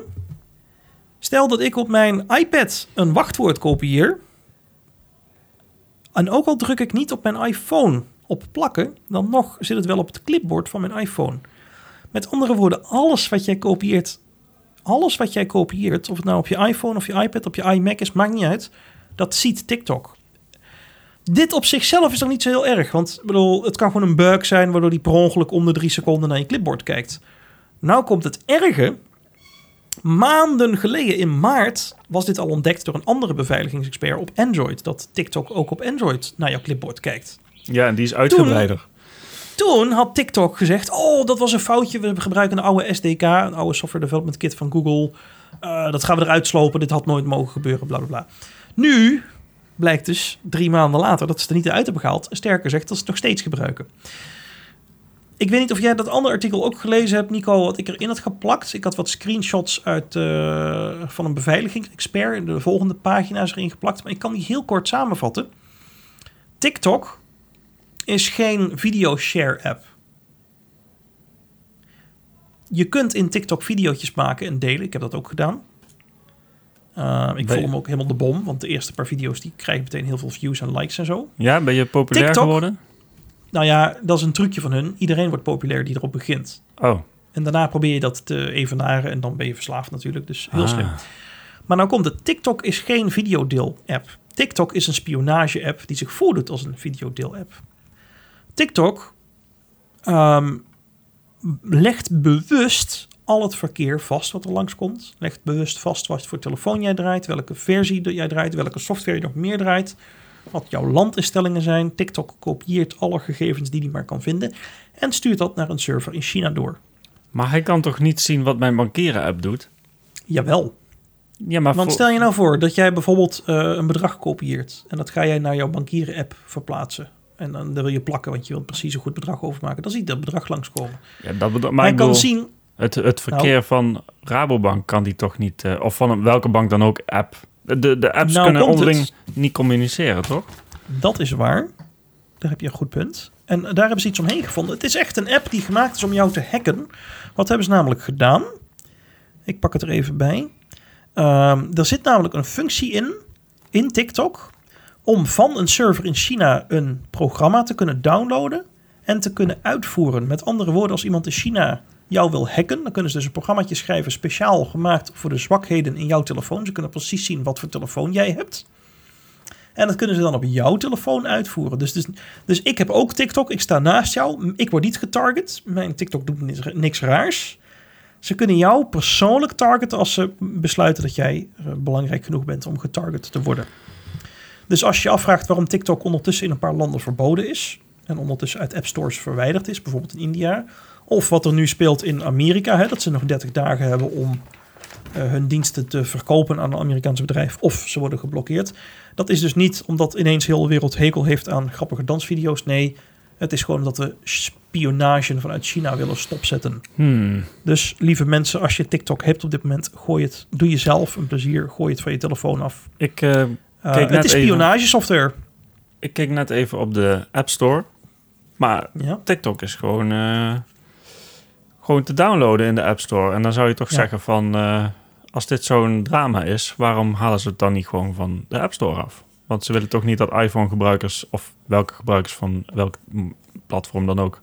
Stel dat ik op mijn iPad een wachtwoord kopieer. En ook al druk ik niet op mijn iPhone op plakken, dan nog zit het wel op het clipboard van mijn iPhone. Met andere woorden, alles wat jij kopieert alles wat jij kopieert, of het nou op je iPhone of je iPad, op je iMac is, maakt niet uit. Dat ziet TikTok. Dit op zichzelf is nog niet zo heel erg. Want bedoel, het kan gewoon een bug zijn waardoor die per ongeluk om de drie seconden naar je clipboard kijkt. Nou komt het erge. Maanden geleden in maart was dit al ontdekt door een andere beveiligingsexpert op Android. Dat TikTok ook op Android naar jouw clipboard kijkt. Ja, en die is uitgebreider. Toen had TikTok gezegd: Oh, dat was een foutje. We gebruiken een oude SDK, een oude software development kit van Google. Eh, dat gaan we eruit slopen. Dit had nooit mogen gebeuren. Bla bla bla. Nu blijkt dus drie maanden later dat ze er niet uit hebben gehaald. Sterker zegt dat ze het nog steeds gebruiken. Ik weet niet of jij dat andere artikel ook gelezen hebt, Nico, wat ik erin had geplakt. Ik had wat screenshots uit, eh, van een beveiligingsexpert in de volgende pagina's erin geplakt. Maar ik kan die heel kort samenvatten. TikTok is geen video-share app. Je kunt in TikTok video's maken en delen. Ik heb dat ook gedaan. Uh, ik voel hem ook helemaal de bom, want de eerste paar video's die krijgen meteen heel veel views en likes en zo. Ja, ben je populair TikTok? geworden? Nou ja, dat is een trucje van hun. Iedereen wordt populair die erop begint. Oh. En daarna probeer je dat te evenaren en dan ben je verslaafd natuurlijk. Dus heel Ah. slim. Maar nou komt het. TikTok is geen videodeel-app. TikTok is een spionage-app die zich voordoet als een videodeel-app. TikTok ehm, legt bewust al het verkeer vast wat er langskomt. Legt bewust vast wat voor telefoon jij draait, welke versie jij draait, welke software je nog meer draait. Wat jouw landinstellingen zijn. TikTok kopieert alle gegevens die hij maar kan vinden. En stuurt dat naar een server in China door. Maar hij kan toch niet zien wat mijn bankieren-app doet? Jawel. Ja, maar Want voor- stel je nou voor dat jij bijvoorbeeld eh, een bedrag kopieert. En dat ga jij naar jouw bankieren-app verplaatsen. En dan daar wil je plakken, want je wilt precies een goed bedrag overmaken. Dan ziet dat bedrag langskomen. Ja, dat maar Hij ik kan bedoel, zien, Nou. het, het verkeer van Rabobank kan die toch niet... eh, of van welke bank dan ook app. De, de apps Nou kunnen onderling het. niet communiceren, toch? dat is waar. Daar heb je een goed punt. En daar hebben ze iets omheen gevonden. Het is echt een app die gemaakt is om jou te hacken. Wat hebben ze namelijk gedaan? Ik pak het er even bij. Ehm, er zit namelijk een functie in, in TikTok, om van een server in China een programma te kunnen downloaden en te kunnen uitvoeren. Met andere woorden, als iemand in China jou wil hacken, dan kunnen ze dus een programmaatje schrijven speciaal gemaakt voor de zwakheden in jouw telefoon. Ze kunnen precies zien wat voor telefoon jij hebt. En dat kunnen ze dan op jouw telefoon uitvoeren. Dus, dus, dus ik heb ook TikTok. Ik sta naast jou. Ik word niet getarget. Mijn TikTok doet niks, raars. Ze kunnen jou persoonlijk targeten als ze besluiten dat jij eh, belangrijk genoeg bent om getarget te worden. Dus als je je afvraagt waarom TikTok ondertussen in een paar landen verboden is. En ondertussen uit app stores verwijderd is, bijvoorbeeld in India. Of wat er nu speelt in Amerika, hè, dat ze nog 30 dagen hebben om eh, hun diensten te verkopen aan een Amerikaanse bedrijf. Of ze worden geblokkeerd. Dat is dus niet omdat ineens heel de wereld hekel heeft aan grappige dansvideo's. Nee, Het is gewoon dat we spionage vanuit China willen stopzetten. Hmm. Dus lieve mensen, als je TikTok hebt op dit moment, gooi het, doe jezelf een plezier, gooi het van je telefoon af. Ik, uh, uh, het is even- spionagesoftware. ik keek net even op de App Store. Maar Ja. TikTok is gewoon, gewoon te downloaden in de App Store. En dan zou je toch Ja. zeggen van... eh, als dit zo'n drama is, waarom halen ze het dan niet gewoon van de App Store af? Want ze willen toch niet dat iPhone-gebruikers... of welke gebruikers van welk platform dan ook...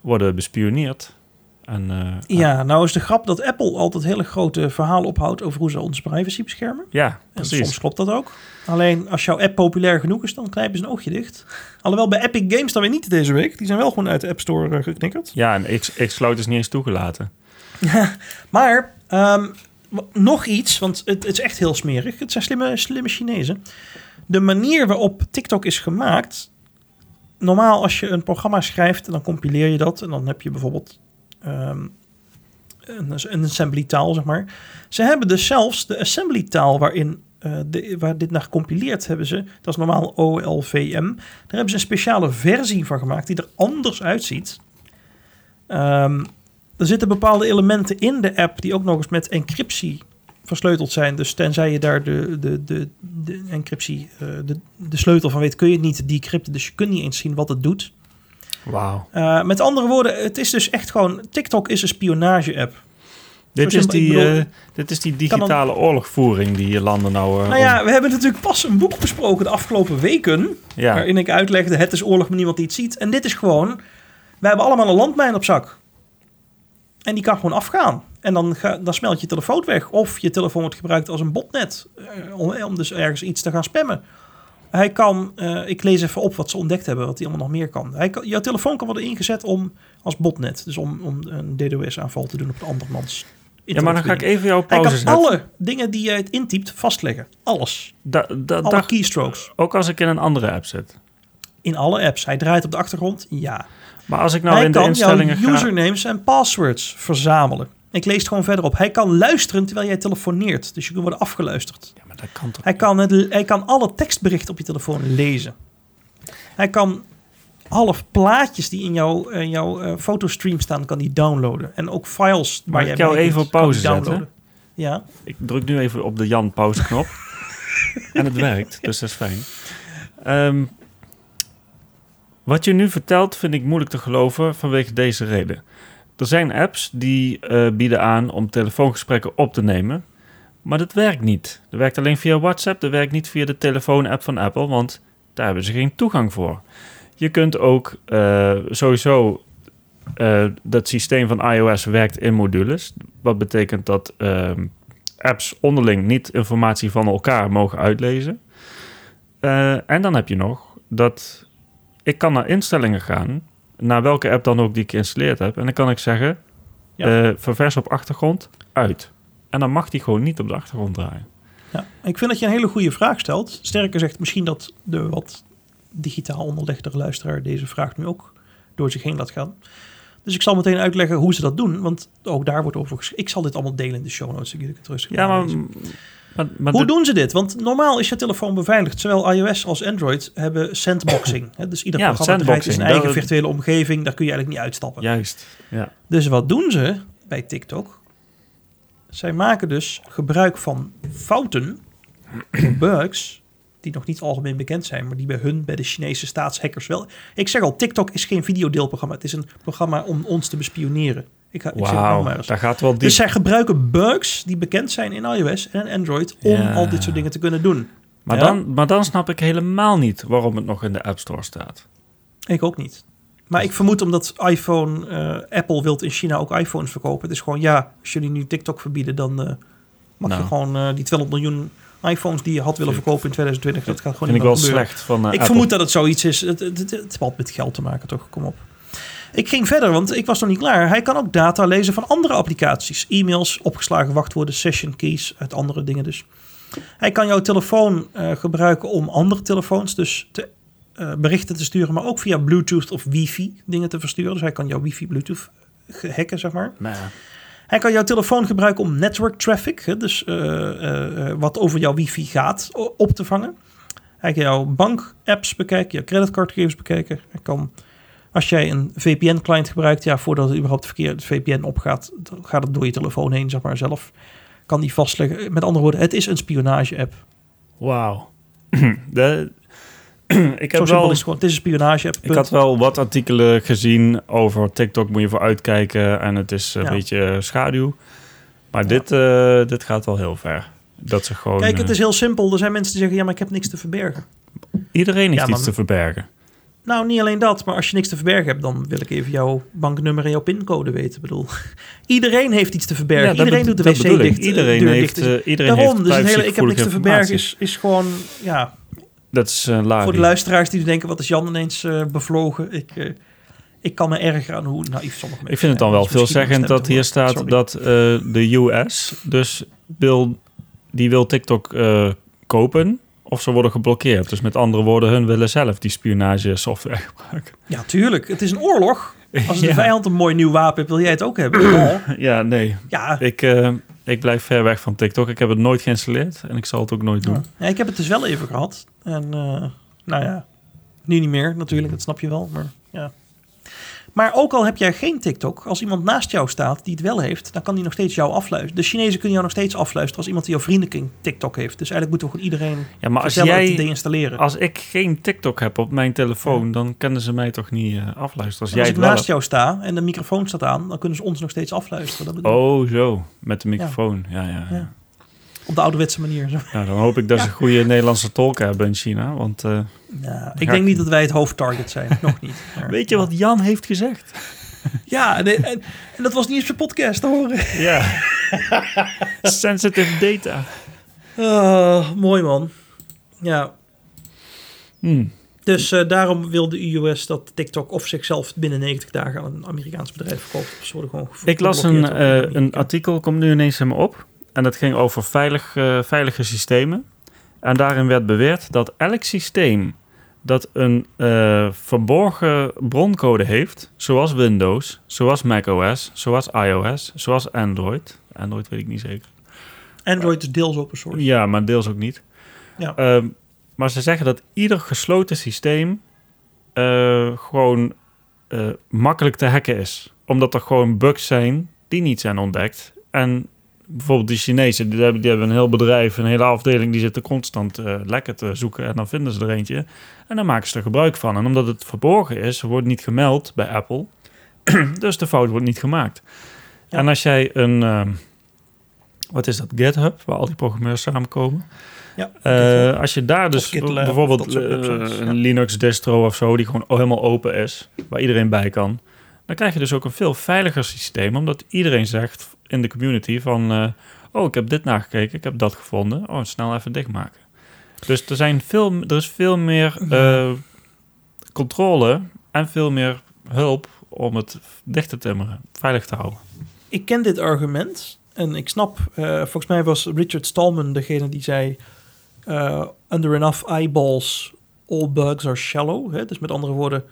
worden bespioneerd. En, eh, Ja, nou is de grap dat Apple altijd hele grote verhalen ophoudt over hoe ze onze privacy beschermen. ja, En precies. soms klopt dat ook. Alleen als jouw app populair genoeg is, dan knijpen ze een oogje dicht. Alhoewel bij Epic Games dan weer niet deze week. Die zijn wel gewoon uit de App Store eh, geknikkerd. Ja, en Xcloud is niet eens toegelaten. Maar ehm, nog iets, want het, het is echt heel smerig. Het zijn slimme, slimme Chinezen. De manier waarop TikTok is gemaakt. Normaal als je een programma schrijft, dan compileer je dat. En dan heb je bijvoorbeeld ehm, een, een assembly taal, zeg maar. Ze hebben dus zelfs de assembly taal waarin... eh, de, waar dit naar gecompileerd hebben ze, dat is normaal OLVM. Daar hebben ze een speciale versie van gemaakt die er anders uitziet. Ehm, er zitten bepaalde elementen in de app die ook nog eens met encryptie versleuteld zijn. Dus tenzij je daar de, de, de, de encryptie, eh, de, de sleutel van weet, kun je het niet decrypten. Dus je kunt niet eens zien wat het doet. Wauw. Eh, met andere woorden, het is dus echt gewoon... TikTok is een spionage-app. Dit, Zo is simpel, die, bedoel- eh, dit is die digitale oorlogvoering die je landen nou... eh, Nou ja, we hebben natuurlijk pas een boek besproken de afgelopen weken... ja. waarin ik uitlegde, het is oorlog, maar niemand die het ziet. En dit is gewoon, we hebben allemaal een landmijn op zak. En die kan gewoon afgaan. En dan, ga, dan smelt je telefoon weg. Of je telefoon wordt gebruikt als een botnet. om, om dus ergens iets te gaan spammen. Hij kan, eh, ik lees even op wat ze ontdekt hebben, wat hij allemaal nog meer kan. Hij kan. Jouw telefoon kan worden ingezet om, als botnet. Dus om, om een DDoS-aanval te doen op de andermans. ja, maar dan ga ik even jouw Hij pauze kan zetten. alle dingen die jij intypt vastleggen. Alles. Da, da, Alle keystrokes. ook als ik in een andere app zit. In alle apps. Hij draait op de achtergrond. Ja. Maar als ik nou hij in de kan instellingen jouw ga... usernames en passwords verzamelen. Ik lees het gewoon verder op. Hij kan luisteren terwijl jij telefoneert. Dus je kunt worden afgeluisterd. Ja, dat kan toch Hij kan, het, hij kan alle tekstberichten op je telefoon lezen. Hij kan alle plaatjes die in jouw, in jouw eh, fotostream staan, kan die downloaden. En ook files waar Mag jij ik jou even op kan pauze zetten? downloaden. Ja, Ik druk nu even op de Jan pauzeknop. en het werkt, dus dat is fijn. Ehm, wat je nu vertelt vind ik moeilijk te geloven vanwege deze reden. Er zijn apps die eh, bieden aan om telefoongesprekken op te nemen. Maar dat werkt niet. Dat werkt alleen via WhatsApp. Dat werkt niet via de telefoon-app van Apple, want daar hebben ze geen toegang voor. Je kunt ook eh, sowieso... eh, dat systeem van iOS werkt in modules. Wat betekent dat ehm, apps onderling niet informatie van elkaar mogen uitlezen. Eh, en dan heb je nog dat ik kan naar instellingen gaan, naar welke app dan ook die ik geïnstalleerd heb. En dan kan ik zeggen, Ja. eh, ververs op achtergrond, uit. En dan mag die gewoon niet op de achtergrond draaien. ja. Ik vind dat je een hele goede vraag stelt. Sterker gezegd, misschien dat de wat digitaal onderlegde luisteraar deze vraag nu ook door zich heen laat gaan. Dus ik zal meteen uitleggen hoe ze dat doen, want ook daar wordt over geschreven. Ik zal dit allemaal delen in de show notes, zodat jullie het rustig Ja, maar... nalezen. maar, maar Hoe doen ze dit? Want normaal is je telefoon beveiligd. Zowel iOS als Android hebben sandboxing. Hè? Dus ieder Ja, programma draait in zijn eigen virtuele omgeving. Daar kun je eigenlijk niet uitstappen. Juist, ja. Dus wat doen ze bij TikTok? Zij maken dus gebruik van fouten, bugs, die nog niet algemeen bekend zijn, maar die bij hun, bij de Chinese staatshackers wel. Ik zeg al, TikTok is geen videodeelprogramma. Het is een programma om ons te bespioneren. Ik, ga, ik zeg maar eens. daar gaat wel diep. Dus zij gebruiken bugs die bekend zijn in iOS en Android om Ja. al dit soort dingen te kunnen doen. maar, Ja. dan, maar dan snap ik helemaal niet waarom het nog in de App Store staat. Ik ook niet. Maar ik vermoed omdat iPhone, eh, Apple wilt in China ook iPhones verkopen. Het is gewoon, ja, als jullie nu TikTok verbieden, dan eh, mag Nou. je gewoon eh, die 200 miljoen iPhones die je had willen verkopen in 2020, dat gaat gewoon Vind ik niet wel meer gebeuren. slecht van Ik Apple. vermoed dat het zoiets is. Het, het, het, het valt met geld te maken, toch? Kom op. Ik ging verder, want ik was nog niet klaar. Hij kan ook data lezen van andere applicaties. E-mails, opgeslagen wachtwoorden, session keys, uit andere dingen dus. Hij kan jouw telefoon gebruiken om andere telefoons dus te, eh, berichten te sturen, maar ook via Bluetooth of wifi dingen te versturen. Dus hij kan jouw wifi Bluetooth hacken, zeg maar. Nou ja. Hij kan jouw telefoon gebruiken om network traffic, dus eh, eh, wat over jouw wifi gaat, op te vangen. Hij kan jouw bankapps bekijken, jouw creditcardgegevens bekijken. Hij kan Als jij een VPN-client gebruikt, ja, voordat het überhaupt verkeer het VPN opgaat, dan gaat het door je telefoon heen, zeg maar zelf. Kan die vastleggen. Met andere woorden, het is een spionage-app. Wauw. Ik heb wel, is het gewoon. Het is een spionage-app. ik had wel wat artikelen gezien over TikTok moet je voor uitkijken en het is een Ja. beetje schaduw. Maar Ja. dit, eh, dit gaat wel heel ver. Dat ze gewoon. Kijk, het eh, is heel simpel. Er zijn mensen die zeggen, ja, maar ik heb niks te verbergen. iedereen heeft Ja, iets te verbergen. Nou, niet alleen dat, maar als je niks te verbergen hebt, dan wil ik even jouw banknummer en jouw pincode weten. Ik bedoel, iedereen heeft iets te verbergen. Ja, iedereen doet de wc dicht. Iedereen heeft, dicht. eh, iedereen Daarom, heeft dus het hele, ik heb niks te verbergen is, is gewoon, ja, Dat is uh, voor de luisteraars die denken, wat is Jan ineens eh, bevlogen? Ik, eh, ik kan me ergeren aan hoe naïef sommige mensen Ik vind het dan wel veelzeggend dat hier staat dat de US dus wil, die wil TikTok kopen of ze worden geblokkeerd. Dus met andere woorden, hun willen zelf die spionage software gebruiken. Ja, tuurlijk. Het is een oorlog. Als de Ja. vijand een mooi nieuw wapen heeft, wil jij het ook hebben. Ja, nee. ja, Ik, ik blijf ver weg van TikTok. Ik heb het nooit geïnstalleerd en ik zal het ook nooit doen. Ja. Ik heb het dus wel even gehad. En eh, nou ja, nu niet meer natuurlijk, dat snap je wel. Maar, ja. Maar ook al heb jij geen TikTok, als iemand naast jou staat die het wel heeft, dan kan die nog steeds jou afluisteren. De Chinezen kunnen jou nog steeds afluisteren als iemand die jouw vriendenkring TikTok heeft. Dus eigenlijk moeten we gewoon iedereen Ja, maar als het te jij... deinstalleren. Als ik geen TikTok heb op mijn telefoon, dan kunnen ze mij toch niet eh, afluisteren. Als als jij ik het wel naast hebt. jou sta en de microfoon staat aan, dan kunnen ze ons nog steeds afluisteren. Dat ik. Oh, zo. Met de microfoon. Ja, ja. ja. Ja. Op de ouderwetse manier. Zo. Nou, dan hoop ik dat ze goede Nederlandse tolken hebben in China. Want eh, Ja, ik denk niet dat wij het hoofdtarget zijn. Nog niet. Maar- weet je wat Jan heeft gezegd? Ja, en, en, en dat was niet eens voor podcast te horen. Ja. Sensitive data. Ah, mooi man. Ja, Hmm. dus eh, daarom wil de US dat TikTok of zichzelf binnen 90 dagen aan een Amerikaans bedrijf verkoopt. Ze worden gewoon Ik las een, eh, Amerika. een artikel, komt nu ineens in me op. En dat ging over veilig, eh, veilige systemen. En daarin werd beweerd dat elk systeem dat een eh, verborgen broncode heeft, zoals Windows, zoals macOS, zoals iOS, zoals Android. Android weet ik niet zeker. Android is deels open source. Ja, maar deels ook niet. Ja. Ehm, maar ze zeggen dat ieder gesloten systeem eh, gewoon makkelijk te hacken is. Omdat er gewoon bugs zijn die niet zijn ontdekt. En bijvoorbeeld de Chinezen, die hebben, die hebben een heel bedrijf, een hele afdeling, die zitten constant eh, lekker te zoeken. En dan vinden ze er eentje. En dan maken ze er gebruik van. En omdat het verborgen is, wordt niet gemeld bij Apple. dus de fout wordt niet gemaakt. Ja. En als jij een, ehm, wat is dat, GitHub, waar al die programmeurs samenkomen. Ja, Eh, als je daar dus GitLab, bijvoorbeeld eh, ja. een Linux distro of zo, die gewoon helemaal open is, waar iedereen bij kan, dan krijg je dus ook een veel veiliger systeem, omdat iedereen zegt in de community van, eh, oh, ik heb dit nagekeken, ik heb dat gevonden, oh, snel even dichtmaken. Dus er, zijn veel, er is veel meer eh, controle en veel meer hulp om het dicht te timmeren, veilig te houden. Ik ken dit argument en ik snap, eh, volgens mij was Richard Stallman degene die zei, under enough eyeballs, all bugs are shallow. Hè? Dus met andere woorden,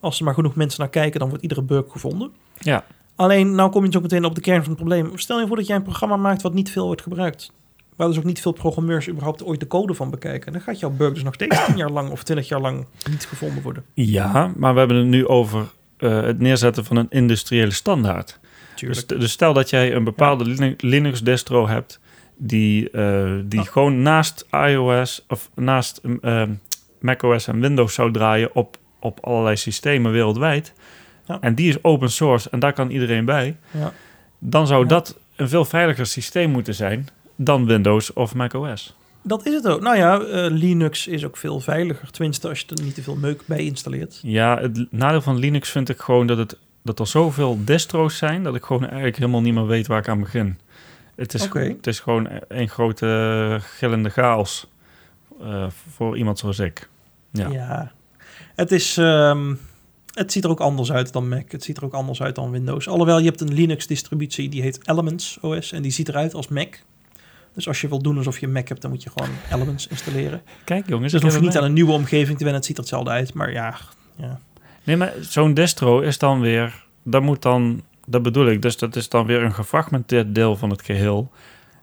als er maar genoeg mensen naar kijken, dan wordt iedere bug gevonden. Ja. Alleen, nou kom je dus ook meteen op de kern van het probleem. Stel je voor dat jij een programma maakt wat niet veel wordt gebruikt. Waar dus ook niet veel programmeurs überhaupt ooit de code van bekijken. Dan gaat jouw bug dus nog steeds 10 jaar lang of 20 jaar lang niet gevonden worden. Ja, maar we hebben het nu over eh, het neerzetten van een industriële standaard. Dus, dus stel dat jij een bepaalde Lin- Linux distro hebt die, eh, die gewoon naast iOS of naast eh, macOS en Windows zou draaien op, op allerlei systemen wereldwijd. Ja. En die is open source en daar kan iedereen bij. Ja. Dan zou dat een veel veiliger systeem moeten zijn dan Windows of macOS. Dat is het ook. Nou ja, eh, Linux is ook veel veiliger. Tenminste, als je er niet te veel meuk bij installeert. Ja, het nadeel van Linux vind ik gewoon dat, het, dat er zoveel distro's zijn... dat ik gewoon eigenlijk helemaal niet meer weet waar ik aan begin. Het is, het is gewoon een grote gillende chaos eh, voor iemand zoals ik. Ja. Ja. Het is... ehm, het ziet er ook anders uit dan Mac. Het ziet er ook anders uit dan Windows. Alhoewel, je hebt een Linux-distributie die heet Elements OS. En die ziet eruit als Mac. Dus als je wil doen alsof je Mac hebt, dan moet je gewoon Elements installeren. Kijk jongens, Dus dan hoef je niet aan een nieuwe omgeving te wennen. Het ziet er hetzelfde uit. Maar ja, ja. Nee, maar zo'n distro is dan weer... Dat moet dan... Dat bedoel ik. Dus dat is dan weer een gefragmenteerd deel van het geheel.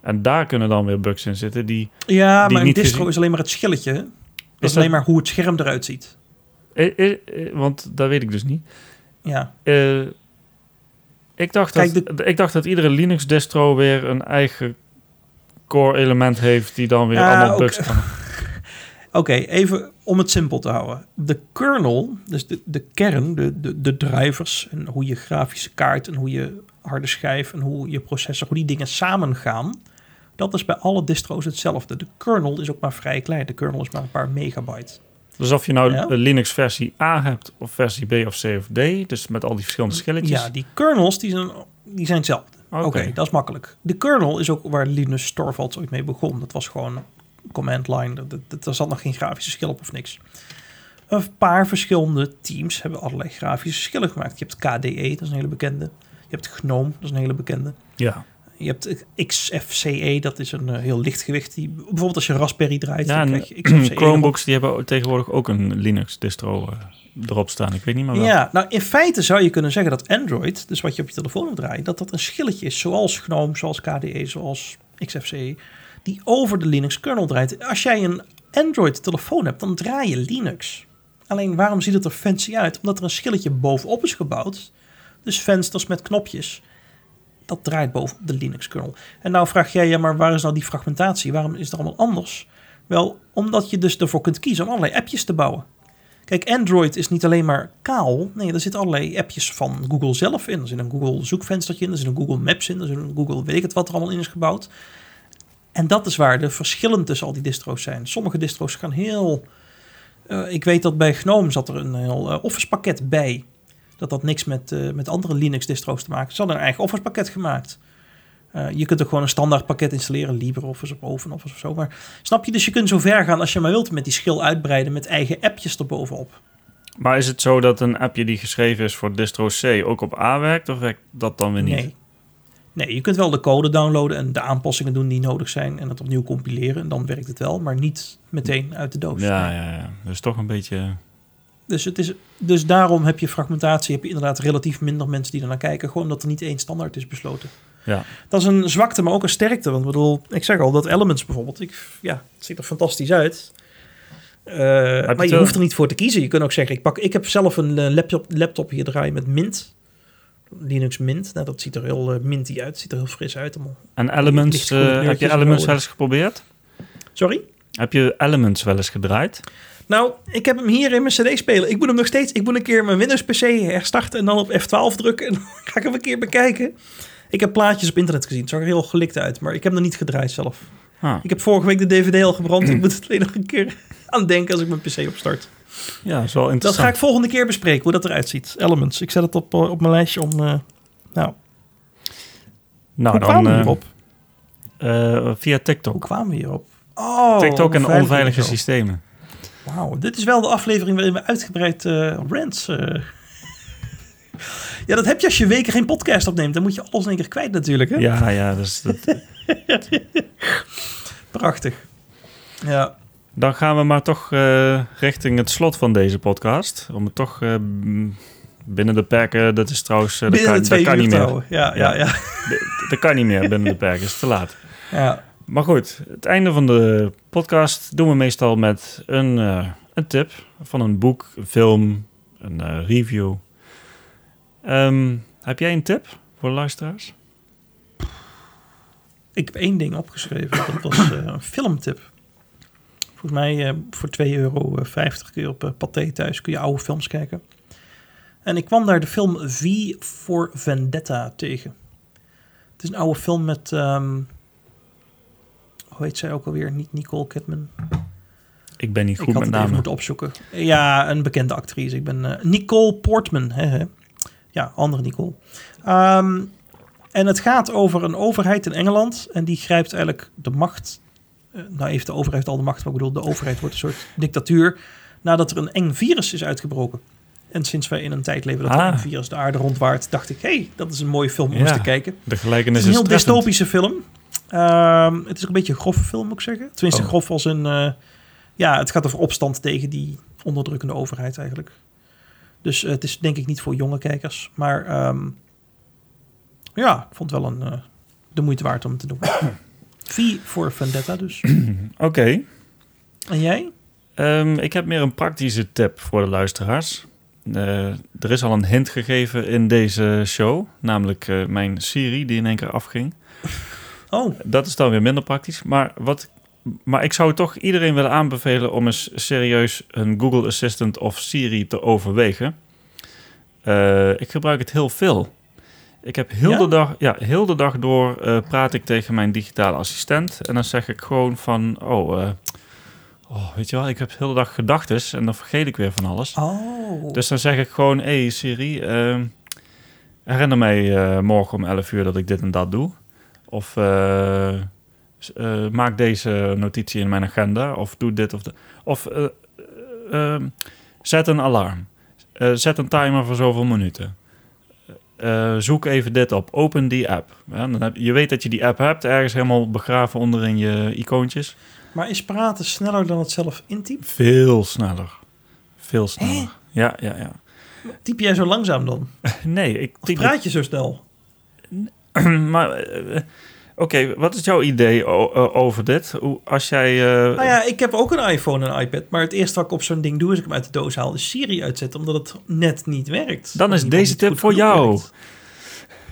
En daar kunnen dan weer bugs in zitten die... Ja, Die maar een distro gezien- is alleen maar het schilletje. Dat is, dat- alleen maar hoe het scherm eruit ziet. Eh, eh, eh, want dat weet ik dus niet. Ja, ik, dacht Kijk, dat, ik dacht dat iedere Linux-distro weer een eigen core-element heeft... die dan weer Ja, allemaal bugs kan... Oké, even om het simpel te houden. De kernel, dus de, de kern, de, de, de drivers en hoe je grafische kaart en hoe je harde schijf en hoe je processor, hoe die dingen samen gaan, dat is bij alle distro's hetzelfde. De kernel is ook maar vrij klein. De kernel is maar een paar megabyte. Dus of je nou Ja. Linux versie A hebt of versie B of C of D... dus met al die verschillende schilletjes... Ja, die kernels die zijn, die zijn hetzelfde. Oké. Dat is makkelijk. De kernel is ook waar Linus Torvalds ooit mee begon. Dat was gewoon command line. Dat, dat, er zat nog geen grafische schil op of niks. Een paar verschillende teams hebben allerlei grafische schillen gemaakt. Je hebt KDE, dat is een hele bekende. Je hebt GNOME, dat is een hele bekende. ja. Je hebt XFCE, dat is een eh, heel licht gewicht. Die, bijvoorbeeld als je Raspberry draait, Ja, dan krijg je XFCE. Chromebooks die hebben tegenwoordig ook een Linux-distro eh, erop staan. Ik weet niet meer wel. Ja, nou in feite zou je kunnen zeggen dat Android, dus wat je op je telefoon draait, dat dat een schilletje is, zoals GNOME, zoals KDE, zoals XFCE, die over de Linux kernel draait. Als jij een Android telefoon hebt, dan draai je Linux. Alleen waarom ziet het er fancy uit? Omdat er een schilletje bovenop is gebouwd. Dus vensters met knopjes. Dat draait boven de Linux kernel. En nou vraag jij, ja, maar waar is nou die fragmentatie? Waarom is het allemaal anders? Wel, omdat je dus ervoor kunt kiezen om allerlei appjes te bouwen. Kijk, Android is niet alleen maar kaal. Nee, er zitten allerlei appjes van Google zelf in. Er zit een Google zoekvenstertje in, er zit een Google Maps in, er zit een Google weet ik het wat er allemaal in is gebouwd. En dat is waar de verschillen tussen al die distro's zijn. Sommige distro's gaan heel... eh, ik weet dat bij GNOME zat er een heel eh, Office pakket bij. Dat had niks met, eh, met andere Linux distro's te maken. Ze hadden een eigen Office pakket gemaakt. Eh, je kunt ook gewoon een standaard pakket installeren, LibreOffice of OpenOffice of zo. Maar snap je, dus je kunt zo ver gaan als je maar wilt met die schil uitbreiden met eigen appjes erbovenop. Maar is het zo dat een appje die geschreven is voor distro C ook op A werkt? Of werkt dat dan weer niet? Nee. Nee, je kunt wel de code downloaden en de aanpassingen doen die nodig zijn en het opnieuw compileren. En dan werkt het wel, maar niet meteen uit de doos. Ja, ja, ja. Dus toch een beetje... Dus, het is, dus daarom heb je fragmentatie, heb je inderdaad relatief minder mensen die ernaar kijken. Gewoon dat er niet één standaard is besloten. Ja. Dat is een zwakte, maar ook een sterkte. Want ik bedoel, ik zeg al, dat Elements bijvoorbeeld, ik, ja, het ziet er fantastisch uit. Eh, maar je wel- hoeft er niet voor te kiezen. Je kunt ook zeggen, ik, pak, ik heb zelf een eh, laptop, laptop hier draaien met Mint. Linux Mint. Nou, dat ziet er heel eh, minty uit. Ziet er heel fris uit. allemaal. En Elements, eh, heb je Elements wel eens geprobeerd? Sorry? Heb je Elements wel eens gedraaid? Nou, ik heb hem hier in mijn cd-speler. Ik moet hem nog steeds... Ik moet een keer mijn Windows-PC herstarten en dan op F12 drukken. En dan ga ik hem een keer bekijken. Ik heb plaatjes op internet gezien. Het zag er heel gelikt uit, maar ik heb hem nog niet gedraaid zelf. Ah, Ik heb vorige week de DVD al gebrand. ik moet het alleen nog een keer aan denken als ik mijn PC opstart. ja, dat is wel Dat interessant. ga ik volgende keer bespreken, hoe dat eruit ziet. Elements. Ik zet het op, eh, op mijn lijstje om... eh, nou, Nou, hoe kwamen we dan hierop? eh, eh, via TikTok. Hoe kwamen we hierop? Oh, TikTok en onveilig onveilige systemen. Wauw, dit is wel de aflevering waarin we uitgebreid rants... eh. ja, dat heb je als je weken geen podcast opneemt. Dan moet je alles in één keer kwijt natuurlijk. Hè? Ja, ja, dus dat, Prachtig. Ja, dan gaan we maar toch eh, richting het slot van deze podcast. Om het toch binnen de perken, dat is trouwens, eh, dat, kan, dat niet meer. Ja, ja, ja. Dat- Dat kan niet meer binnen de perken, is te laat. ja. Maar goed, het einde van de podcast doen we meestal met een, eh, een tip van een boek, een film, een eh, review. Ehm, heb jij een tip voor luisteraars? Ik heb één ding opgeschreven. Dat was eh, een filmtip. Volgens mij voor 2,50 euro kun je op Pathé thuis kun je oude films kijken. En ik kwam daar de film V for Vendetta tegen. Het is een oude film met... ehm, hoe heet zij ook alweer? Niet Nicole Kidman. Ik ben niet ik goed had met het even namen. moeten opzoeken. Ja, een bekende actrice. Ik ben eh, Nicole Portman. Hè, hè. Ja, andere Nicole. Ehm, en het gaat over een overheid in Engeland. En die grijpt eigenlijk de macht. eh, nou, heeft de overheid al de macht. Maar ik bedoel, de overheid wordt een soort dictatuur. Nadat er een eng virus is uitgebroken. En sinds wij in een tijd leven dat er Ah. een virus de aarde rondwaart, dacht ik, hé, hey, dat is een mooie film om Ja. eens te kijken. De Het gelijkenis is een heel dystopische film. Ehm, het is een beetje een grove film, moet ik zeggen. Tenminste, Oh. grof als een... eh, ja, het gaat over opstand tegen die onderdrukkende overheid eigenlijk. Dus eh, het is denk ik niet voor jonge kijkers. Maar ehm, ja, ik vond het wel een, eh, de moeite waard om te doen. V voor Vendetta dus. Oké. En jij? Ehm, ik heb meer een praktische tip voor de luisteraars. Er is al een hint gegeven in deze show, namelijk mijn Siri die in één keer afging. Oh, Dat is dan weer minder praktisch. Maar, wat, maar ik zou toch iedereen willen aanbevelen om eens serieus een Google Assistant of Siri te overwegen. Eh, ik gebruik het heel veel. Ik heb heel, Ja? de, dag, ja, heel de dag door eh, praat ik tegen mijn digitale assistent. En dan zeg ik gewoon van, oh, eh, oh weet je wel, ik heb heel de dag gedachtes en dan vergeet ik weer van alles. oh. Dus dan zeg ik gewoon, hé hey Siri, eh, herinner mij morgen om 11 uur dat ik dit en dat doe. Of eh, eh, maak deze notitie in mijn agenda. Of doe dit of dat. Of eh, eh, ehm, zet een alarm. Zet een timer voor zoveel minuten. Zoek even dit op. Open die app. Ja, dan heb, je weet dat je die app hebt. Ergens helemaal begraven onderin je icoontjes. Maar is praten sneller dan het zelf intypen? Veel sneller. Veel sneller. Ja, ja, ja. Typ jij zo langzaam dan? Nee, ik Of praat je zo snel? maar eh, oké, wat is jouw idee over dit? Hoe, als jij... eh, Nou ja, ik heb ook een iPhone en een iPad. Maar het eerste wat ik op zo'n ding doe, is ik hem uit de doos haal, is Siri uitzetten. Omdat het net niet werkt. Dan is deze tip voor jou. werkt.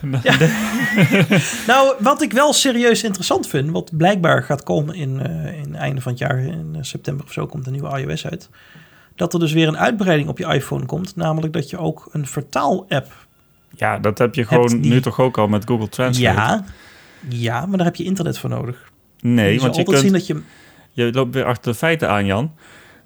Nou, wat ik wel serieus interessant vind, wat blijkbaar gaat komen in, eh in het einde van het jaar, in eh, september of zo, komt een nieuwe iOS uit. Dat er dus weer een uitbreiding op je iPhone komt. Namelijk dat je ook een vertaal-app. Ja, dat heb je gewoon die- nu toch ook al met Google Translate? Ja, ja, maar daar heb je internet voor nodig. Nee, je want je, kunt, zien dat je. je loopt weer achter de feiten aan, Jan.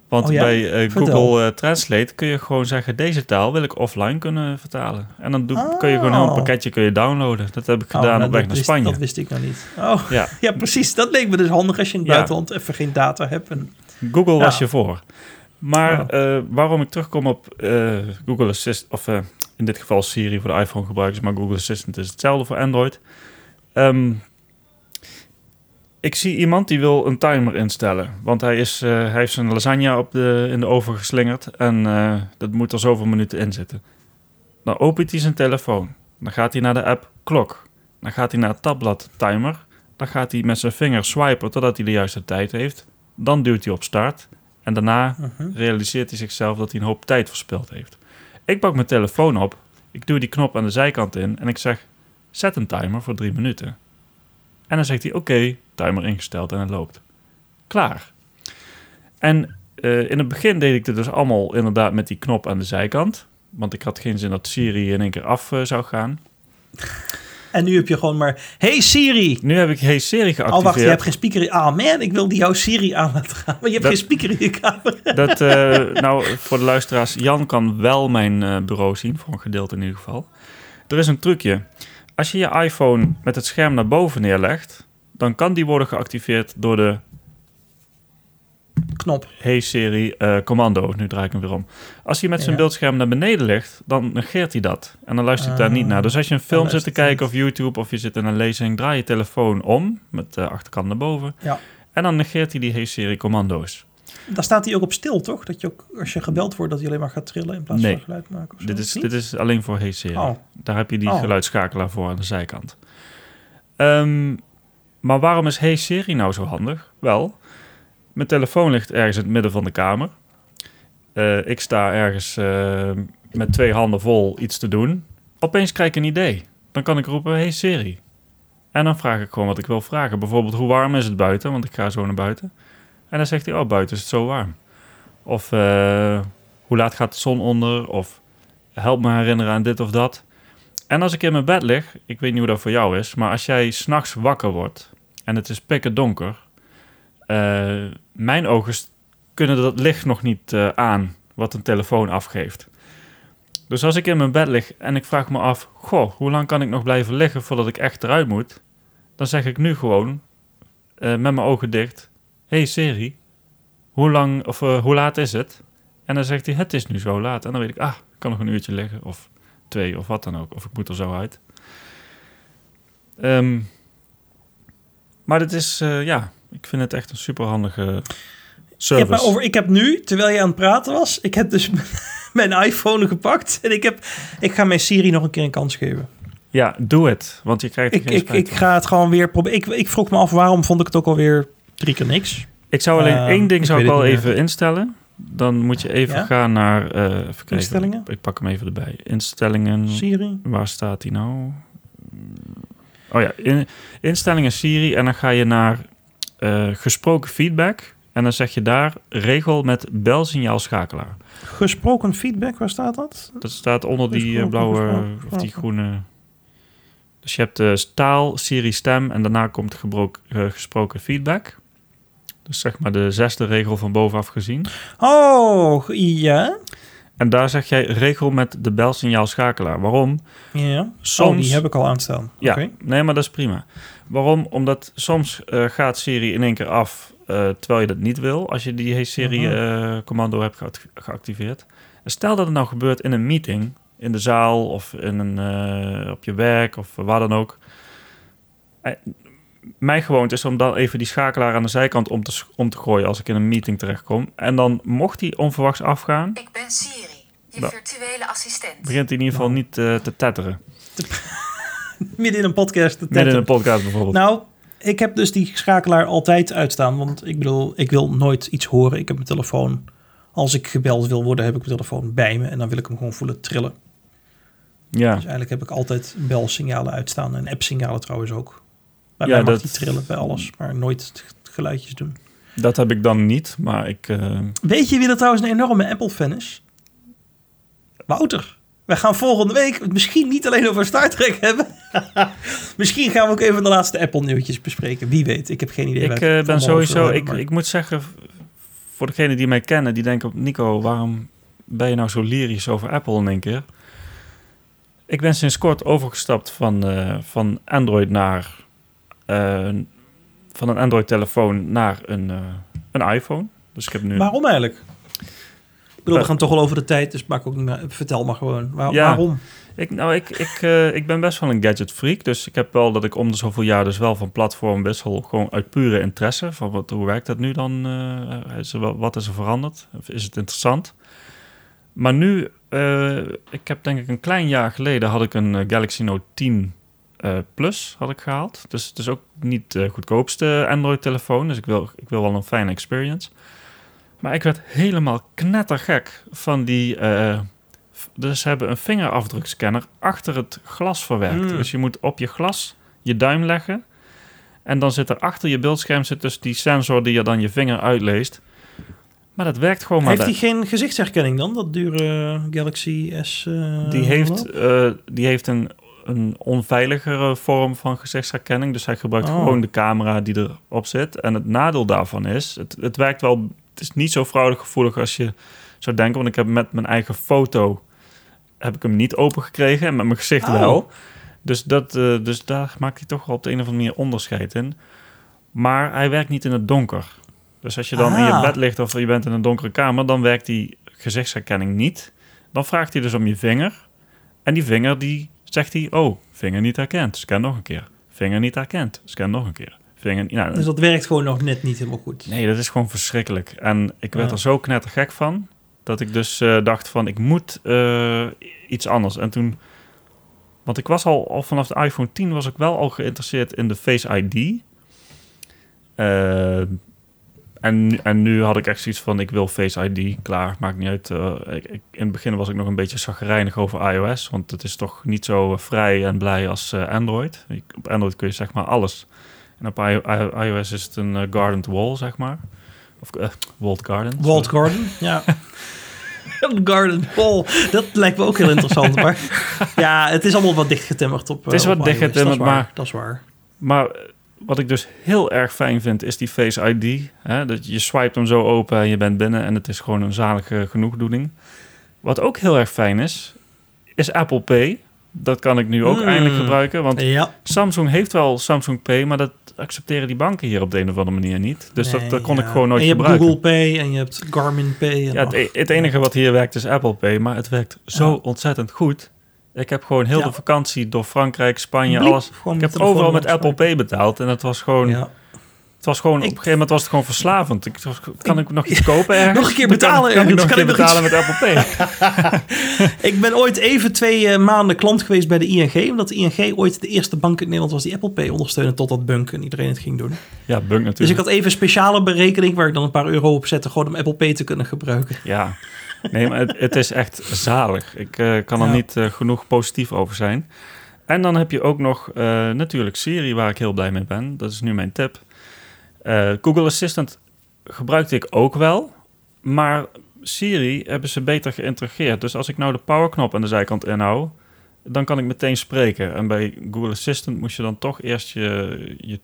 Want Oh ja? bij eh. Google eh, Translate kun je gewoon zeggen... deze taal wil ik offline kunnen vertalen. En dan doe, kun je gewoon een heel Oh. pakketje kun je downloaden. Dat heb ik Oh, gedaan nou, op weg naar wist- Spanje. Dat wist ik nog niet. Oh, Ja, ja, precies. Dat leek me dus handig als je in het Ja. buitenland even geen data hebt. En... Google Ja. was je voor. Maar eh, waarom ik terugkom op Google Assistant, of in dit geval Siri voor de iPhone gebruikers, maar Google Assistant is hetzelfde voor Android. Ehm, ik zie iemand die wil een timer instellen, want hij, is, eh, hij heeft zijn lasagne op de, in de oven geslingerd en eh, dat moet er zoveel minuten in zitten. Dan opent hij zijn telefoon, dan gaat hij naar de app klok, dan gaat hij naar het tabblad timer, dan gaat hij met zijn vinger swipen totdat hij de juiste tijd heeft. Dan duwt hij op start en daarna Mhm. realiseert hij zichzelf dat hij een hoop tijd verspild heeft. Ik pak mijn telefoon op, ik duw die knop aan de zijkant in en ik zeg: zet een timer voor drie minuten. En dan zegt hij: oké, timer ingesteld en het loopt. Klaar. En eh, in het begin deed ik dit dus allemaal inderdaad met die knop aan de zijkant. Want ik had geen zin dat Siri in één keer af eh, zou gaan. En nu heb je gewoon maar... Hey Siri! Nu heb ik Hey Siri geactiveerd. Oh, wacht, je hebt geen speaker in... Ah man, ik wil die jouw Siri aan laten gaan. Maar je hebt Dat- geen speaker in je kamer. Dat, eh, nou, voor de luisteraars, Jan kan wel mijn eh, bureau zien, voor een gedeelte in ieder geval. Er is een trucje. Als je je iPhone met het scherm naar boven neerlegt, dan kan die worden geactiveerd door de Knop. Hey Siri eh, commando. Nu draai ik hem weer om. Als hij met zijn Ja. beeldscherm naar beneden ligt, dan negeert hij dat. En dan luistert hij daar Ah, niet naar. Dus als je een film zit te kijken of YouTube of je zit in een lezing, draai je telefoon om met de achterkant naar boven. Ja. En dan negeert hij die Hey Siri commando's. Daar staat hij ook op stil, toch? Dat je ook, als je gebeld wordt, dat hij alleen maar gaat trillen in plaats Nee. van geluid maken of zo. Dit is, Niet? dit is alleen voor Hey Siri. Oh. Daar heb je die Oh. geluidsschakelaar voor aan de zijkant. Ehm, maar waarom is Hey Siri nou zo handig? Wel, mijn telefoon ligt ergens in het midden van de kamer. Eh, ik sta ergens eh, met twee handen vol iets te doen. Opeens krijg ik een idee. Dan kan ik roepen, Hey Siri. En dan vraag ik gewoon wat ik wil vragen. Bijvoorbeeld, hoe warm is het buiten? Want ik ga zo naar buiten. En dan zegt hij, oh, buiten is het zo warm. Of, eh, hoe laat gaat de zon onder? Of, help me herinneren aan dit of dat. En als ik in mijn bed lig, ik weet niet hoe dat voor jou is, maar als jij s'nachts wakker wordt en het is pikken donker, mijn ogen kunnen dat licht nog niet eh, aan wat een telefoon afgeeft. Dus als ik in mijn bed lig en ik vraag me af, goh, hoe lang kan ik nog blijven liggen voordat ik echt eruit moet? Dan zeg ik nu gewoon eh, met mijn ogen dicht, hey Siri, hoe lang of eh, hoe laat is het? En dan zegt hij, het is nu zo laat. En dan weet ik, ah, ik kan nog een uurtje liggen. Of twee, of wat dan ook. Of ik moet er zo uit. Ehm, maar dit is, eh, ja, ik vind het echt een superhandige Ik heb, service. over, ik heb nu, terwijl je aan het praten was, ik heb dus mijn iPhone gepakt en ik, heb, ik ga mijn Siri nog een keer een kans geven. Ja, doe het, want je krijgt er Ik, geen ik, ik ga het gewoon weer proberen. Ik, ik vroeg me af, waarom vond ik het ook alweer drie keer niks? Ik zou alleen Ehm, één ding zou ik wel even instellen. Dan moet je even Ja? gaan naar... kijken. Instellingen? Ik pak hem even erbij. Instellingen. Siri? Waar staat hij nou? Oh ja, in, instellingen Siri. En dan ga je naar eh, gesproken feedback. En dan zeg je daar regel met belsignaal schakelaar. Gesproken feedback, waar staat dat? Dat staat onder die eh, Gesproken, blauwe gesproken, of die groene. Dus je hebt de taal, Siri stem en daarna komt gebroken, gesproken feedback. Dus zeg maar de zesde regel van bovenaf gezien. Oh, ja. En daar zeg jij regel met de belsignaal schakelaar. Waarom? Ja. Soms- Oh, die heb ik al aanstaan. Ja, Oké. nee, maar dat is prima. Waarom? Omdat soms eh, gaat Siri in één keer af eh, terwijl je dat niet wil. Als je die Siri Mhm. eh, commando hebt geact- geactiveerd. En stel dat het nou gebeurt in een meeting, in de zaal of in een, op je werk of waar dan ook. Mijn gewoonte is om dan even die schakelaar aan de zijkant om te, om te gooien als ik in een meeting terechtkom. En dan mocht die onverwachts afgaan, Ik ben Siri, je Nou. virtuele assistent. begint hij in ieder geval Nou. niet eh, te tetteren. Midden in een podcast. te Midden in een podcast bijvoorbeeld. Nou, ik heb dus die schakelaar altijd uitstaan. Want ik bedoel, ik wil nooit iets horen. Ik heb mijn telefoon... Als ik gebeld wil worden, heb ik mijn telefoon bij me. En dan wil ik hem gewoon voelen trillen. ja. Dus eigenlijk heb ik altijd belsignalen uitstaan. En appsignalen trouwens ook. Bij Ja, mij mag dat- die trillen bij alles. Maar nooit geluidjes doen. Dat heb ik dan niet, maar ik... eh, Weet je wie er trouwens een enorme Apple-fan is? Wouter. We gaan volgende week het misschien niet alleen over Star Trek hebben. misschien gaan we ook even de laatste Apple-nieuwtjes bespreken. Wie weet, ik heb geen idee. Ik eh, ben sowieso, hebben, ik, maar- ik moet zeggen, voor degenen die mij kennen, die denken, Nico, waarom ben je nou zo lyrisch over Apple in één keer? Ik ben sinds kort overgestapt van, eh, van Android naar, van een Android-telefoon naar een, eh, een iPhone. Dus ik heb nu... Waarom eigenlijk? Ik bedoel, we Eh, gaan toch al over de tijd, dus maak ook niet meer, vertel maar gewoon. Waar- Ja. Waarom? Ik, nou, ik, ik, eh, ik ben best wel een gadget freak. Dus ik heb wel dat ik om de zoveel jaar dus wel van platform wissel. Gewoon uit pure interesse. Van wat, hoe werkt dat nu dan? eh, is er wel, wat is er veranderd? Of is het interessant? Maar nu, eh, ik heb denk ik een klein jaar geleden had ik een eh, Galaxy Note 10 eh, Plus had ik gehaald. Dus het is ook niet de goedkoopste Android telefoon. Dus ik wil, ik wil wel een fijne experience. Maar ik werd helemaal knettergek van die... eh, dus ze hebben een vingerafdrukscanner achter het glas verwerkt. Mm. Dus je moet op je glas je duim leggen. En dan zit er achter je beeldscherm zit dus die sensor die je dan je vinger uitleest. Maar dat werkt gewoon maar. Heeft hij geen gezichtsherkenning dan? Dat dure Galaxy S? eh, die heeft, die heeft een, een onveiligere vorm van gezichtsherkenning. Dus hij gebruikt Oh. gewoon de camera die erop zit. En het nadeel daarvan is, het, het werkt wel... Het is niet zo fraudegevoelig als je zou denken. Want ik heb met mijn eigen foto... heb ik hem niet open gekregen. En met mijn gezicht Oh. wel. Dus, dat, eh, dus daar maakt hij toch wel op de een of andere manier onderscheid in. Maar hij werkt niet in het donker. Dus als je dan in je Ah. bed ligt of je bent in een donkere kamer... dan werkt die gezichtsherkenning niet. Dan vraagt hij dus om je vinger. En die vinger die zegt hij... oh, vinger niet herkend, scan nog een keer. Vinger niet herkend, scan nog een keer. Vinger, nou, Dus dat werkt gewoon nog net niet helemaal goed. Nee, dat is gewoon verschrikkelijk. En ik werd Ja. er zo knettergek van... dat ik dus eh, dacht van, ik moet eh, iets anders. En toen... Want ik was al, al vanaf de iPhone 10 was ik wel al geïnteresseerd in de Face ID. Eh, en, nu- en nu had ik echt zoiets van, ik wil Face ID. Klaar, maakt niet uit. Eh, ik, ik- in het begin was ik nog een beetje chagrijnig over iOS. Want het is toch niet zo vrij en blij als eh, Android. Ik- op Android kun je zeg maar alles. En op I- I- iOS is het een eh, garden wall, zeg maar. Of walled garden. Walled sorry. Garden, ja. Garden Wall, dat lijkt me ook heel interessant. Maar ja, het is allemaal wat dichtgetimmerd op Het is wat dichtgetimmerd, maar- Dat is waar. Maar wat ik dus heel erg fijn vind, is die Face ID. Hè? Dat je swipe hem zo open en je bent binnen en het is gewoon een zalige genoegdoening. Wat ook heel erg fijn is, is Apple Pay. Dat kan ik nu ook Mm. eindelijk gebruiken, want Ja, Samsung heeft wel Samsung Pay, maar dat accepteren die banken hier op de een of andere manier niet. Dus dat, Nee, dat kon ja. ik gewoon nooit en je hebt gebruiken. Google Pay en je hebt Garmin Pay. En Ja, het, e- het enige wat hier werkt is Apple Pay, maar het werkt zo ontzettend goed. Ik heb gewoon heel Ja. de vakantie door Frankrijk, Spanje, Bliep, alles. Ik heb overal met Apple Pay betaald en het was gewoon... Ja. Het was gewoon, op een gegeven moment was het gewoon verslavend. Ik, kan ik nog iets kopen ergens? Nog een keer kan- betalen Kan, Kan keer ik nog betalen met Apple Pay? Ik ben ooit even twee eh, maanden klant geweest bij de ING. Omdat de ING ooit de eerste bank in Nederland was die Apple Pay ondersteunde. Totdat Bunk en iedereen het ging doen. Ja, bunk natuurlijk. Dus ik had even een speciale berekening waar ik dan een paar euro op zette. Gewoon om Apple Pay te kunnen gebruiken. Ja, nee, maar het, het is echt zalig. Ik eh, kan er Ja. niet eh, genoeg positief over zijn. En dan heb je ook nog eh, natuurlijk Siri, waar ik heel blij mee ben. Dat is nu mijn tip. Google Assistant gebruikte ik ook wel, maar Siri hebben ze beter geïntegreerd. Dus als ik nou de powerknop aan de zijkant inhoud, dan kan ik meteen spreken. En bij Google Assistant moest je dan toch eerst je... je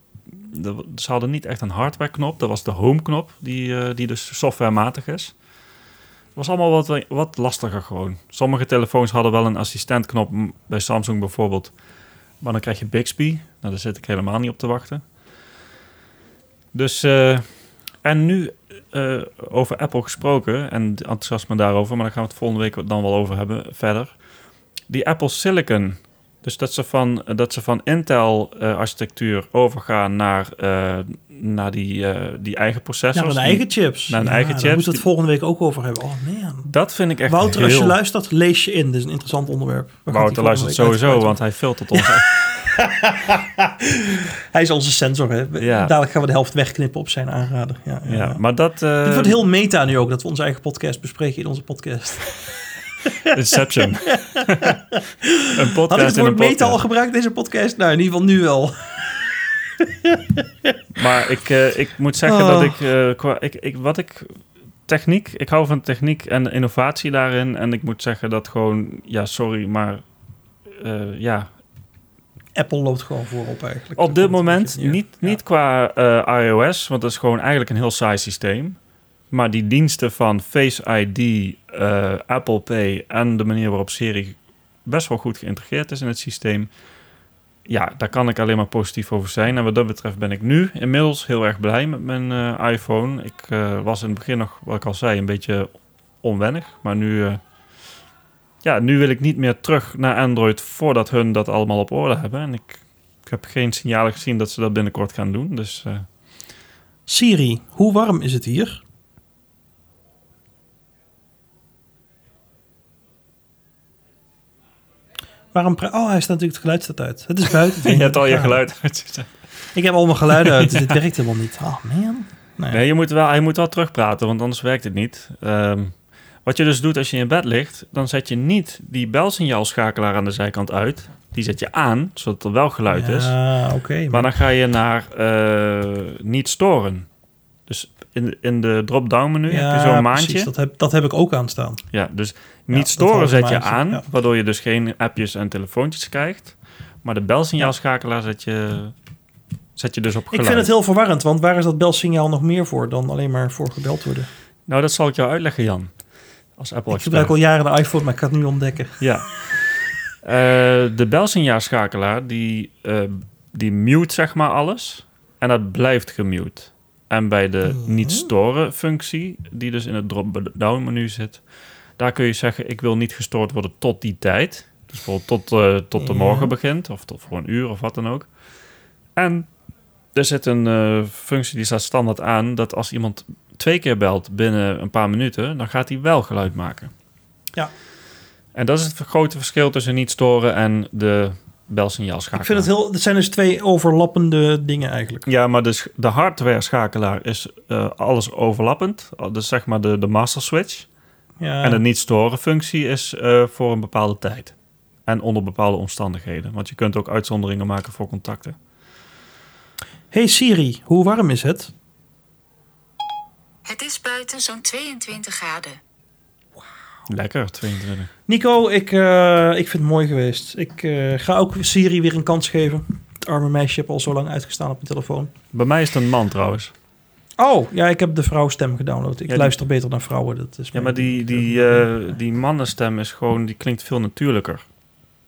de- ze hadden niet echt een hardwareknop, dat was de home-knop, die, eh, die dus softwarematig is. Was allemaal wat, wat lastiger gewoon. Sommige telefoons hadden wel een assistentknop, bij Samsung bijvoorbeeld. Maar dan krijg je Bixby. Nou, daar zit ik helemaal niet op te wachten. Dus, eh, en nu eh, over Apple gesproken en enthousiasme daarover, maar daar gaan we het volgende week dan wel over hebben verder. Die Apple Silicon, dus dat ze van, dat ze van Intel-architectuur overgaan naar, eh, naar die, eh, die eigen processors. mijn Die- eigen chips. Naar een Ja, eigen Daar chips. moeten we het volgende week ook over hebben. Oh man. Dat vind ik echt Wouter, heel... als je luistert, lees je in. Dit is een interessant onderwerp. Wouter luistert sowieso, want hij filtert ons. Hij is onze sensor. Hè? Ja. Dadelijk gaan we de helft wegknippen op zijn aanrader. Ja, ja, Ja, maar dat... eh, Het wordt heel meta nu ook, dat we onze eigen podcast bespreken in onze podcast. Inception. een podcast Had ik het woord meta al gebruikt deze podcast? Nou, in ieder geval nu wel. Maar ik, eh, ik moet zeggen Oh. dat ik, eh, qua, ik, ik... Wat ik... Techniek, ik hou van techniek en innovatie daarin. En ik moet zeggen dat gewoon... Ja, sorry, maar... eh, ja, Apple loopt gewoon voorop eigenlijk. op dit moment niet, Ja. niet qua iOS, want dat is gewoon eigenlijk een heel saai systeem. Maar die diensten van Face ID, Apple Pay en de manier waarop Siri best wel goed geïntegreerd is in het systeem. Ja, daar kan ik alleen maar positief over zijn. En wat dat betreft ben ik nu inmiddels heel erg blij met mijn eh, iPhone. Ik eh, was in het begin nog, wat ik al zei, een beetje onwennig. Maar nu, eh, ja, nu wil ik niet meer terug naar Android voordat hun dat allemaal op orde hebben. En ik, ik heb geen signalen gezien dat ze dat binnenkort gaan doen. Dus Siri, hoe warm is het hier? Waarom oh, hij staat natuurlijk het geluid staat uit. Het is buiten. je hebt al je geluid uitzetten. Ik heb al mijn geluiden uit, dus dit werkt helemaal niet. Oh man. Nou ja. Nee, je moet wel, hij moet wel terugpraten, want anders werkt het niet. Ehm, wat je dus doet als je in bed ligt, dan zet je niet die belsignaalschakelaar aan de zijkant uit. Die zet je aan, zodat er wel geluid is. Ja, oké. Maar dan ga je naar eh, niet storen. In, in de drop-down menu heb je zo'n maandje. precies, Dat heb, dat heb ik ook aanstaan. Ja, dus Ja, niet storen zet je aan, ja. waardoor je dus geen appjes en telefoontjes krijgt. Maar de belsignaalschakelaar zet je, zet je dus op Ik geluid. vind het heel verwarrend, want waar is dat belsignaal nog meer voor dan alleen maar voor gebeld worden? Nou, dat zal ik jou uitleggen, Jan. Als Apple Ik gebruik al jaren de iPhone, maar ik kan het nu ontdekken. Ja. Eh, de belsignaalschakelaar, die, eh, die mute zeg maar alles. En dat blijft gemute. En bij de niet storen functie, die dus in het drop-down menu zit... daar kun je zeggen, ik wil niet gestoord worden tot die tijd. Dus bijvoorbeeld tot, eh, tot de morgen begint, of tot voor een uur of wat dan ook. En er zit een eh, functie die staat standaard aan... dat als iemand twee keer belt binnen een paar minuten... dan gaat hij wel geluid maken. Ja. En dat is het grote verschil tussen niet storen en de belsignaalschakelaar. Ik vind het heel, het zijn dus twee overlappende dingen eigenlijk. Ja, maar dus de hardware schakelaar is eh, alles overlappend. Dus zeg maar de, de master switch. Ja. En de niet storen functie is eh, voor een bepaalde tijd. En onder bepaalde omstandigheden. Want je kunt ook uitzonderingen maken voor contacten. Hey Siri, hoe warm is het? Het is buiten zo'n 22 graden. Lekker, 22. Nico, ik, eh, ik vind het mooi geweest. Ik eh, ga ook Siri weer een kans geven. Het arme meisje heb al zo lang uitgestaan op mijn telefoon. Bij mij is het een man trouwens. Oh, ja, ik heb de vrouwstem gedownload. Ik die- luister beter naar vrouwen. Dat is Ja, maar die, die, eh, die mannenstem is gewoon, die klinkt veel natuurlijker.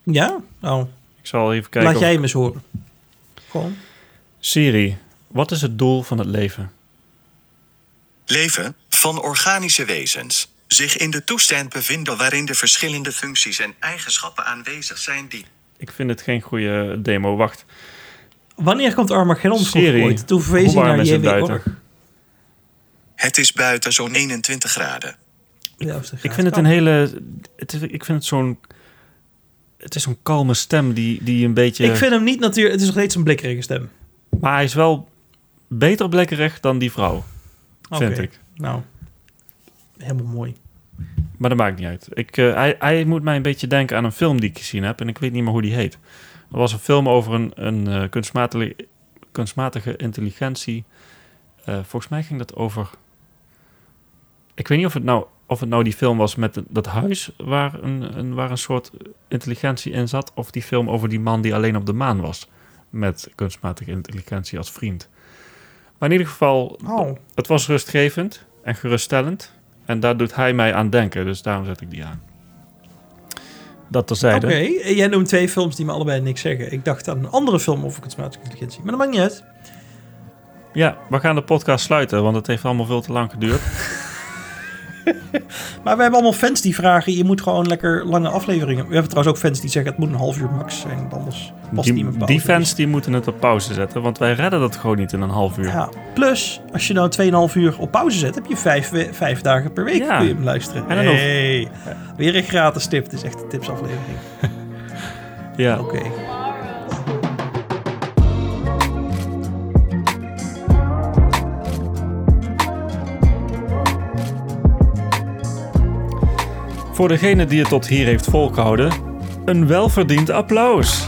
Ja? Oh, Ik zal even kijken. laat of- jij hem eens horen. Gewoon. Siri, wat is het doel van het leven? Leven van organische wezens. Zich in de toestand bevinden waarin de verschillende functies en eigenschappen aanwezig zijn die Ik vind het geen goede demo. Wacht. Wanneer komt Armageddon? ooit. Toen verwees Hoe hij warm naar is het JW buiten? Het is buiten zo'n 21 graden. Ja, Ik vind het een hele... Het is, ik vind het zo'n... Het is zo'n kalme stem die, die een beetje... Ik vind hem niet natuurlijk... Het is nog steeds een blikkerige stem. Maar hij is wel beter blekkerig dan die vrouw, vind Oké. ik. Nou, helemaal mooi. Maar dat maakt niet uit. Ik, eh, hij, hij moet mij een beetje denken aan een film die ik gezien heb. En ik weet niet meer hoe die heet. Er was een film over een, een eh, kunstmatige, kunstmatige intelligentie. Eh, volgens mij ging dat over... Ik weet niet of het nou, of het nou die film was met dat huis waar een, een, waar een soort intelligentie in zat. Of die film over die man die alleen op de maan was. Met kunstmatige intelligentie als vriend. Maar in ieder geval, Oh, het was rustgevend en geruststellend. En daar doet hij mij aan denken, dus daarom zet ik die aan. Dat oké. terzijde. Jij noemt twee films die me allebei niks zeggen. Ik dacht aan een andere film over kunstmatige intelligentie. Maar dat maakt niet uit. Ja, we gaan de podcast sluiten, want het heeft allemaal veel te lang geduurd. Maar we hebben allemaal fans die vragen... Je moet gewoon lekker lange afleveringen... We hebben trouwens ook fans die zeggen... Het moet een half uur max zijn. want Anders past het niet Die, meer die fans die moeten het op pauze zetten, want wij redden dat gewoon niet in een half uur. Ja, plus, als je nou 2,5 uur op pauze zet, heb je vijf, vijf dagen per week Ja. kun je hem luisteren. En dan nog- hey, weer een gratis tip. Het is echt een tipsaflevering. Ja. Oké. Voor degene die het tot hier heeft volgehouden, een welverdiend applaus.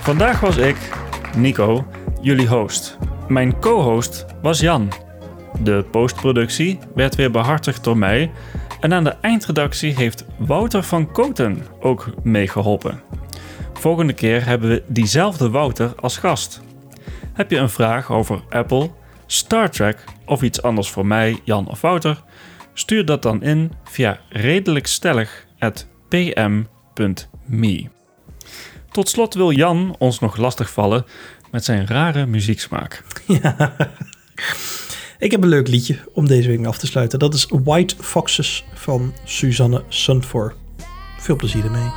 Vandaag was ik, Nico, jullie host. Mijn co-host was Jan. De postproductie werd weer behartigd door mij. En aan de eindredactie heeft Wouter van Koten ook meegeholpen. Volgende keer hebben we diezelfde Wouter als gast. Heb je een vraag over Apple, Star Trek of iets anders voor mij, Jan of Wouter? Stuur dat dan in via redelijkstellig.pm.me. Tot slot wil Jan ons nog lastigvallen met zijn rare muzieksmaak. Ik heb een leuk liedje om deze week mee af te sluiten. Dat is White Foxes van Suzanne Sundfor. Veel plezier ermee.